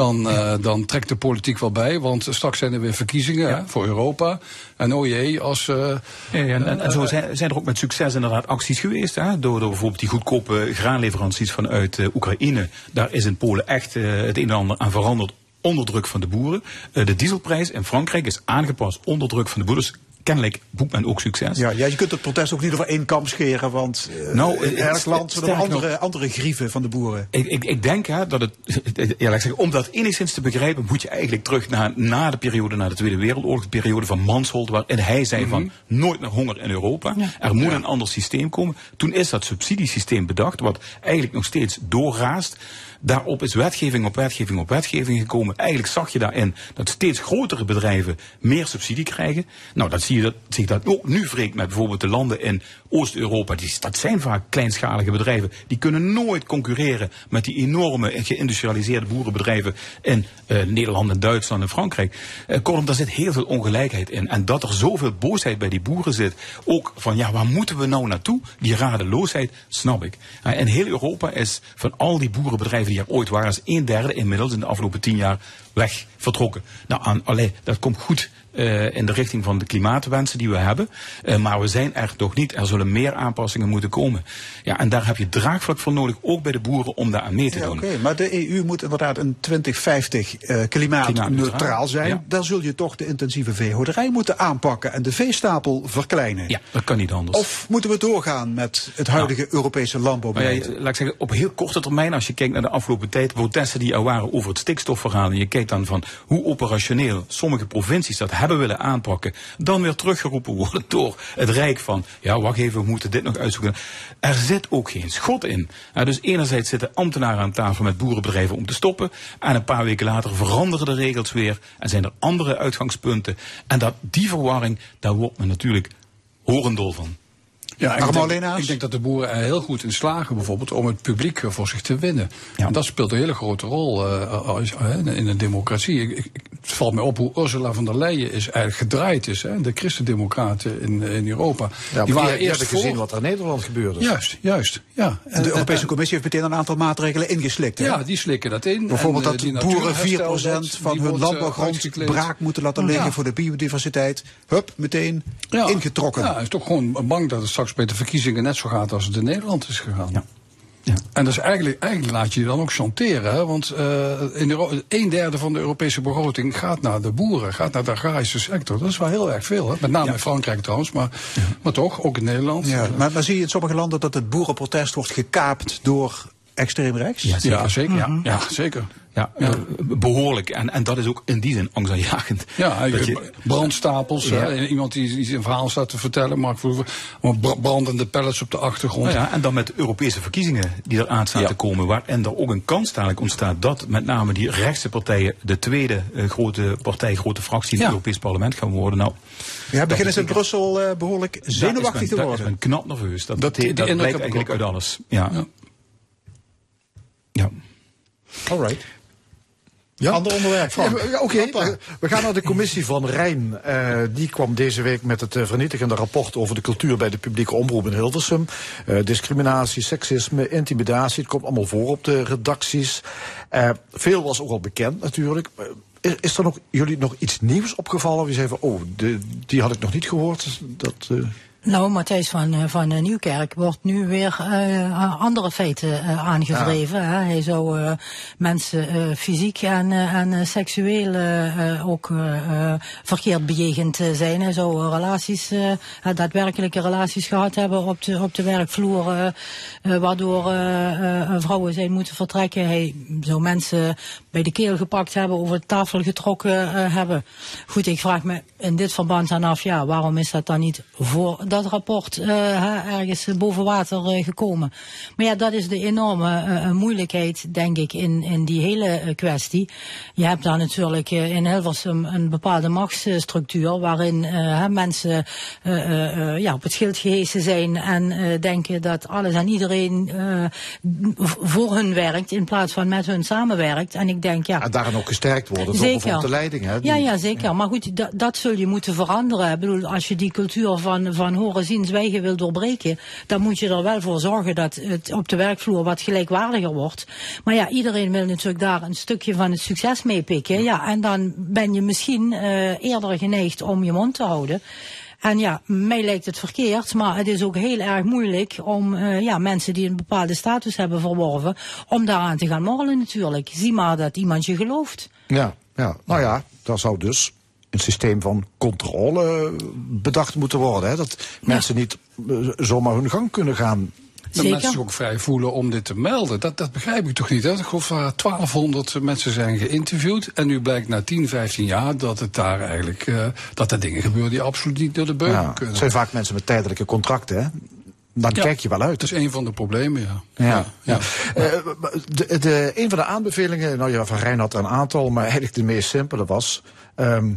Dan, uh, dan trekt de politiek wel bij. Want straks zijn er weer verkiezingen ja. hè, voor Europa. En oh jee, als... Uh, ja, ja, en, en, zo zijn, zijn, er ook met succes inderdaad acties geweest. Hè, door, door bijvoorbeeld die goedkope graanleveranties vanuit uh, Oekraïne. Daar is in Polen echt het een en ander aan veranderd onder druk van de boeren. de dieselprijs in Frankrijk is aangepast onder druk van de boeren. Dus kennelijk boekt men ook succes. Ja, ja, je kunt het protest ook niet over één kam scheren, want uh, nou, in elk land zijn er andere, nog- andere grieven van de boeren. Ik, ik, ik denk hè, dat het, (laughs) ja, zeggen, om dat enigszins te begrijpen, moet je eigenlijk terug naar na de periode, na de Tweede Wereldoorlog, de periode van Mansholt, waarin hij zei van nooit meer honger in Europa. Er moet een ander systeem komen. Toen is dat subsidiesysteem bedacht, wat eigenlijk nog steeds doorraast. Daarop is wetgeving op wetgeving op wetgeving gekomen. Eigenlijk zag je daarin dat steeds grotere bedrijven meer subsidie krijgen. Nou, dat zie je dat, je dat ook nu wreekt met bijvoorbeeld de landen in Oost-Europa. Dat zijn vaak kleinschalige bedrijven. Die kunnen nooit concurreren met die enorme en geïndustrialiseerde boerenbedrijven in eh, Nederland en Duitsland en Frankrijk. Eh, kortom, daar zit heel veel ongelijkheid in. En dat er zoveel boosheid bij die boeren zit. Ook van, ja, waar moeten we nou naartoe? Die radeloosheid, snap ik. Eh, en heel Europa is van al die boerenbedrijven die er ooit waren, is een derde inmiddels in de afgelopen tien jaar weg vertrokken. Nou, aan, allee, dat komt goed eh, in de richting van de klimaatwensen die we hebben. Eh, maar we zijn er nog niet. Er zullen meer aanpassingen moeten komen. Ja, en daar heb je draagvlak voor nodig, ook bij de boeren, om daar aan mee te Ja, doen. Oké, maar de EU moet inderdaad in 2050 eh, klimaatneutraal zijn. ja. Dan zul je toch de intensieve veehouderij moeten aanpakken en de veestapel verkleinen. Ja, dat kan niet anders. Of moeten we doorgaan met het huidige Europese Maar ja, landbouwbeleid? laat ik zeggen, op heel korte termijn, als je kijkt naar de afgelopen tijd, protesten die er waren over het stikstofverhaal, en je kijkt dan van hoe operationeel sommige provincies dat hebben willen aanpakken, dan weer teruggeroepen worden door het Rijk van, ja, wacht even, we moeten dit nog uitzoeken. Er zit ook geen schot in. Ja, dus enerzijds zitten ambtenaren aan tafel met boerenbedrijven om te stoppen, en een paar weken later veranderen de regels weer, en zijn er andere uitgangspunten. En dat, die verwarring, daar wordt men natuurlijk horendol van. Ja, ik denk, ik denk dat de boeren er heel goed in slagen bijvoorbeeld om het publiek eh, voor zich te winnen. En dat speelt een hele grote rol eh, eh, in een democratie. Ik, ik- het valt mij op hoe Ursula von der Leyen is eigenlijk gedraaid is. Hè, de christendemocraten in, in Europa. Ja, die waren eerst hebt gezien voor. wat er in Nederland gebeurde. Juist, juist. Ja. En de Europese Commissie heeft meteen een aantal maatregelen ingeslikt. hè? Ja, die slikken dat in. Bijvoorbeeld En, dat die boeren 4% natuurherstelwet, van hun landbouwgrond braak moeten laten liggen Ja. voor de biodiversiteit. Hup, meteen Ja. ingetrokken. Ja, hij is toch gewoon bang dat het straks bij de verkiezingen net zo gaat als het in Nederland is gegaan. En dus eigenlijk, eigenlijk laat je je dan ook chanteren. Hè? Want eh in Euro- een derde van de Europese begroting gaat naar de boeren, gaat naar de agrarische sector. Dat is wel heel erg veel. Hè? Met name in Frankrijk trouwens, maar, maar toch, ook in Nederland. Ja, maar, maar zie je in sommige landen dat het boerenprotest wordt gekaapt door extreem rechts? Ja, zeker. Ja, zeker. Ja. Ja, zeker. Ja, eh, behoorlijk. En, en dat is ook in die zin angstaanjagend. Ja, Dat je, je- brandstapels. Ja. Hè? Iemand die, die een verhaal staat te vertellen, maar bra- brandende pallets op de achtergrond. Nou ja, en dan met de Europese verkiezingen die er aan staan Ja. te komen. Waar, en er ook een kans dadelijk ontstaat dat met name die rechtse partijen de tweede eh, grote partij, grote fractie in het. Europees parlement gaan worden. Nou, Ja, beginnen ze in dat Brussel eh, behoorlijk zenuwachtig te Dat worden. is men knap nerveus. Dat, Dat- dat, die- die dat blijkt eigenlijk uit alles. Ja. Ja. Ja. Alright. Ja? Ander onderwerp. Ja, Oké, we- we gaan naar de commissie van Rijn. Eh, die kwam deze week met het eh, vernietigende rapport over de cultuur bij de publieke omroep in Hilversum. Eh, discriminatie, seksisme, intimidatie, het komt allemaal voor op de redacties. Veel was ook al bekend natuurlijk. Is, is er nog, jullie nog iets nieuws opgevallen? Wie zei van, oh, de, die had ik nog niet gehoord. Dat, Nou, Matthijs van, eh, van eh, Nieuwkerk wordt nu weer eh, andere feiten eh, aangedreven. Hè. Hij zou mensen fysiek en, en seksueel ook verkeerd bejegend zijn. Hij zou relaties, daadwerkelijke relaties gehad hebben op de, op de werkvloer, waardoor vrouwen zijn moeten vertrekken. Hij zou mensen bij de keel gepakt hebben, over de tafel getrokken eh, hebben. Goed, ik vraag me in dit verband aan af, ja, waarom is dat dan niet voor dat rapport eh, ergens boven water eh, gekomen? Maar ja, dat is de enorme moeilijkheid, denk ik, in, in die hele kwestie. Je hebt daar natuurlijk in Hilversum een bepaalde machtsstructuur waarin mensen ja, op het schild gehesen zijn en denken dat alles en iedereen voor hun werkt in plaats van met hun samenwerkt. En ik denk, ja, en daarin ook gesterkt worden door bijvoorbeeld de leiding. Hè, die- ja, ja, zeker. Maar goed, dat, dat zul je moeten veranderen. Ik bedoel, als je die cultuur van, van horen, zien, zwijgen wil doorbreken, dan moet je er wel voor zorgen dat het op de werkvloer wat gelijkwaardiger wordt. Maar ja, iedereen wil natuurlijk daar een stukje van het succes mee pikken. Ja, en dan ben je misschien eh, eerder geneigd om je mond te houden. En ja, mij lijkt het verkeerd, maar het is ook heel erg moeilijk om eh, ja, mensen die een bepaalde status hebben verworven, om daaraan te gaan morrelen natuurlijk. Zie maar dat iemand je gelooft. Ja, ja, nou ja, dat zou dus een systeem van controle bedacht moeten worden. Hè? Dat mensen niet eh, zomaar hun gang kunnen gaan. Dat mensen zich ook vrij voelen om dit te melden. Dat, dat begrijp ik toch niet. Hè? Ik geloof dat 1200 mensen zijn geïnterviewd. En nu blijkt na 10, 15 jaar dat het daar eigenlijk uh, dat er dingen gebeuren die absoluut niet door de beugel Ja, kunnen. het zijn vaak mensen met tijdelijke contracten. Hè? Dan Ja, kijk je wel uit. Dat is een van de problemen, ja. Ja, ja. Eh, de, de, een van de aanbevelingen, nou ja, van Rijn had er een aantal, maar eigenlijk de meest simpele was. ehm,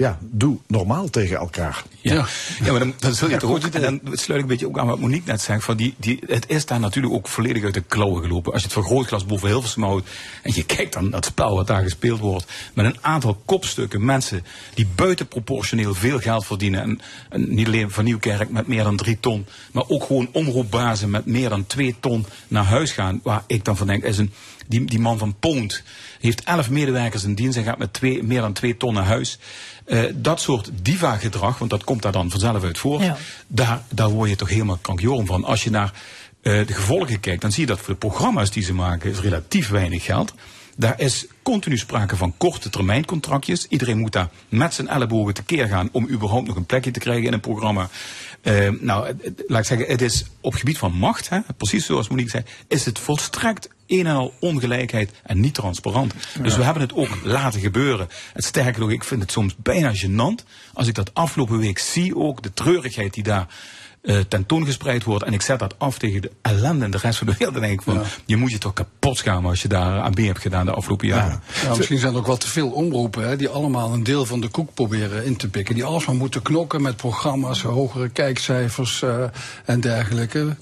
ja, doe normaal tegen elkaar. Ja, ja maar dan, dan zul je toch ook, en dan sluit ik een beetje ook aan wat Monique net zegt, van die, die, het is daar natuurlijk ook volledig uit de klauwen gelopen. Als je het vergrootglas boven Hilversum houdt en je kijkt dan naar het spel wat daar gespeeld wordt, met een aantal kopstukken mensen die buitenproportioneel veel geld verdienen. En, en niet alleen van Nieuwkerk met meer dan drie ton, maar ook gewoon omroepbazen met meer dan twee ton naar huis gaan. Waar ik dan van denk, is een, die, die man van Poont heeft elf medewerkers in dienst en gaat met twee, meer dan twee ton naar huis. Eh, dat soort diva-gedrag, want dat komt daar dan vanzelf uit voort, Ja. daar, daar word je toch helemaal krankjoren van. Als je naar eh, de gevolgen kijkt, dan zie je dat voor de programma's die ze maken is relatief weinig geld. Daar is continu sprake van korte termijn contractjes. Iedereen moet daar met zijn ellebogen tekeer gaan om überhaupt nog een plekje te krijgen in een programma. Eh, nou, laat ik zeggen, het is op gebied van macht, hè, precies zoals Monique zei, is het volstrekt een en al ongelijkheid en niet transparant. Dus we hebben het ook laten gebeuren. Het sterker nog, ik vind het soms bijna gênant als ik dat afgelopen week zie ook, de treurigheid die daar eh, tentoongespreid wordt. En ik zet dat af tegen de ellende en de rest van de wereld. Dan denk ik van, je moet je toch kapot schamen als je daar aan mee hebt gedaan de afgelopen jaren. Ja, misschien zijn er ook wel te veel omroepen hè, die allemaal een deel van de koek proberen in te pikken. Die alsmaar moeten knokken met programma's, hogere kijkcijfers eh, en dergelijke.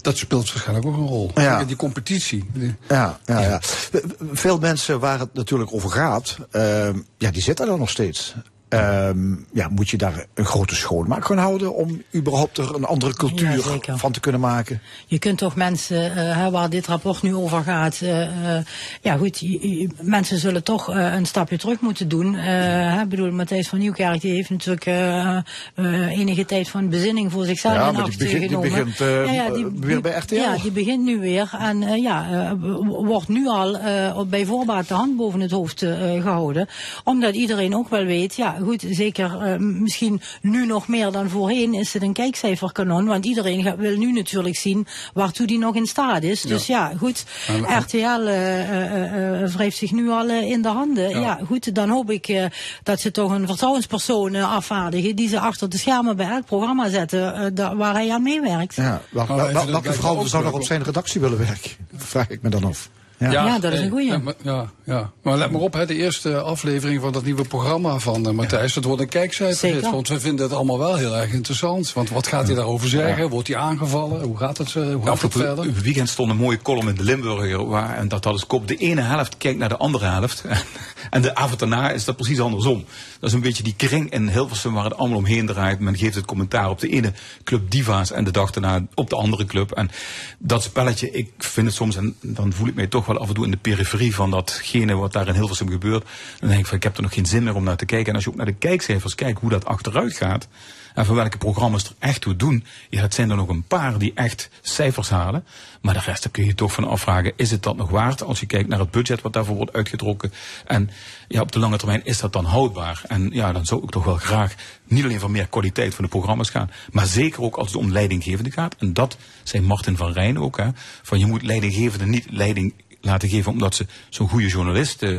Dat speelt waarschijnlijk ook een rol. Ja. Die competitie. Ja, ja, ja. Veel mensen waar het natuurlijk over gaat, ehm, ja, die zitten er nog steeds. Ehm, ja, moet je daar een grote schoonmaak gaan houden om überhaupt er een andere Ja, cultuur van te kunnen maken? Je kunt toch mensen, eh, waar dit rapport nu over gaat, eh, eh, ja goed, je- je- mensen zullen toch een stapje terug moeten doen. Ik bedoel, Matthijs van Nieuwkerk die heeft natuurlijk enige tijd van bezinning voor zichzelf Ja, in maar die acht begint- die genomen. begint, eh, weer bij RTL. Ja, die begint nu weer en ja, wordt nu al op- bij voorbaat de hand boven het hoofd eh, gehouden. Omdat iedereen ook wel weet, ja goed, zeker eh, misschien nu nog meer dan voorheen is het een kijkcijferkanon. Want iedereen gaat- wil nu natuurlijk zien waartoe die nog in staat is. Dus ja, goed, En- RTL eh, eh, eh, wrijft zich nu al in de handen. Ja. Ja, goed, dan hoop ik eh, dat ze toch een vertrouwenspersoon afvaardigen die ze achter de schermen bij elk programma zetten da- waar hij aan meewerkt. Ja, welke vrouw zou nog op zijn redactie willen werken? (laughs) Vraag ik me dan af. Ja. Ja, dat is een goeie. Ja, maar, ja, ja. maar let maar op, hè, de eerste aflevering van dat nieuwe programma van eh, Matthijs, dat wordt een kijkcijfer. Want we vinden het allemaal wel heel erg interessant. Want wat gaat hij daarover zeggen? Wordt hij aangevallen? Hoe gaat het, eh, hoe gaat het verder? weekend stond een mooie column in de Limburger. Waar, en dat had als kop. De ene helft kijkt naar de andere helft. (laughs) en de avond daarna is dat precies andersom. Dat is een beetje die kring in Hilversum waar het allemaal omheen draait. Men geeft het commentaar op de ene club Diva's. En de dag daarna op de andere club. En dat spelletje, ik vind het soms. En dan voel ik mij toch wel af en toe in de periferie van datgene wat daar in Hilversum gebeurt. Dan denk ik van ik heb er nog geen zin meer om naar te kijken. En als je ook naar de kijkcijfers kijkt hoe dat achteruit gaat. En van welke programma's er echt toe doen. Ja, dat zijn er nog een paar die echt cijfers halen. Maar de rest kun je toch van afvragen. Is het dat nog waard als je kijkt naar het budget wat daarvoor wordt uitgetrokken? En ja, op de lange termijn is dat dan houdbaar? En ja, dan zou ik toch wel graag niet alleen voor meer kwaliteit van de programma's gaan. Maar zeker ook als het om leidinggevende gaat. En dat zei Martin van Rijn ook. Hè, van je moet leidinggevende niet leiding laten geven omdat ze zo'n goede journalist eh,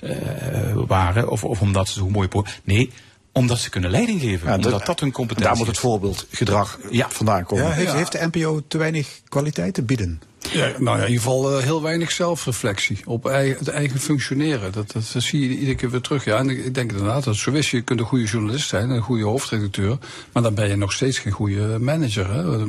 eh, waren. Of, of omdat ze zo'n mooie... Nee, omdat ze kunnen leiding geven. Ja, omdat dat- dat hun competentie Daar moet het is. voorbeeldgedrag vandaan komen. Ja, heeft, heeft de NPO te weinig kwaliteit te bieden? Ja, nou ja, in ieder geval eh, heel weinig zelfreflectie op eigen, het eigen functioneren. Dat, dat, dat zie je iedere keer weer terug. Ja, en ik, ik denk inderdaad dat zo is. Je kunt een goede journalist zijn, een goede hoofdredacteur, maar dan ben je nog steeds geen goede manager. Hè. Dat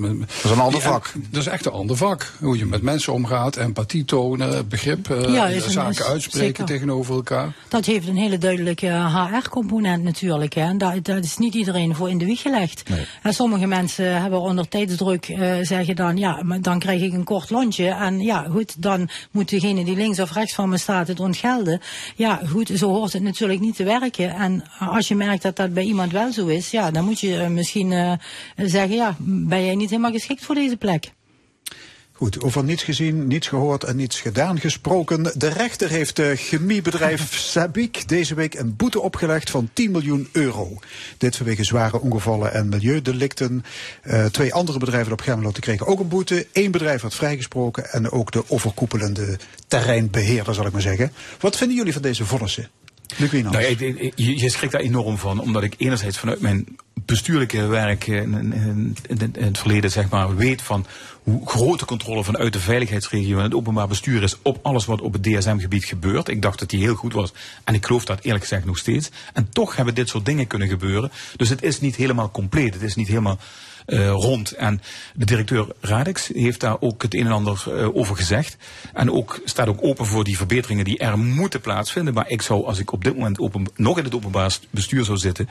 is een ander vak. Dat is echt een ander vak. Hoe je met mensen omgaat, empathie tonen, begrip, eh, Ja, is een- zaken is- uitspreken zeker. tegenover elkaar. Dat heeft een hele duidelijke HR-component natuurlijk. Hè. Dat, dat is niet iedereen voor in de wieg gelegd. En sommige mensen hebben onder tijdsdruk eh, zeggen dan, ja, maar dan krijg ik een kort En ja, goed, dan moet degene die links of rechts van me staat het ontgelden. Ja, goed, zo hoort het natuurlijk niet te werken. En als je merkt dat dat bij iemand wel zo is, ja, dan moet je eh, misschien eh, zeggen, ja, ben jij niet helemaal geschikt voor deze plek? Goed, over niets gezien, niets gehoord en niets gedaan gesproken. De rechter heeft uh, chemiebedrijf (laughs) Sabic deze week een boete opgelegd van 10 miljoen euro. Dit vanwege zware ongevallen en milieudelicten. Uh, twee andere bedrijven op Gemmelotte kregen ook een boete. Eén bedrijf werd vrijgesproken en ook de overkoepelende terreinbeheerder, zal ik maar zeggen. Wat vinden jullie van deze vonnissen? Nou, ik, je schrikt daar enorm van, omdat ik enerzijds vanuit mijn bestuurlijke werk in, in, het verleden zeg maar, weet van hoe grote controle vanuit de veiligheidsregio en het openbaar bestuur is op alles wat op het DSM-gebied gebeurt. Ik dacht dat die heel goed was en ik geloof dat eerlijk gezegd nog steeds. En toch hebben dit soort dingen kunnen gebeuren. Dus het is niet helemaal compleet, het is niet helemaal uh, rond. En de directeur Radix heeft daar ook het een en ander uh, over gezegd. En ook, staat ook open voor die verbeteringen die er moeten plaatsvinden. Maar ik zou, als ik op dit moment open, nog in het openbaar bestuur zou zitten,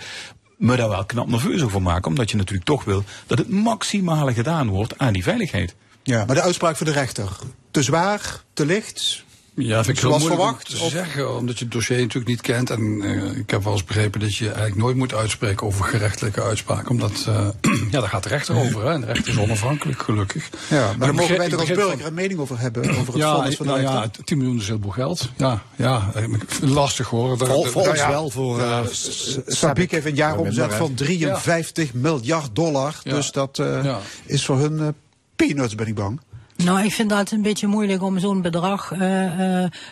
me daar wel knap nerveus over maken. Omdat je natuurlijk toch wil dat het maximale gedaan wordt aan die veiligheid. Ja, maar de uitspraak van de rechter. Te zwaar, te licht, ja, vind ik Zoals verwacht? te zeggen, omdat je het dossier natuurlijk niet kent. En uh, ik heb wel eens begrepen dat je eigenlijk nooit moet uitspreken over gerechtelijke uitspraken. Omdat, uh, (clears throat) ja, daar gaat de rechter over. Hè, en de rechter is onafhankelijk, gelukkig. Ja, maar, maar daar mogen wij toch als burger een mening over hebben? Over het ja, vonnis van de nou, ja, 10 miljoen is heel veel geld. Ja, ja lastig hoor. Vol, volgens nou, wel voor... Uh, Sabiek heeft een jaaromzet van 53 miljard dollar. Dus dat is voor hun peanuts, ben ik bang. Nou, ik vind dat een beetje moeilijk om zo'n bedrag uh,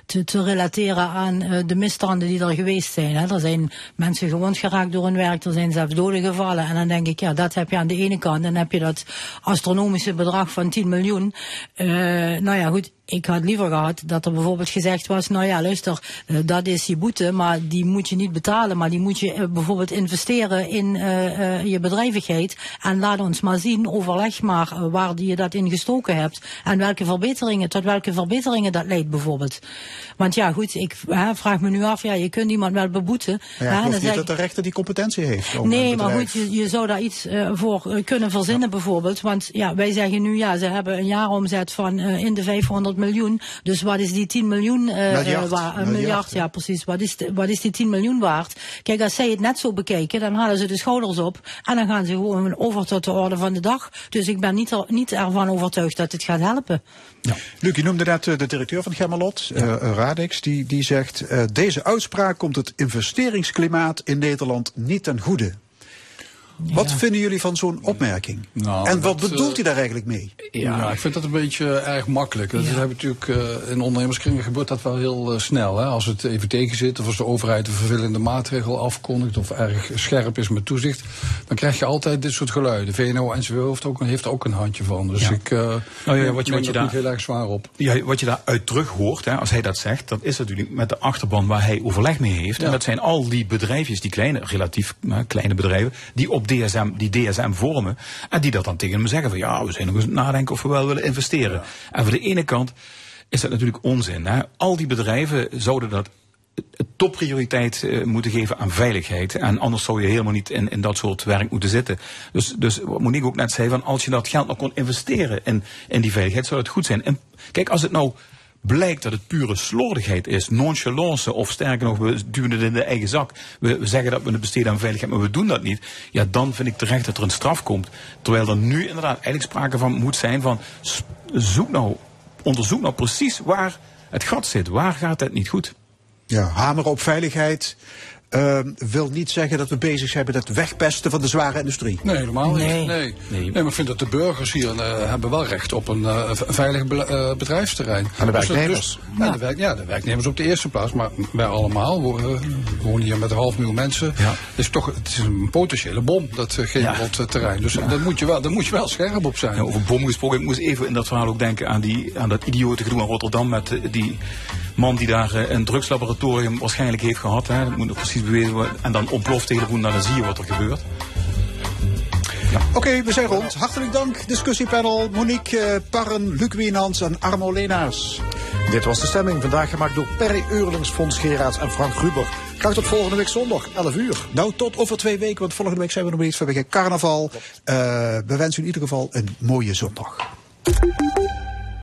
te, te, relateren aan uh, de misstanden die er geweest zijn. Hè. Er zijn mensen gewond geraakt door hun werk, er zijn zelfs doden gevallen. En dan denk ik, ja, dat heb je aan de ene kant. Dan heb je dat astronomische bedrag van 10 miljoen. nou ja, goed, ik had liever gehad dat er bijvoorbeeld gezegd was, nou ja, luister, uh, dat is die boete, maar die moet je niet betalen, maar die moet je uh, bijvoorbeeld investeren in uh, je bedrijvigheid en laat ons maar zien, overleg maar waar je dat in gestoken hebt en welke verbeteringen, tot welke verbeteringen dat leidt bijvoorbeeld. Want ja, goed, ik vraag me nu af, ja, je kunt iemand wel beboeten. Ja, ik niet dat de rechter die competentie heeft. nee, maar goed, je, je zou daar iets voor kunnen verzinnen bijvoorbeeld, want ja, wij zeggen nu, ja, ze hebben een jaaromzet van in de 500 miljoen. Dus wat is die 10 miljoen uh, miljard, waar, een miljard, ja precies. Wat is, de, wat is die 10 miljoen waard? Kijk, als zij het net zo bekijken, dan halen ze de schouders op en dan gaan ze gewoon over tot de orde van de dag. Dus ik ben niet, er, niet ervan overtuigd dat het gaat helpen. Ja. Luc, je noemde net de directeur van Gemmelot, ja. uh, Radix, die, die zegt... Uh, deze uitspraak komt het investeringsklimaat in Nederland niet ten goede. Wat vinden jullie van zo'n opmerking? Nou, en wat bedoelt hij daar eigenlijk mee? Ja, ik vind dat een beetje erg makkelijk. Dat hebben natuurlijk uh, in ondernemerskringen gebeurt dat wel heel uh, snel. Hè? Als het even tegen zit of als de overheid een vervelende maatregel afkondigt of erg scherp is met toezicht, dan krijg je altijd dit soort geluiden. VNO-NCW heeft ook, heeft ook een handje van. Dus ik uh, nou ja, wat je, wat je daar niet heel erg zwaar op. Ja, wat je daar uit terug hoort, hè, als hij dat zegt, dat is natuurlijk met de achterban waar hij overleg mee heeft. En dat zijn al die bedrijfjes, die kleine, relatief kleine bedrijven, die op DSM, die DSM vormen. En die dat dan tegen hem zeggen van ja, we zijn nog eens nadenken of we wel willen investeren. En voor de ene kant is dat natuurlijk onzin. Hè? Al die bedrijven zouden dat topprioriteit uh, moeten geven aan veiligheid. En anders zou je helemaal niet in, in dat soort werk moeten zitten. Dus, dus wat Monique ook net zei, van als je dat geld nog kon investeren in, in die veiligheid, zou dat goed zijn. En kijk, als het nou blijkt dat het pure slordigheid is, nonchalance of sterker nog, we duwen het in de eigen zak. We, zeggen dat we het besteden aan veiligheid, maar we doen dat niet. Ja, dan vind ik terecht dat er een straf komt. Terwijl er nu inderdaad eigenlijk sprake van moet zijn van zoek nou, onderzoek nou precies waar het gat zit. Waar gaat het niet goed? Ja, hamer op veiligheid. Uh, wil niet zeggen dat we bezig zijn met het wegpesten van de zware industrie. Nee, helemaal niet. Nee. Nee. nee. maar ik vind dat de burgers hier uh, hebben wel recht op een uh, veilig be uh, bedrijfsterrein. En de werknemers. Dus, ja. de werk, ja, de werknemers op de eerste plaats. Maar wij allemaal, we wonen hier met een half miljoen mensen. Ja. is toch, het is een potentiële bom, dat Genelot-terrein. Ja. Dus ja. daar, moet je wel, daar moet je wel scherp op zijn. Ja, over bom gesproken, ik moest even in dat verhaal ook denken aan, die, aan dat idiote gedoe in Rotterdam met die man die daar een drugslaboratorium waarschijnlijk heeft gehad. Hè. Dat moet nog precies bewezen worden. En dan ontploft de hele boel, nou, dan zie je wat er gebeurt. Ja. Oké, okay, we zijn rond. Hartelijk dank, discussiepanel. Monique uh, Parren, Luc Wienans en Armo Leenaars. Dit was de stemming, vandaag gemaakt door Perry Eurlings, Fons Geraerts en Frank Ruber. Graag tot volgende week zondag, 11 uur. Nou, tot over twee weken, want volgende week zijn we nog eens vanwege carnaval. Uh, we wensen u in ieder geval een mooie zondag.